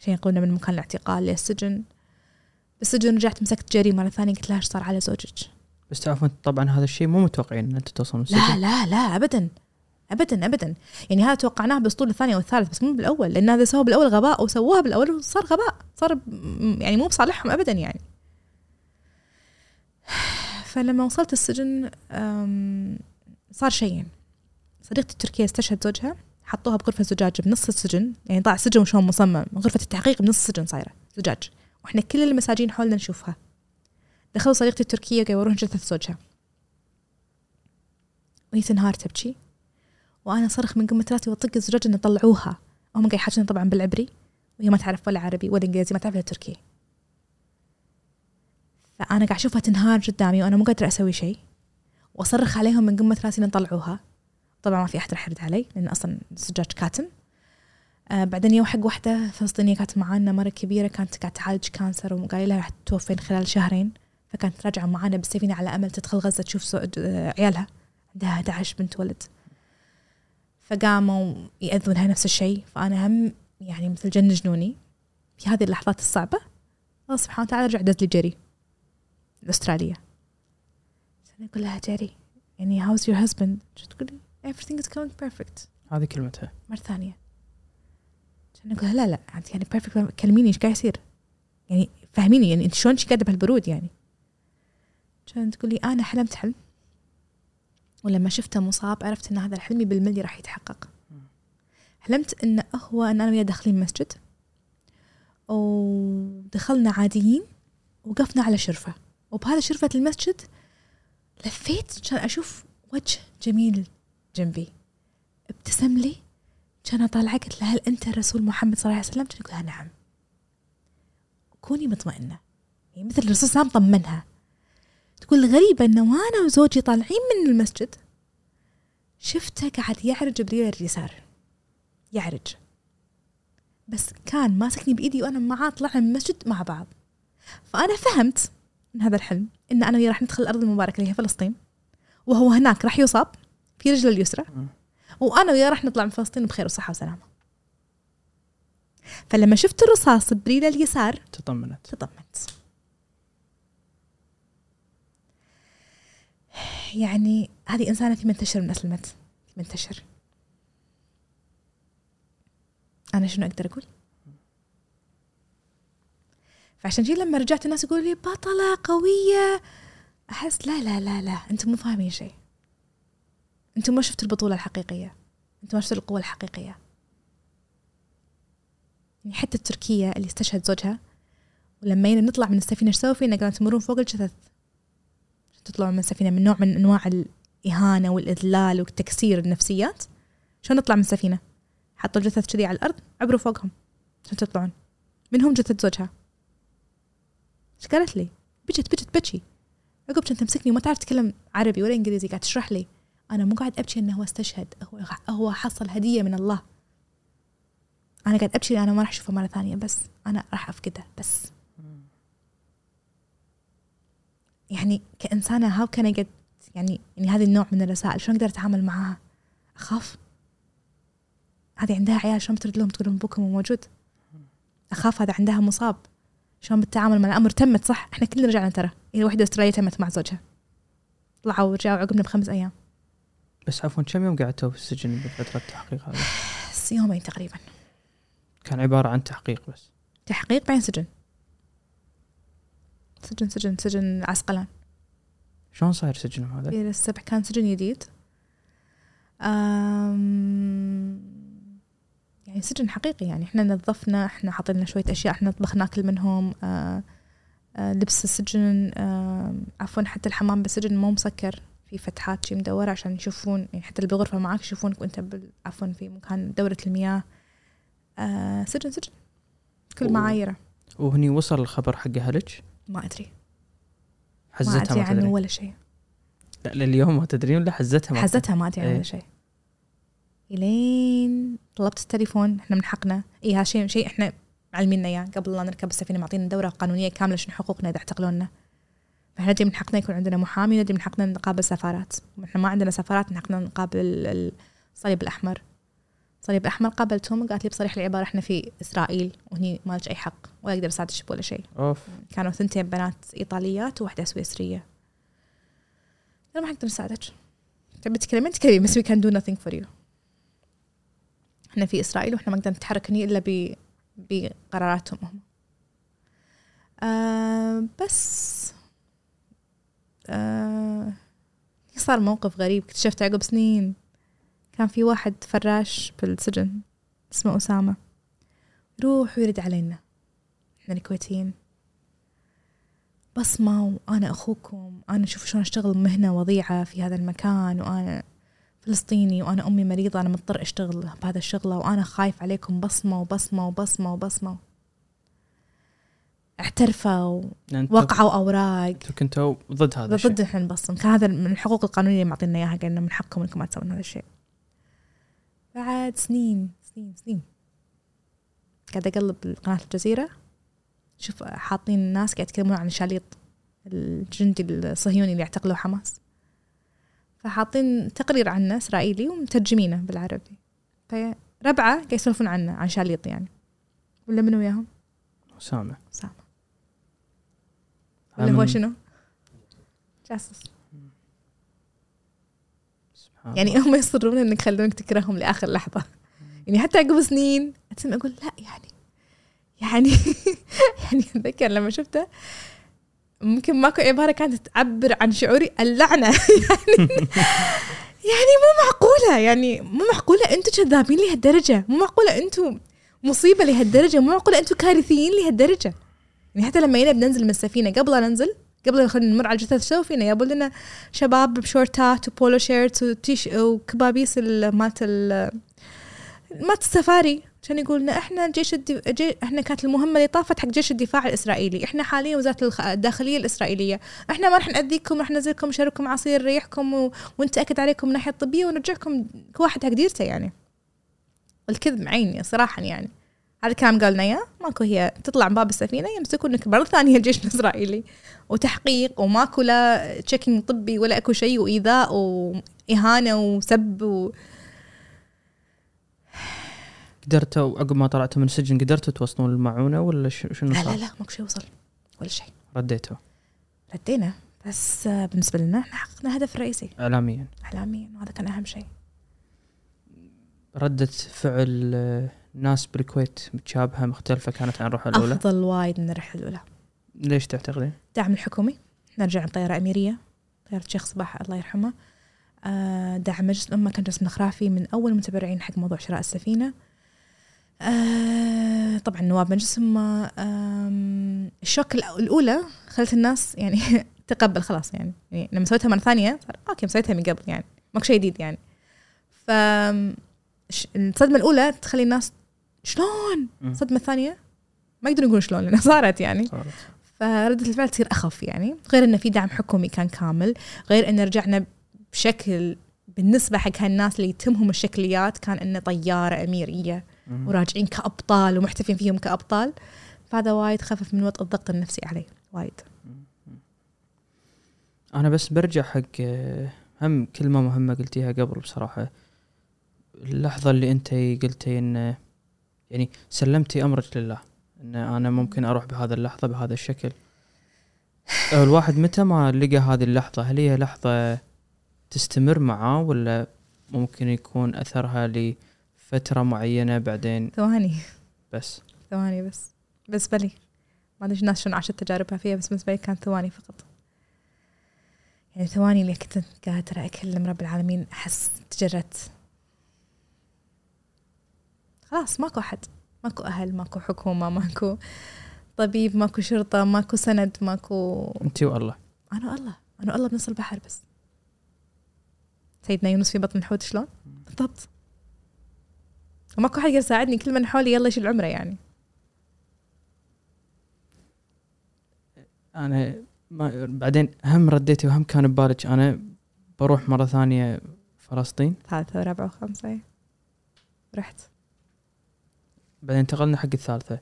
عشان ينقلنا من مكان الاعتقال للسجن. بالسجن رجعت مسكت جري مرة ثانية قلت لها إيش صار على زوجك؟ بس تعرفون طبعا هذا الشيء مو متوقعين إن انت توصل من لا السجن. لا لا ابدا. ابدا ابدا. يعني هذا توقعناه بالأسطول الثاني والثالث بس مو بالأول لأن هذا سووه بالأول غباء وسووها بالأول وصار غباء صار يعني مو بصالحهم ابدا يعني. فلما وصلت السجن صار شيئين. صديقتي التركية استشهد زوجها حطوها بغرفة زجاج بنص السجن يعني طلع السجن وشلون مصمم غرفة التحقيق بنص السجن صايرة زجاج. وإحنا كل المساجين حولنا نشوفها. دخلوا صديقتي التركية قالوا يروحون جثث زوجها. وهي تنهار تبكي. وأنا صرخ من قمة راسي وأطق الزجاج ان طلعوها. هم قاعد يحاجون طبعا بالعبري وهي ما تعرف ولا عربي ولا إنجليزي ما تعرف إلا تركي. فأنا قاعد أشوفها تنهار قدامي وأنا مو قادرة أسوي شيء. وأصرخ عليهم من قمة راسي ان طلعوها. طبعا ما في أحد راح يرد علي لأن أصلا الزجاج كاتم. آه بعدين يوم حق واحدة فلسطينية كانت معانا مرة كبيرة كانت قاعدة تعالج كانسر وقال لها راح تتوفين خلال شهرين. فكانت راجعه معانا بالسفينة على أمل تدخل غزة تشوف آه، عيالها. عندها 11 بنت ولد. فقاموا يأذون لها نفس الشيء. فأنا هم يعني مثل جن جنوني في هذه اللحظات الصعبة. الله سبحانه وتعالى رجع دز لي جيري الأسترالية. أنا أقول لها جيري يعني how's your husband? شو تقول لي؟ everything is going perfect. هذه كلمتها. مرة ثانية. عشان أقول لها لا لا أنت يعني perfect. كلميني إيش قاعد يصير؟ يعني فهميني يعني أنت شلون قاعدة بهالبرود يعني؟ عشان تقول لي أنا حلمت حلم. ولما شفته مصاب عرفت إن هذا حلمي بالملي راح يتحقق. حلمت إن هو إن أنا وياه داخلين مسجد ودخلنا عاديين وقفنا على شرفة. وبهذا شرفة المسجد لفيت عشان أشوف وجه جميل جنبي. ابتسم لي كان أطالعه قلت له هل أنت رسول محمد صلى الله عليه وسلم؟ كان يقول نعم. كوني مطمئنة. يعني مثل الرسول صلى الله عليه وسلم طمنها. تقول غريبة إنه وأنا وزوجي طالعين من المسجد شفته قاعد يعرج بريل اليسار يعرج. بس كان ماسكني بإيدي وأنا معاه طلعنا من المسجد مع بعض. فأنا فهمت من هذا الحلم إن أنا وياه راح ندخل الأرض المباركة اللي هي فلسطين وهو هناك راح يصاب في رجله اليسرى مم. وأنا وياه راح نطلع من فلسطين بخير وصحة وسلامة. فلما شفت الرصاص بريله اليسار تطمنت. تطمنت. يعني هذه إنسانة في منتشر من أسلمت في منتشر. أنا شنو أقدر أقول؟ فعشان شي لما رجعت الناس يقولوا لي بطلة قوية أحس لا لا لا لا أنتم مو فاهمين شيء. أنتم ما شفتوا البطولة الحقيقية. أنتم ما شفتوا القوة الحقيقية. يعني حتى التركية اللي استشهد زوجها ولما نطلع من السفينة إيش سووا فينا؟ قالوا تمرون فوق الجثث. تطلعون من السفينه من نوع من أنواع الإهانة والإذلال وتكسير النفسيات شلون نطلع من السفينه؟ حطوا الجثث كذي على الأرض عبروا فوقهم عشان تطلعون. منهم جثة زوجها. إيش قالت لي؟ بجت بجت بكي عقب كانت تمسكني وما تعرف تتكلم عربي ولا إنجليزي قاعد تشرح لي. أنا مو قاعد أبكي إنه هو استشهد هو هو حصل هدية من الله. أنا قاعد أبكي أنا ما راح أشوفه مرة ثانية بس أنا راح أفقده بس. يعني كإنسانة هاو كان قد يعني يعني هذه النوع من الرسائل شلون أقدر أتعامل معاها أخاف. هذه عندها عيال شلون بترد لهم تقول لهم ابوكم موجود؟ أخاف هذا عندها مصاب. شلون بالتعامل مع الامر تمت صح؟ إحنا كلنا رجعنا ترى. هي وحدة أسترالية تمت مع زوجها. طلعوا ورجعوا عقبنا بخمس أيام. بس عفوا كم يوم قعدتوا في السجن بفترة التحقيق؟ بس يومين تقريبا. كان عبارة عن تحقيق بس. تحقيق بعدين سجن. سجن سجن سجن عسقلان. شلون صاير سجنهم هذا؟ في السبع كان سجن جديد. أم يعني سجن حقيقي يعني إحنا نظفنا إحنا حاطين شوية أشياء إحنا نطبخ ناكل منهم. آه آه لبس السجن عفوا حتى الحمام بالسجن مو مسكر في فتحات شي مدورة عشان يشوفون يعني حتى اللي بالغرفة معاك يشوفونك وأنت عفوا في مكان دورة المياه. آه سجن سجن. كل. معايره وهني وصل الخبر حق أهلك؟ ما أدري. ما حزتها أدري ما عنه تدري. ولا شيء. لا لليوم ما تدرين ولا حزتها ما؟ حزتها ما أدري عنه إيه. ولا شيء. إلين طلبت التليفون إحنا من حقنا اي هذا شيء شيء إحنا معلميننا اياه قبل لا نركب السفينة معطينا دوره قانونيه كاملة شنو حقوقنا إذا اعتقلونا. فإحنا ندري من حقنا يكون عندنا محامي ندري من حقنا نقابل سفارات. إحنا ما عندنا سفارات من حقنا نقابل ال- الصليب الأحمر. الصليب الاحمر قابلتهم وقالت لي بصريح العبارة إحنا في إسرائيل وهني ما لك أي حق ولا أقدر أساعدك ولا شيء. أوف. كانوا ثنتين بنات إيطاليات وواحدة سويسرية. أنا ما حقدر نساعدك تبي تتكلمين تكلمين بس we can do nothing for you. إحنا في إسرائيل وإحنا ما نقدر نتحرك هني إلا ب بقراراتهم هم. آه بس آه صار موقف غريب. اكتشفت عقب سنين. كان في واحد فراش بالسجن اسمه أسامة. يروح ويرد علينا. إحنا الكويتيين. بصمة وأنا أخوكم. أنا شوف شلون أشتغل مهنة وضيعة في هذا المكان وأنا فلسطيني وأنا أمي مريضة. أنا مضطر أشتغل بهذا الشغلة وأنا خايف عليكم. بصمة وبصمة وبصمة وبصمة. اعترفوا أنتوا وقعوا أوراق. أنتوا كنتوا ضد هذا الشيء. ضد إحنا نبصم كان هذا من الحقوق القانونية اللي معطينا إياها قالنا من حقكم إنكم ما تسوون هذا الشيء. بعد سنين سنين سنين. قاعدة أقلب قناة الجزيرة. شوف حاطين الناس قاعد يتكلمون عن شاليط الجندي الصهيوني اللي اعتقلوا حماس. فحاطين تقرير عنه إسرائيلي ومترجمينه بالعربي. فربعة قاعد يسولفون عنه عن شاليط يعني. ولا منو وياهم؟ أسامة. هذا ولا هو من- شنو؟ جاسوس. يعني الله. هم يصرون إنك يخلونك تكرههم لآخر لحظة. يعني حتى عقب سنين اسمع أقول لا يعني يعني يعني أتذكر لما شفته ممكن ماكو عباره كانت تعبر عن شعوري اللعنة. يعني يعني مو معقولة يعني مو معقولة أنتم كذابين لهالدرجة. مو معقولة أنتم مصيبة لهالدرجة. مو معقولة أنتم كارثيين لهالدرجة. يعني حتى لما جينا بننزل من السفينة قبل لا ننزل قبل خلينا نمر على الجثث شو فينا؟ يابوا لنا شباب بشورتات و polo shirts وتيش وكبابيس ال- مالت ال- مالت السفاري. كان يقول لنا إحنا جيش الدي... جي... إحنا كانت المهمة اللي طافت حق جيش الدفاع الإسرائيلي. إحنا حاليا وزارة. الداخلية الإسرائيلية. إحنا ما راح نأذيكم راح ننزلكم نشربكم عصير ريحكم و... ونتأكد عليكم من الناحيه الطبية ونرجعكم كل واحد حق ديرته يعني. الكذب معيني صراحة يعني. هذا الكلام قالنا إياه. ماكو هي تطلع من باب السفينة يمسكونك مرة ثانية الجيش الإسرائيلي. وتحقيق وماكو لا تشيكينج طبي ولا أكو شيء وإيذاء وإهانة وسب و... قدرتوا عقب ما طلعتوا من السجن قدرتوا توصلون المعونه ولا شنو لا لا؟ لا ماكو شيء وصل. ولا شيء. رديتوا. ردينا. بس بالنسبة لنا إحنا حققنا الهدف الرئيسي اعلاميا. اعلاميا وهذا كان أهم شيء. ردة فعل آه، الناس بالكويت متشابهه مختلفة كانت عن الروح الأولى. أفضل وايد من الرحلة الأولى. ليش تعتقدين؟ دعم الحكومي. نرجع بطياره أميرية. طيارة الشيخ صباح الله يرحمه. آه، دعم مجلس الأمة كان جسم الخرافي من أول المتبرعين حق موضوع شراء السفينة. آه، طبعا نواب مجلس الأمة. الشوك الأولى خلت الناس يعني تقبل خلاص يعني, يعني لما سويتها مرة ثانية صار أوكي مسويتها من قبل يعني. ماكو شيء جديد يعني. ف الصدمة الأولى تخلي الناس شلون. الصدمه الثانية ما يقدرون يقولون شلون لأنها صارت يعني. صارت. فردة الفعل تصير أخف يعني. غير إنه في دعم حكومي كان كامل. غير إنه رجعنا بشكل بالنسبة حق هالناس اللي يتمهم الشكليات كان إنه طيارة أميرية مم. وراجعين كأبطال ومحتفين فيهم كأبطال. فهذا وايد خفف من وطء الضغط النفسي علي. وايد. أنا بس برجع حق آه، هم كلمة مهمة قلتيها قبل بصراحة. اللحظة اللي أنت قلتي إن يعني سلمتي أمرك لله إن أنا ممكن أروح بهذا اللحظة بهذا الشكل. الواحد متى ما لقى هذه اللحظة هل هي لحظة تستمر معاه ولا ممكن يكون أثرها لفترة معينة بعدين؟ ثواني. بس. ثواني بس. بالنسبة لي ما أدري الناس شلون عاشت تجاربها فيها بس بالنسبة لي كانت ثواني فقط. يعني ثواني اللي كنت قادرة أكلم رب العالمين أحس تجرت خلاص ماكو أحد. ماكو أهل ماكو حكومة ماكو طبيب ماكو شرطة ماكو سند ماكو أنت والله. أنا والله. أنا والله بنص البحر بس. سيدنا يونس في بطن الحوت شلون؟ بالضبط. وماكو حد يساعدني كل من حولي يلا يشيل عمره يعني. أنا ما بعدين هم رديتي وهم كان ببالك. أنا بروح مرة ثانية فلسطين. ثالثة ورابعة وخامسة إيه. رحت. بعدين انتقلنا حق الثالثة.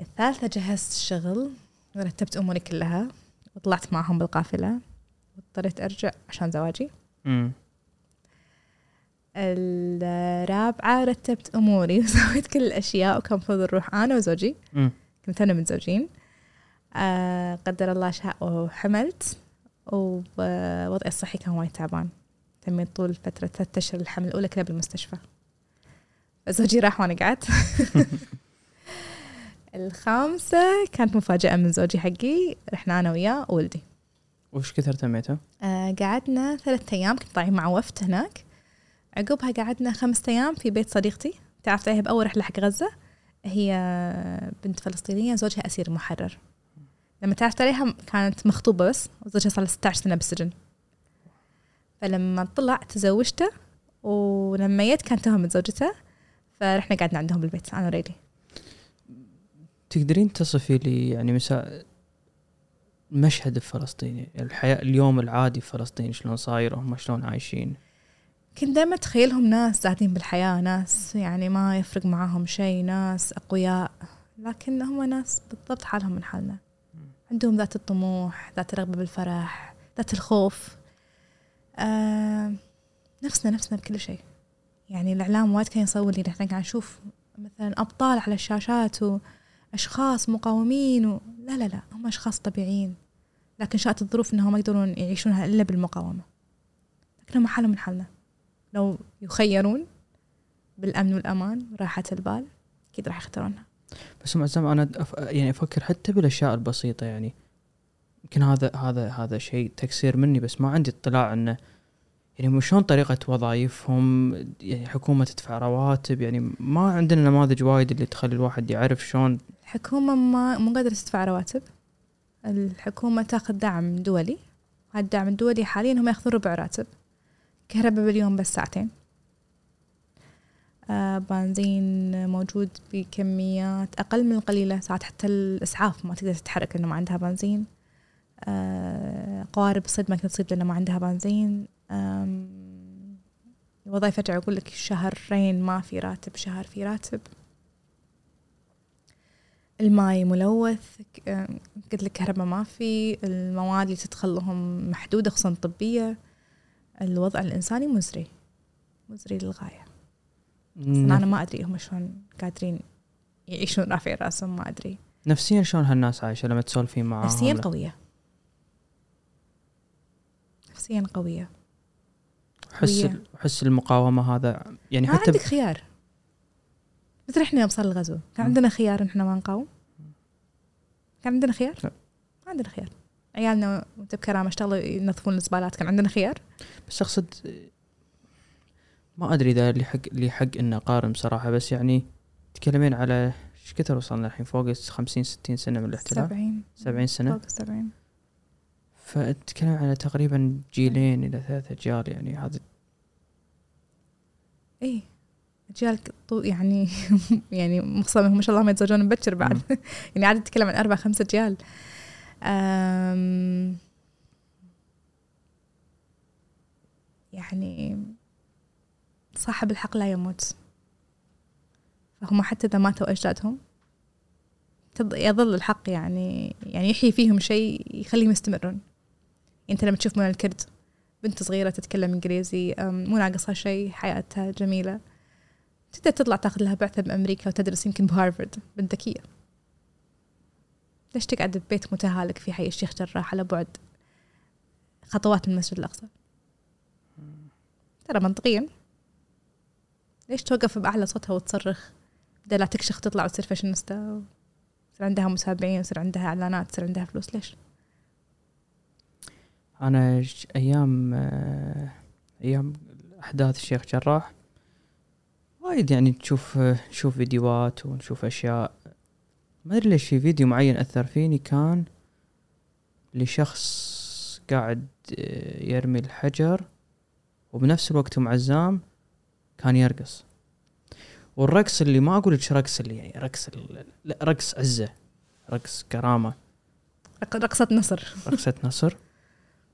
الثالثة جهزت الشغل ورتبت أموري كلها وطلعت معهم بالقافلة واضطريت أرجع عشان زواجي. امم الرابعة رتبت أموري وسويت كل الأشياء وكان المفروض نروح أنا وزوجي. امم كنا متزوجين. آه قدر الله شاء وحملت ووضعي الصحي كان وايد تعبان. تميت طول فترة ثلاثة أشهر الحمل الأولى كلها بالمستشفى. فزوجي راح وأنا قعدت الخامسة كانت مفاجأة من زوجي حقي رحنا أنا وياه وولدي. وش كثر تميته؟ آه قعدنا ثلاثة أيام كنت طالعين مع وفد هناك. عقبها قعدنا خمسة أيام في بيت صديقتي. تعرفت عليها بأول رحلة حق غزة. هي بنت فلسطينية زوجها أسير محرر. لما تعرفت عليها كانت مخطوبة بس وزوجها صار له 16 سنة بالسجن. فلما طلع تزوجته ولما جيت كانت توها متزوجته فرحنا قعدنا عندهم بالبيت. أنا وريلي. تقدرين تصفي لي يعني مساء المشهد الفلسطيني؟ الحياة اليوم العادي في فلسطين شلون صاير؟ وهم شلون عايشين؟ كنت دائما أتخيلهم ناس سعيدين بالحياة ناس يعني ما يفرق معاهم شيء ناس أقوياء لكن هم ناس بالضبط حالهم من حالنا. عندهم ذات الطموح ذات الرغبة بالفرح ذات الخوف. آه نفسنا نفسنا بكل شيء. يعني الإعلام وايد كان يصور لي إحنا قاعد نشوف مثلا أبطال على الشاشات وأشخاص مقاومين و... لا لا لا هم أشخاص طبيعيين لكن شاءت الظروف إنهم ما يقدرون يعيشونها إلا بالمقاومة. لكن هم حالهم من حالنا. لو يخيرون بالأمن والأمان وراحة البال أكيد راح يختارونها. بس مع الزمن أنا أف... يعني أفكر حتى بالأشياء البسيطة يعني يمكن هذا هذا هذا شيء تقصير مني بس ما عندي اطلاع إنه يعني مو شلون طريقة وظائفهم يعني حكومة تدفع رواتب يعني ما عندنا نماذج وايد اللي تخلي الواحد يعرف شلون. الحكومة ما مو قادرة تدفع رواتب. الحكومة تاخذ دعم دولي هذا الدعم الدولي حاليا هم ياخذون ربع راتب كهرباء باليوم بس ساعتين. آه بنزين موجود بكميات أقل من القليلة ساعات حتى الإسعاف ما تقدر تتحرك لأنه ما عندها بنزين. آه قوارب الصيد ما تقدر تصيد لأنه ما عندها بنزين. الوظائف أرجع أقول لك شهرين ما في راتب شهر في راتب. الماي ملوث قلت لك كهرباء ما في المواد اللي تدخل لهم محدودة خصوصا طبية. الوضع الإنساني مزري مزري للغاية. أصلاً أنا ما أدري هم شلون قادرين يعيشون رافعين رأسهم ما أدري. نفسيا شلون هالناس عايشة لما تسولفين معاهم؟ نفسيا. قوية. نفسيا قوية. حس. حس المقاومة هذا يعني ما حتى عندك خيار. مثل إحنا يوم صار الغزو. كان. عندنا خيار ان إحنا ما نقاوم؟ كان عندنا خيار؟ لا. ما عندنا خيار. عيالنا وانت بكرامه اشتغلوا ينظفون الزبالات كان عندنا خيار؟ بس أقصد ما أدري إذا اللي حق اللي حق ان أقارن بصراحة بس يعني تكلمين على إيش كثر وصلنا الحين؟ فوق 50 60 سنة من الاحتلال. 70 70 سنة. فوق 70 فتتكلم على تقريبا جيلين إلى ثلاث أجيال يعني هذا اي أجيال يعني يعني مخصوصا ما شاء الله ما يتزوجون مبكر بعد. يعني عادي تتكلم عن أربع خمسة أجيال. يعني صاحب الحق لا يموت. فهم حتى إذا ماتوا أجدادهم تض- يظل الحق يعني يعني يحيي فيهم شيء يخليهم يستمرون. أنت لما تشوف منى الكرد بنت صغيرة تتكلم إنجليزي أم، مو ناقصها شيء حياتها جميلة. تقدر تطلع تاخذ لها بعثة بأمريكا وتدرس يمكن بهارفرد بنت ذكية. ليش تقعد ببيت متهالك في حي الشيخ جراح على بعد؟ خطوات من المسجد الأقصى. ترى منطقيا. ليش توقف بأعلى صوتها وتصرخ؟ بدل لا تكشخ تطلع وتصير فاشينيستا يصير عندها متابعين يصير عندها إعلانات يصير عندها فلوس ليش؟ أنا أيام آه، أيام أحداث الشيخ جراح. وايد يعني تشوف نشوف فيديوهات ونشوف أشياء. ما أدري ليش في فيديو معين أثر فيني كان لشخص قاعد آه، يرمي الحجر وبنفس الوقت ام عزام كان يرقص. والرقص اللي ما أقول لك رقص اللي يعني رقص لا رقص عزة رقص كرامة. رق- رقصة نصر. رقصة نصر.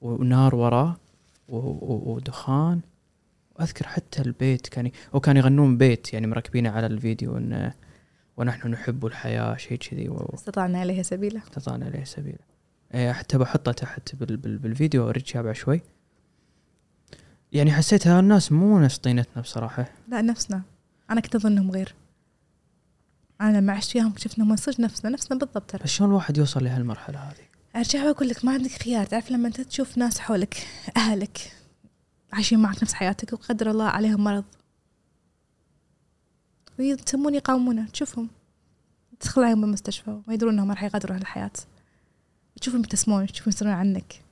ونار وراه و- و- ودخان. وأذكر حتى البيت كان وكان يغنون بيت يعني مركبينه على الفيديو إن ونحن نحب الحياة شيء كذي استطعنا إليها سبيلا. واستطعنا اليه سبيلا. إيه، حتى بحطه تحت بال بال بالفيديو اوريك بعد شوي. يعني حسيت هالناس مو نفس طينتنا بصراحة. لا نفسنا. أنا كنت اظنهم غير. أنا لما عشت انهم صدق نفسنا نفسنا بالضبط ترى. بس شلون الواحد يوصل لهالمرحلة هذه؟ أرجع وأقول لك ما عندك خيار. تعرف لما أنت تشوف ناس حولك أهلك عايشين معك نفس حياتك وقدر الله عليهم مرض ويتمون يقاومونه. تشوفهم. تدخل عليهم بالمستشفى وما يدرون إنهم راح يغادروا هالحياة تشوفهم يبتسمون تشوفهم يسألون عنك.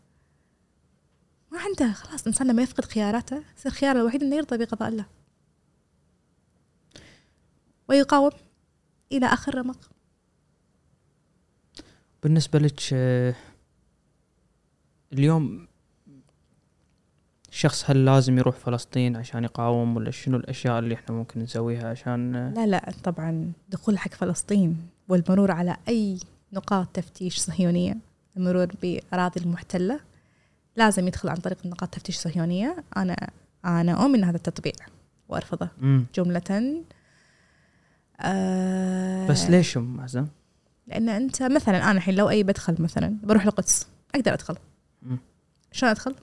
ما عنده. خلاص الإنسان لما يفقد خياراته يصير خياره الوحيد إنه يرضى بقضاء الله. ويقاوم إلى آخر رمق. بالنسبة لك آه، اليوم شخص هل لازم يروح فلسطين عشان يقاوم ولا شنو الأشياء اللي إحنا ممكن نسويها عشان آه، لا لا طبعا دخول حق فلسطين والمرور على أي نقاط تفتيش صهيونية المرور بأراضي المحتلة لازم يدخل عن طريق نقاط تفتيش صهيونية أنا أنا أؤمن هذا التطبيع وأرفضه مم. جملة آه بس ليش أم عزم؟ لأن أنت مثلا أنا الحين لو أي بدخل مثلا بروح القدس أقدر أدخل. مم. شلون أدخل؟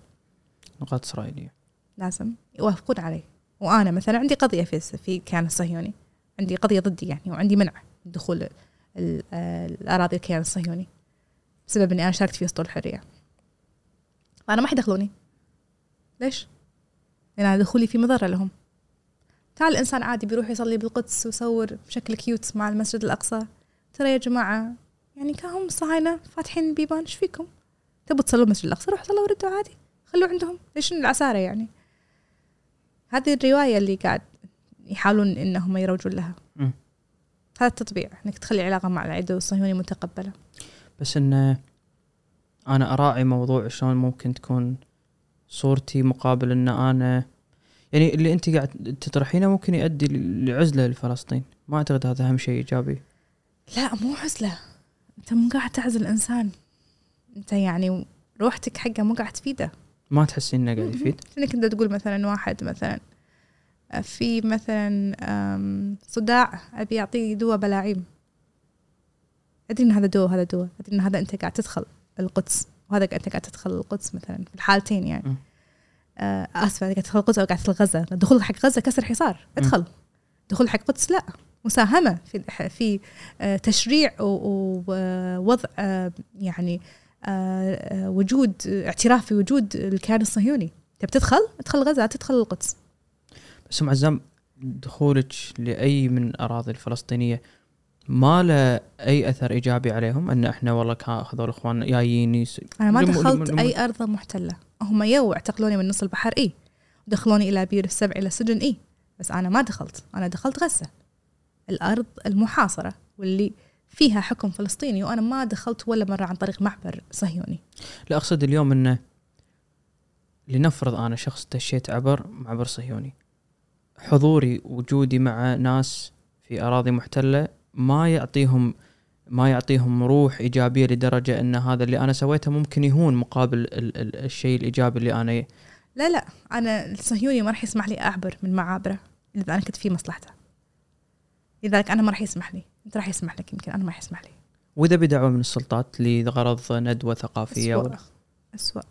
نقاط إسرائيلية. لازم يوافقون علي. وأنا مثلا عندي قضية في في الكيان الصهيوني. عندي قضية ضدي يعني وعندي منع من دخول ال- الأراضي الكيان الصهيوني بسبب إني أنا شاركت في أسطول الحرية. فأنا ما حيدخلوني ليش؟ لأن أنا دخولي في مضرة لهم. تعال الانسان عادي بيروح يصلي بالقدس ويصور بشكل كيوت مع المسجد الأقصى. ترى يا جماعة؟ يعني كانهم الصهاينه فاتحين البيبان إيش فيكم؟ تبوا تصلوا المسجد الأقصى روحوا صلوا وردوا عادي. خلوا عندهم. ليش العسارة يعني؟ هذه الرواية اللي قاعد يحاولون إنهم يروجون لها. هذا التطبيع إنك تخلي علاقة مع العدو الصهيوني متقبلة. بس إن أنا أراعي موضوع شلون ممكن تكون صورتي مقابل إن أنا يعني اللي أنت قاعد تطرحينه ممكن يؤدي لعزلة لفلسطين. ما أعتقد هذا أهم شيء إيجابي. لا مو عزلة. أنت مو قاعد تعزل إنسان. أنت يعني روحتك حقه مو قاعد تفيده. ما تحسين إنه قاعد يفيد؟ انك انت تقول مثلا؟ واحد مثلا. في مثلا صداع أبي اعطيه دواء بلاعيم. أدري إن هذا دواء وهذا دواء. أدري إن هذا أنت قاعد تدخل القدس. وهذا أنت قاعد تدخل القدس مثلا في الحالتين يعني. آه، اسفه قاعد تدخل القدس أو قاعد تدخل غزة. دخول حق غزة كسر حصار. ادخل. دخول حق القدس لا. مساهمة في في آه، تشريع ووضع آه، يعني آه، وجود اعتراف في وجود الكيان الصهيوني. تبي تدخل؟ ادخل غزة تدخل القدس. بس أم عزام دخولك لأي من الاراضي الفلسطينية ما له أي أثر إيجابي عليهم؟ أن إحنا والله هذول إخواننا جايين أنا ما دخلت لم- أي أرض محتلة. هم يو اعتقلوني من نص البحر إي. دخلوني إلى بير السبع إلى السجن إي. بس أنا ما دخلت. أنا دخلت غزة. الأرض المحاصرة واللي فيها حكم فلسطيني وأنا ما دخلت ولا مرة عن طريق معبر صهيوني. لا أقصد اليوم إنه لنفرض أنا شخص دشيت عبر معبر صهيوني حضوري وجودي مع ناس في أراضي محتلة ما يعطيهم ما يعطيهم روح إيجابية لدرجة إن هذا اللي أنا سويته ممكن يهون مقابل ال ال الشيء الإيجابي اللي أنا لا لا أنا الصهيوني ما راح يسمح لي أعبر من معابره إذا أنا كنت في مصلحته. لذلك أنا ما راح يسمح لي. أنت راح يسمح لك يمكن أنا ما راح يسمح لي. وإذا بدعوه من السلطات لغرض ندوة ثقافية أسوأ. ولا؟ أسوأ.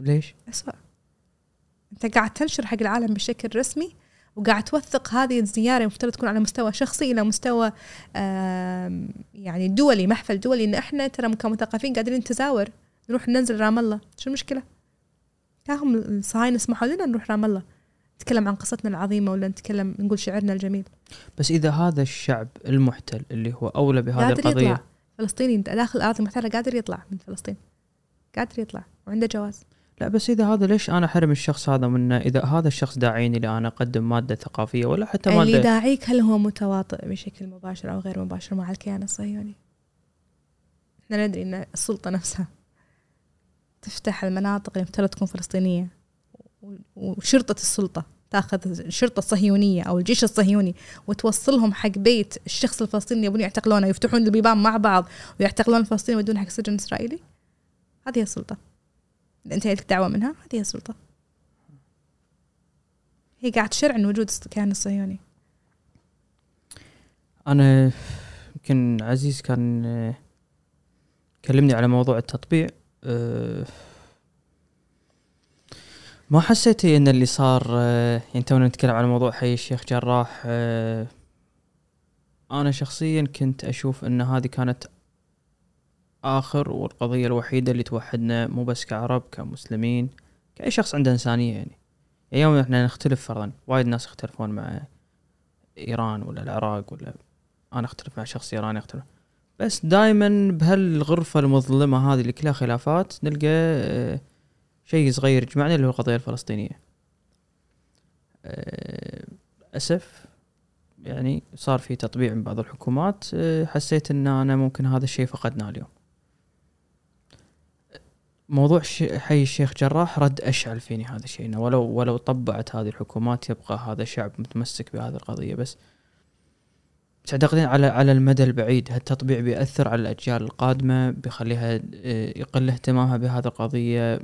ليش؟ أسوأ. أنت قاعد تنشر حق العالم بشكل رسمي وقاعد توثق هذه الزيارة المفترض تكون على مستوى شخصي إلى مستوى يعني دولي محفل دولي إن إحنا ترى كمثقفين قادرين نتزاور. نروح ننزل رام الله. شو المشكلة؟ كاهم الصهاينة سمحوا لنا نروح رام الله. نتكلم عن قصتنا العظيمة ولا نتكلم نقول شعرنا الجميل؟ بس إذا هذا الشعب المحتل اللي هو أولى بهذه قادر القضية. يطلع فلسطيني داخل الأراضي المحتلة قادر يطلع من فلسطين. قادر يطلع وعنده جواز. لا بس إذا هذا ليش أنا أحرم الشخص هذا منه إذا هذا الشخص داعيني لي أنا أقدم مادة ثقافية ولا حتى اللي مادة. داعيك هل هو متواطئ بشكل مباشر أو غير مباشر؟ مع الكيان الصهيوني. إحنا ندري إن السلطة نفسها تفتح المناطق اللي تكون فلسطينية وشرطة السلطة. تاخذ الشرطه الصهيونيه أو الجيش الصهيوني وتوصلهم حق بيت الشخص الفلسطيني يبون يعتقلونه ويفتحون البيبان مع بعض ويعتقلون الفلسطيني ويودون حق سجن إسرائيلي؟ هذه هي السلطة. انت لك دعوه منها؟ هذه هي السلطة. هي قاعد تشرعن وجود الكيان الصهيوني. أنا يمكن عزيز كان آه، كلمني على موضوع التطبيع آه، ما حسيتي إن اللي صار آه، يعني تونا نتكلم على موضوع حي الشيخ جراح آه، أنا شخصيا كنت أشوف إن هذه كانت آخر والقضية الوحيدة اللي توحدنا مو بس كعرب كمسلمين كأي شخص عنده إنسانية يعني. يوم إحنا نختلف فرضا وايد ناس يختلفون مع إيران ولا العراق ولا أنا أختلف مع شخص إيراني أختلف. بس دائما بهالغرفة المظلمة هذه اللي كلها خلافات نلقى آه، شيء صغير يجمعنا اللي هو القضية الفلسطينية. آه، أسف يعني صار في تطبيع من بعض الحكومات آه، حسيت إن أنا ممكن هذا الشيء فقدناه اليوم. موضوع حي الشيخ جراح رد أشعل فيني هذا الشيء إنه ولو ولو طبعت هذه الحكومات يبقى هذا الشعب متمسك بهذه القضية. بس تعتقدين على على المدى البعيد هالتطبيع بيأثر على الأجيال القادمة بيخليها آه، يقل اهتمامها بهذه القضية؟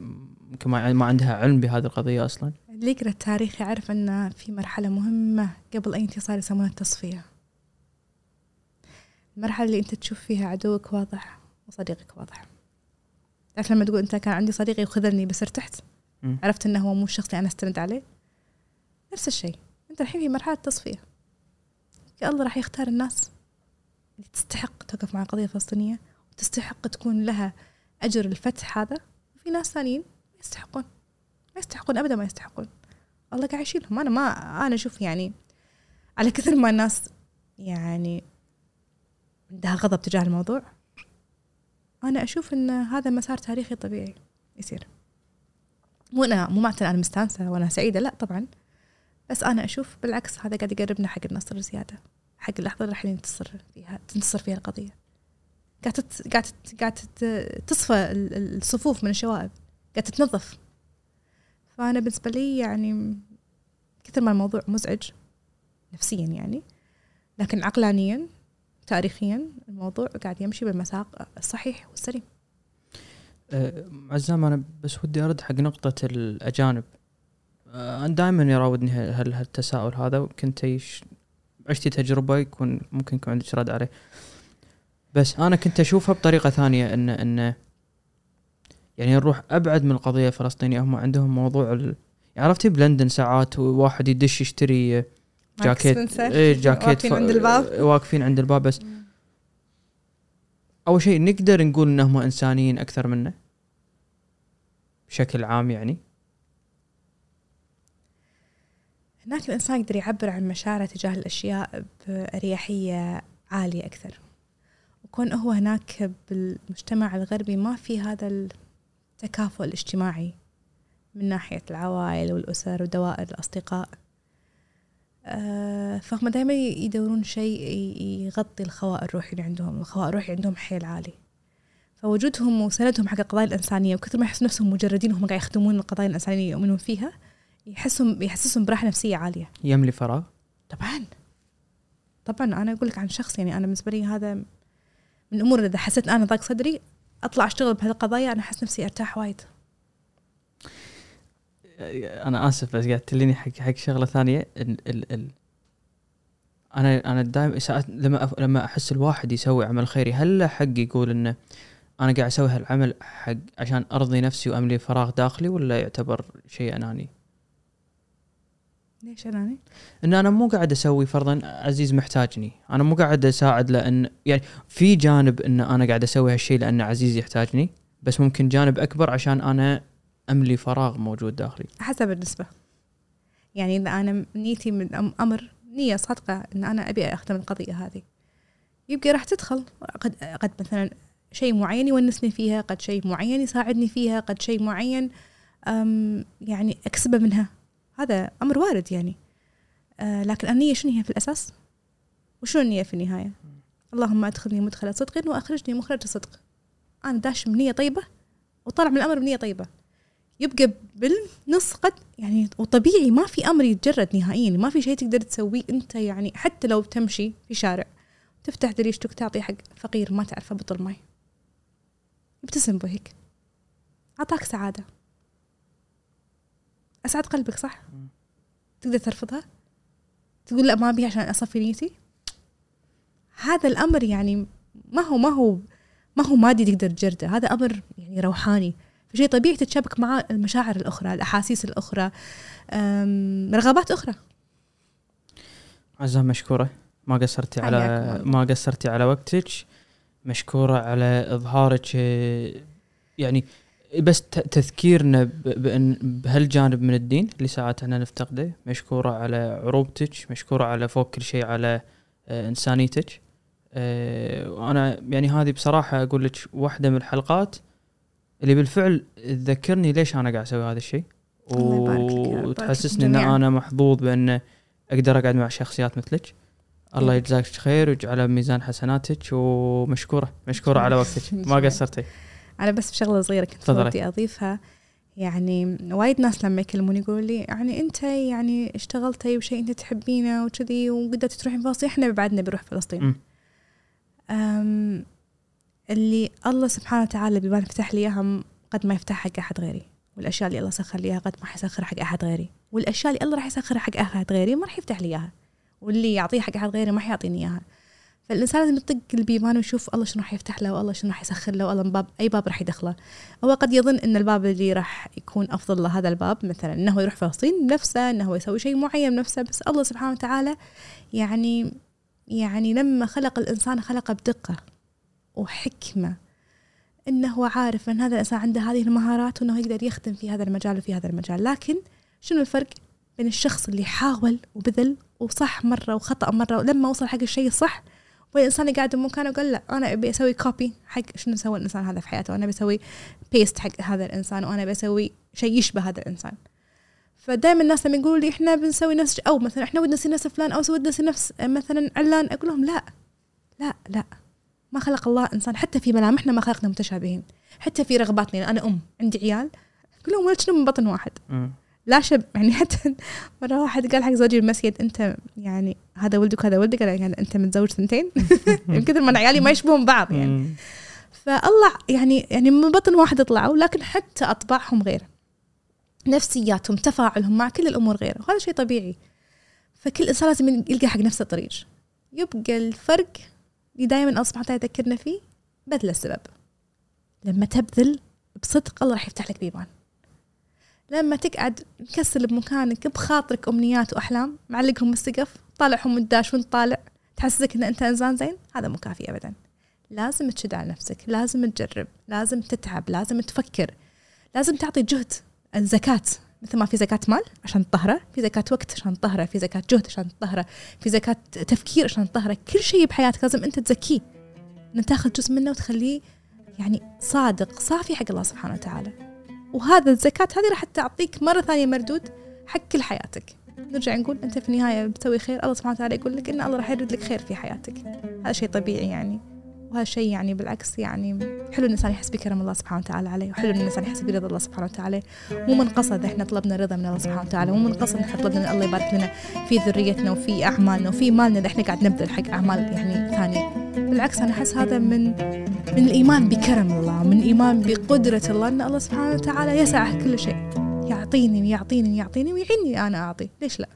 يمكن ما ما عندها علم بهذه القضية أصلا. اللي يقرأ التاريخ يعرف أن في مرحلة مهمة قبل أي انتصار يسمونها التصفية. المرحلة اللي أنت تشوف فيها عدوك واضح وصديقك واضح. تعرف لما تقول أنت كان عندي صديقي وخذلني بس ارتحت؟ مم. عرفت إنه هو مو الشخص اللي أنا أستند عليه؟ نفس الشيء. أنت الحين في مرحلة تصفية. يا الله راح يختار الناس اللي تستحق توقف مع القضية الفلسطينيه وتستحق تكون لها أجر الفتح هذا. وفي ناس ثانيين يستحقون. ما يستحقون ابدا ما يستحقون. الله قاعد يشيلهم. أنا ما أنا أشوف يعني على كثر ما الناس يعني عندها غضب تجاه الموضوع أنا أشوف إن هذا مسار تاريخي طبيعي يصير. مو أنا مو معناته أنا مستانسة وأنا سعيدة لا طبعا. بس أنا أشوف بالعكس هذا قاعد يقربنا حق النصر زيادة حق اللحظة اللي راح ننتصر فيها تنتصر فيها القضية. قاعد قاعد قاعد تصفى ال- ال- الصفوف من الشوائب. قاعد تتنظف. فأنا بالنسبة لي يعني كثر ما الموضوع مزعج نفسيا يعني لكن عقلانيا تاريخيا الموضوع قاعد يمشي بالمساق الصحيح والسليم آه، عزام أنا بس ودي أرد حق نقطة الأجانب. آه، أنا دائما يراودني هال- هالتساؤل هذا وكنت عشتي تجربة يكون ممكن يكون عندك رد عليه. بس أنا كنت أشوفها بطريقة ثانية إن إن يعني نروح أبعد من القضية الفلسطينية هم عندهم موضوع ال... يعني عرفتي بلندن ساعات واحد يدش يشتري جاكيت. إيه جاكيت واقفين ف- عند الباب؟ واقفين عند الباب بس. أول شيء نقدر نقول انهم إنسانيين أكثر منا بشكل عام يعني. هناك الإنسان يقدر يعبر عن مشاعره تجاه الأشياء بأريحية عالية أكثر. وكون هو هناك بالمجتمع الغربي ما في هذا التكافؤ الاجتماعي من ناحية العوائل والأسر ودوائر الأصدقاء. آه، فهم دائما يدورون شيء يغطي الخواء الروحي اللي عندهم. الخواء الروحي عندهم حيل عالي. فوجودهم وسندهم حق القضايا الإنسانية وكثر ما يحسوا نفسهم مجردين وهم قاعد يخدمون القضايا الإنسانية يؤمنون فيها يحسهم يحسسهم براحة نفسية عالية. يملي فراغ؟ طبعا. طبعا أنا أقول لك عن شخص يعني أنا بالنسبة لي هذا من الأمور اللي إذا حسيت أنا ضاق صدري أطلع أشتغل بهالقضايا أنا أحس نفسي أرتاح وايد أنا آسف بس قاعد تليني حق حق شغلة ثانية ال ال ال أنا أنا دائما ساعات لما لما أحس الواحد يسوي عمل خيري هل له حق يقول إنه أنا قاعد أسوي هالعمل حق عشان أرضي نفسي وأملي فراغ داخلي ولا يعتبر شيء أناني؟ ليش اناني؟ إن أنا مو قاعد أسوي فرضا عزيز محتاجني، أنا مو قاعد أساعد لأن يعني في جانب إن أنا قاعد أسوي هالشيء لأن عزيز يحتاجني، بس ممكن جانب أكبر عشان أنا أملي فراغ موجود داخلي. حسب النسبة. يعني إذا أنا نيتي من أمر نية صادقة إن أنا أبي أخدم القضية هذه. يبقى راح تدخل. قد قد مثلا شيء معين يونسني فيها قد شيء معين يساعدني فيها قد شيء معين أم يعني أكسبه منها. هذا أمر وارد يعني. آه لكن النية شنو هي في الأساس؟ وشنو النية في النهاية؟ اللهم أدخلني مدخل صدق وأخرجني مخرج صدق. أنا داش بنية طيبة وطلع من الأمر بنية طيبة. يبقى بالنص قد يعني وطبيعي ما في أمر يتجرد نهائيا ما في شيء تقدر تسويه أنت يعني حتى لو تمشي في شارع. تفتح دريشتك تعطي حق فقير ما تعرفه بطل ماي. يبتسم بهيك أعطاك سعادة. أسعد قلبك صح. تقدر ترفضها؟ تقول لا ما أبي عشان أصفي نيتي؟ هذا الأمر يعني ما هو ما هو ما هو مادي تقدر تجرده. هذا أمر يعني روحاني. فشيء طبيعي تتشابك مع المشاعر الأخرى الأحاسيس الأخرى رغبات أخرى. عزام مشكورة. ما قصرتي على. ما قصرتي على وقتك. مشكورة على إظهارك يعني بس تذكيرنا بهالجانب من الدين اللي ساعات إحنا نفتقده مشكورة على عروبتك مشكورة على فوق كل شيء على آه، إنسانيتك آه، وأنا يعني هذه بصراحة أقول لك واحدة من الحلقات اللي بالفعل تذكرني ليش أنا قاعد أسوي هذا الشيء وتحسسني إن. أنا محظوظ بأن أقدر أقعد مع شخصيات مثلك الله. يجزاك خير ويجعله بميزان حسناتك ومشكورة مشكورة على وقتك ما. قصرتي أنا بس بشغلة صغيرة كنت. ودي أضيفها يعني وايد ناس لما يكلموني يقولوا لي يعني أنت يعني اشتغلتي وشيء أنت تحبينه وكذي وقدرتي تروحين فلسطين إحنا بعدنا بنروح فلسطين. أم اللي الله سبحانه وتعالى بما فتح لي اياها قد ما يفتح حق أحد غيري والأشياء اللي الله سخر لي إياها قد ما حيسخر حق أحد غيري والأشياء اللي الله راح يسخرها حق أحد غيري ما راح يفتح لي إياها واللي يعطيه حق أحد غيري ما حيعطيني إياها فالإنسان لازم يطق البيبان ويشوف الله شنو راح يفتح له والله شنو راح يسخر له والله باب أي باب راح يدخله. هو قد يظن إن الباب اللي راح يكون أفضل له هذا الباب مثلا إنه يروح فلسطين بنفسه إنه هو يسوي شيء معين بنفسه بس الله سبحانه وتعالى يعني يعني لما خلق الإنسان خلقه بدقة وحكمة إنه عارف إن هذا الإنسان عنده هذه المهارات وإنه يقدر يخدم في هذا المجال وفي هذا المجال. لكن شنو الفرق بين الشخص اللي حاول وبذل وصح مرة وخطأ مرة ولما وصل حق الشيء الصح وبين الانسان اللي قاعد بمكانه وقال لا أنا أبي أسوي copy حق شنو سوى الإنسان هذا في حياته وأنا بسوي paste حق هذا الإنسان وأنا بسوي شيء يشبه هذا الإنسان. فدائما الناس لما يقولوا لي إحنا بنسوي نفس أو مثلا إحنا ودنا نصير نفس فلان أو ودنا نصير نفس مثلا علان. أقول لهم لا لا لا ما خلق الله إنسان حتى في ملامحنا ما خلقنا متشابهين حتى في رغباتنا أنا أم عندي عيال. أقول لهم ولد من بطن واحد. لا شب يعني حتى مرة واحد قال حق زوجي المسجد أنت يعني هذا ولدك هذا ولدك قال يعني أنت متزوج ثنتين من كثر ما عيالي ما يشبهون بعض يعني. فالله يعني يعني من بطن واحد طلعوا لكن حتى أطباعهم غير. نفسياتهم تفاعلهم مع كل الأمور غير. وهذا شيء طبيعي. فكل إنسان لازم يلقى حق نفسه طريق يبقى الفرق اللي دائما الله سبحانه وتعالى يذكرنا فيه بذل السبب. لما تبذل بصدق الله راح يفتح لك بيبان لما تقعد مكسل بمكانك بخاطرك أمنيات وأحلام معلقهم بالسقف طالعهم الداش وانت طالع تحسسك إن أنت إنسان زين؟ هذا مو كافي ابدا. لازم تشد على نفسك لازم تجرب لازم تتعب لازم تفكر لازم تعطي جهد الزكاة. مثل ما في زكاة مال عشان تطهره في زكاة وقت عشان تطهره في زكاة جهد عشان تطهره في زكاة تفكير عشان تطهره كل شيء بحياتك لازم أنت تزكيه. أن تاخذ جزء منه وتخليه يعني صادق صافي حق الله سبحانه وتعالى. وهذا الزكاة هذه راح تعطيك مرة ثانية مردود حق كل حياتك. نرجع نقول أنت في النهاية بتسوي خير الله سبحانه وتعالى يقول لك إن الله راح يرد لك خير في حياتك. هذا شيء طبيعي يعني. وهذا شيء يعني بالعكس يعني حلو الإنسان يحس بكرم الله سبحانه وتعالى عليه وحلو ان الإنسان يحس برضا الله سبحانه وتعالى. مو من قصد إحنا طلبنا رضا من الله سبحانه وتعالى مو من قصد إحنا طلبنا إن الله يبارك لنا في ذريتنا وفي أعمالنا وفي مالنا اللي إحنا قاعد نبذل حق أعمال يعني ثانية. بالعكس أنا أحس هذا من من الإيمان بكرم الله من الايمان بقدرة الله إن الله سبحانه وتعالى يسعه كل شيء. يعطيني ويعطيني ويعطيني ويعيني أنا أعطي ليش لا؟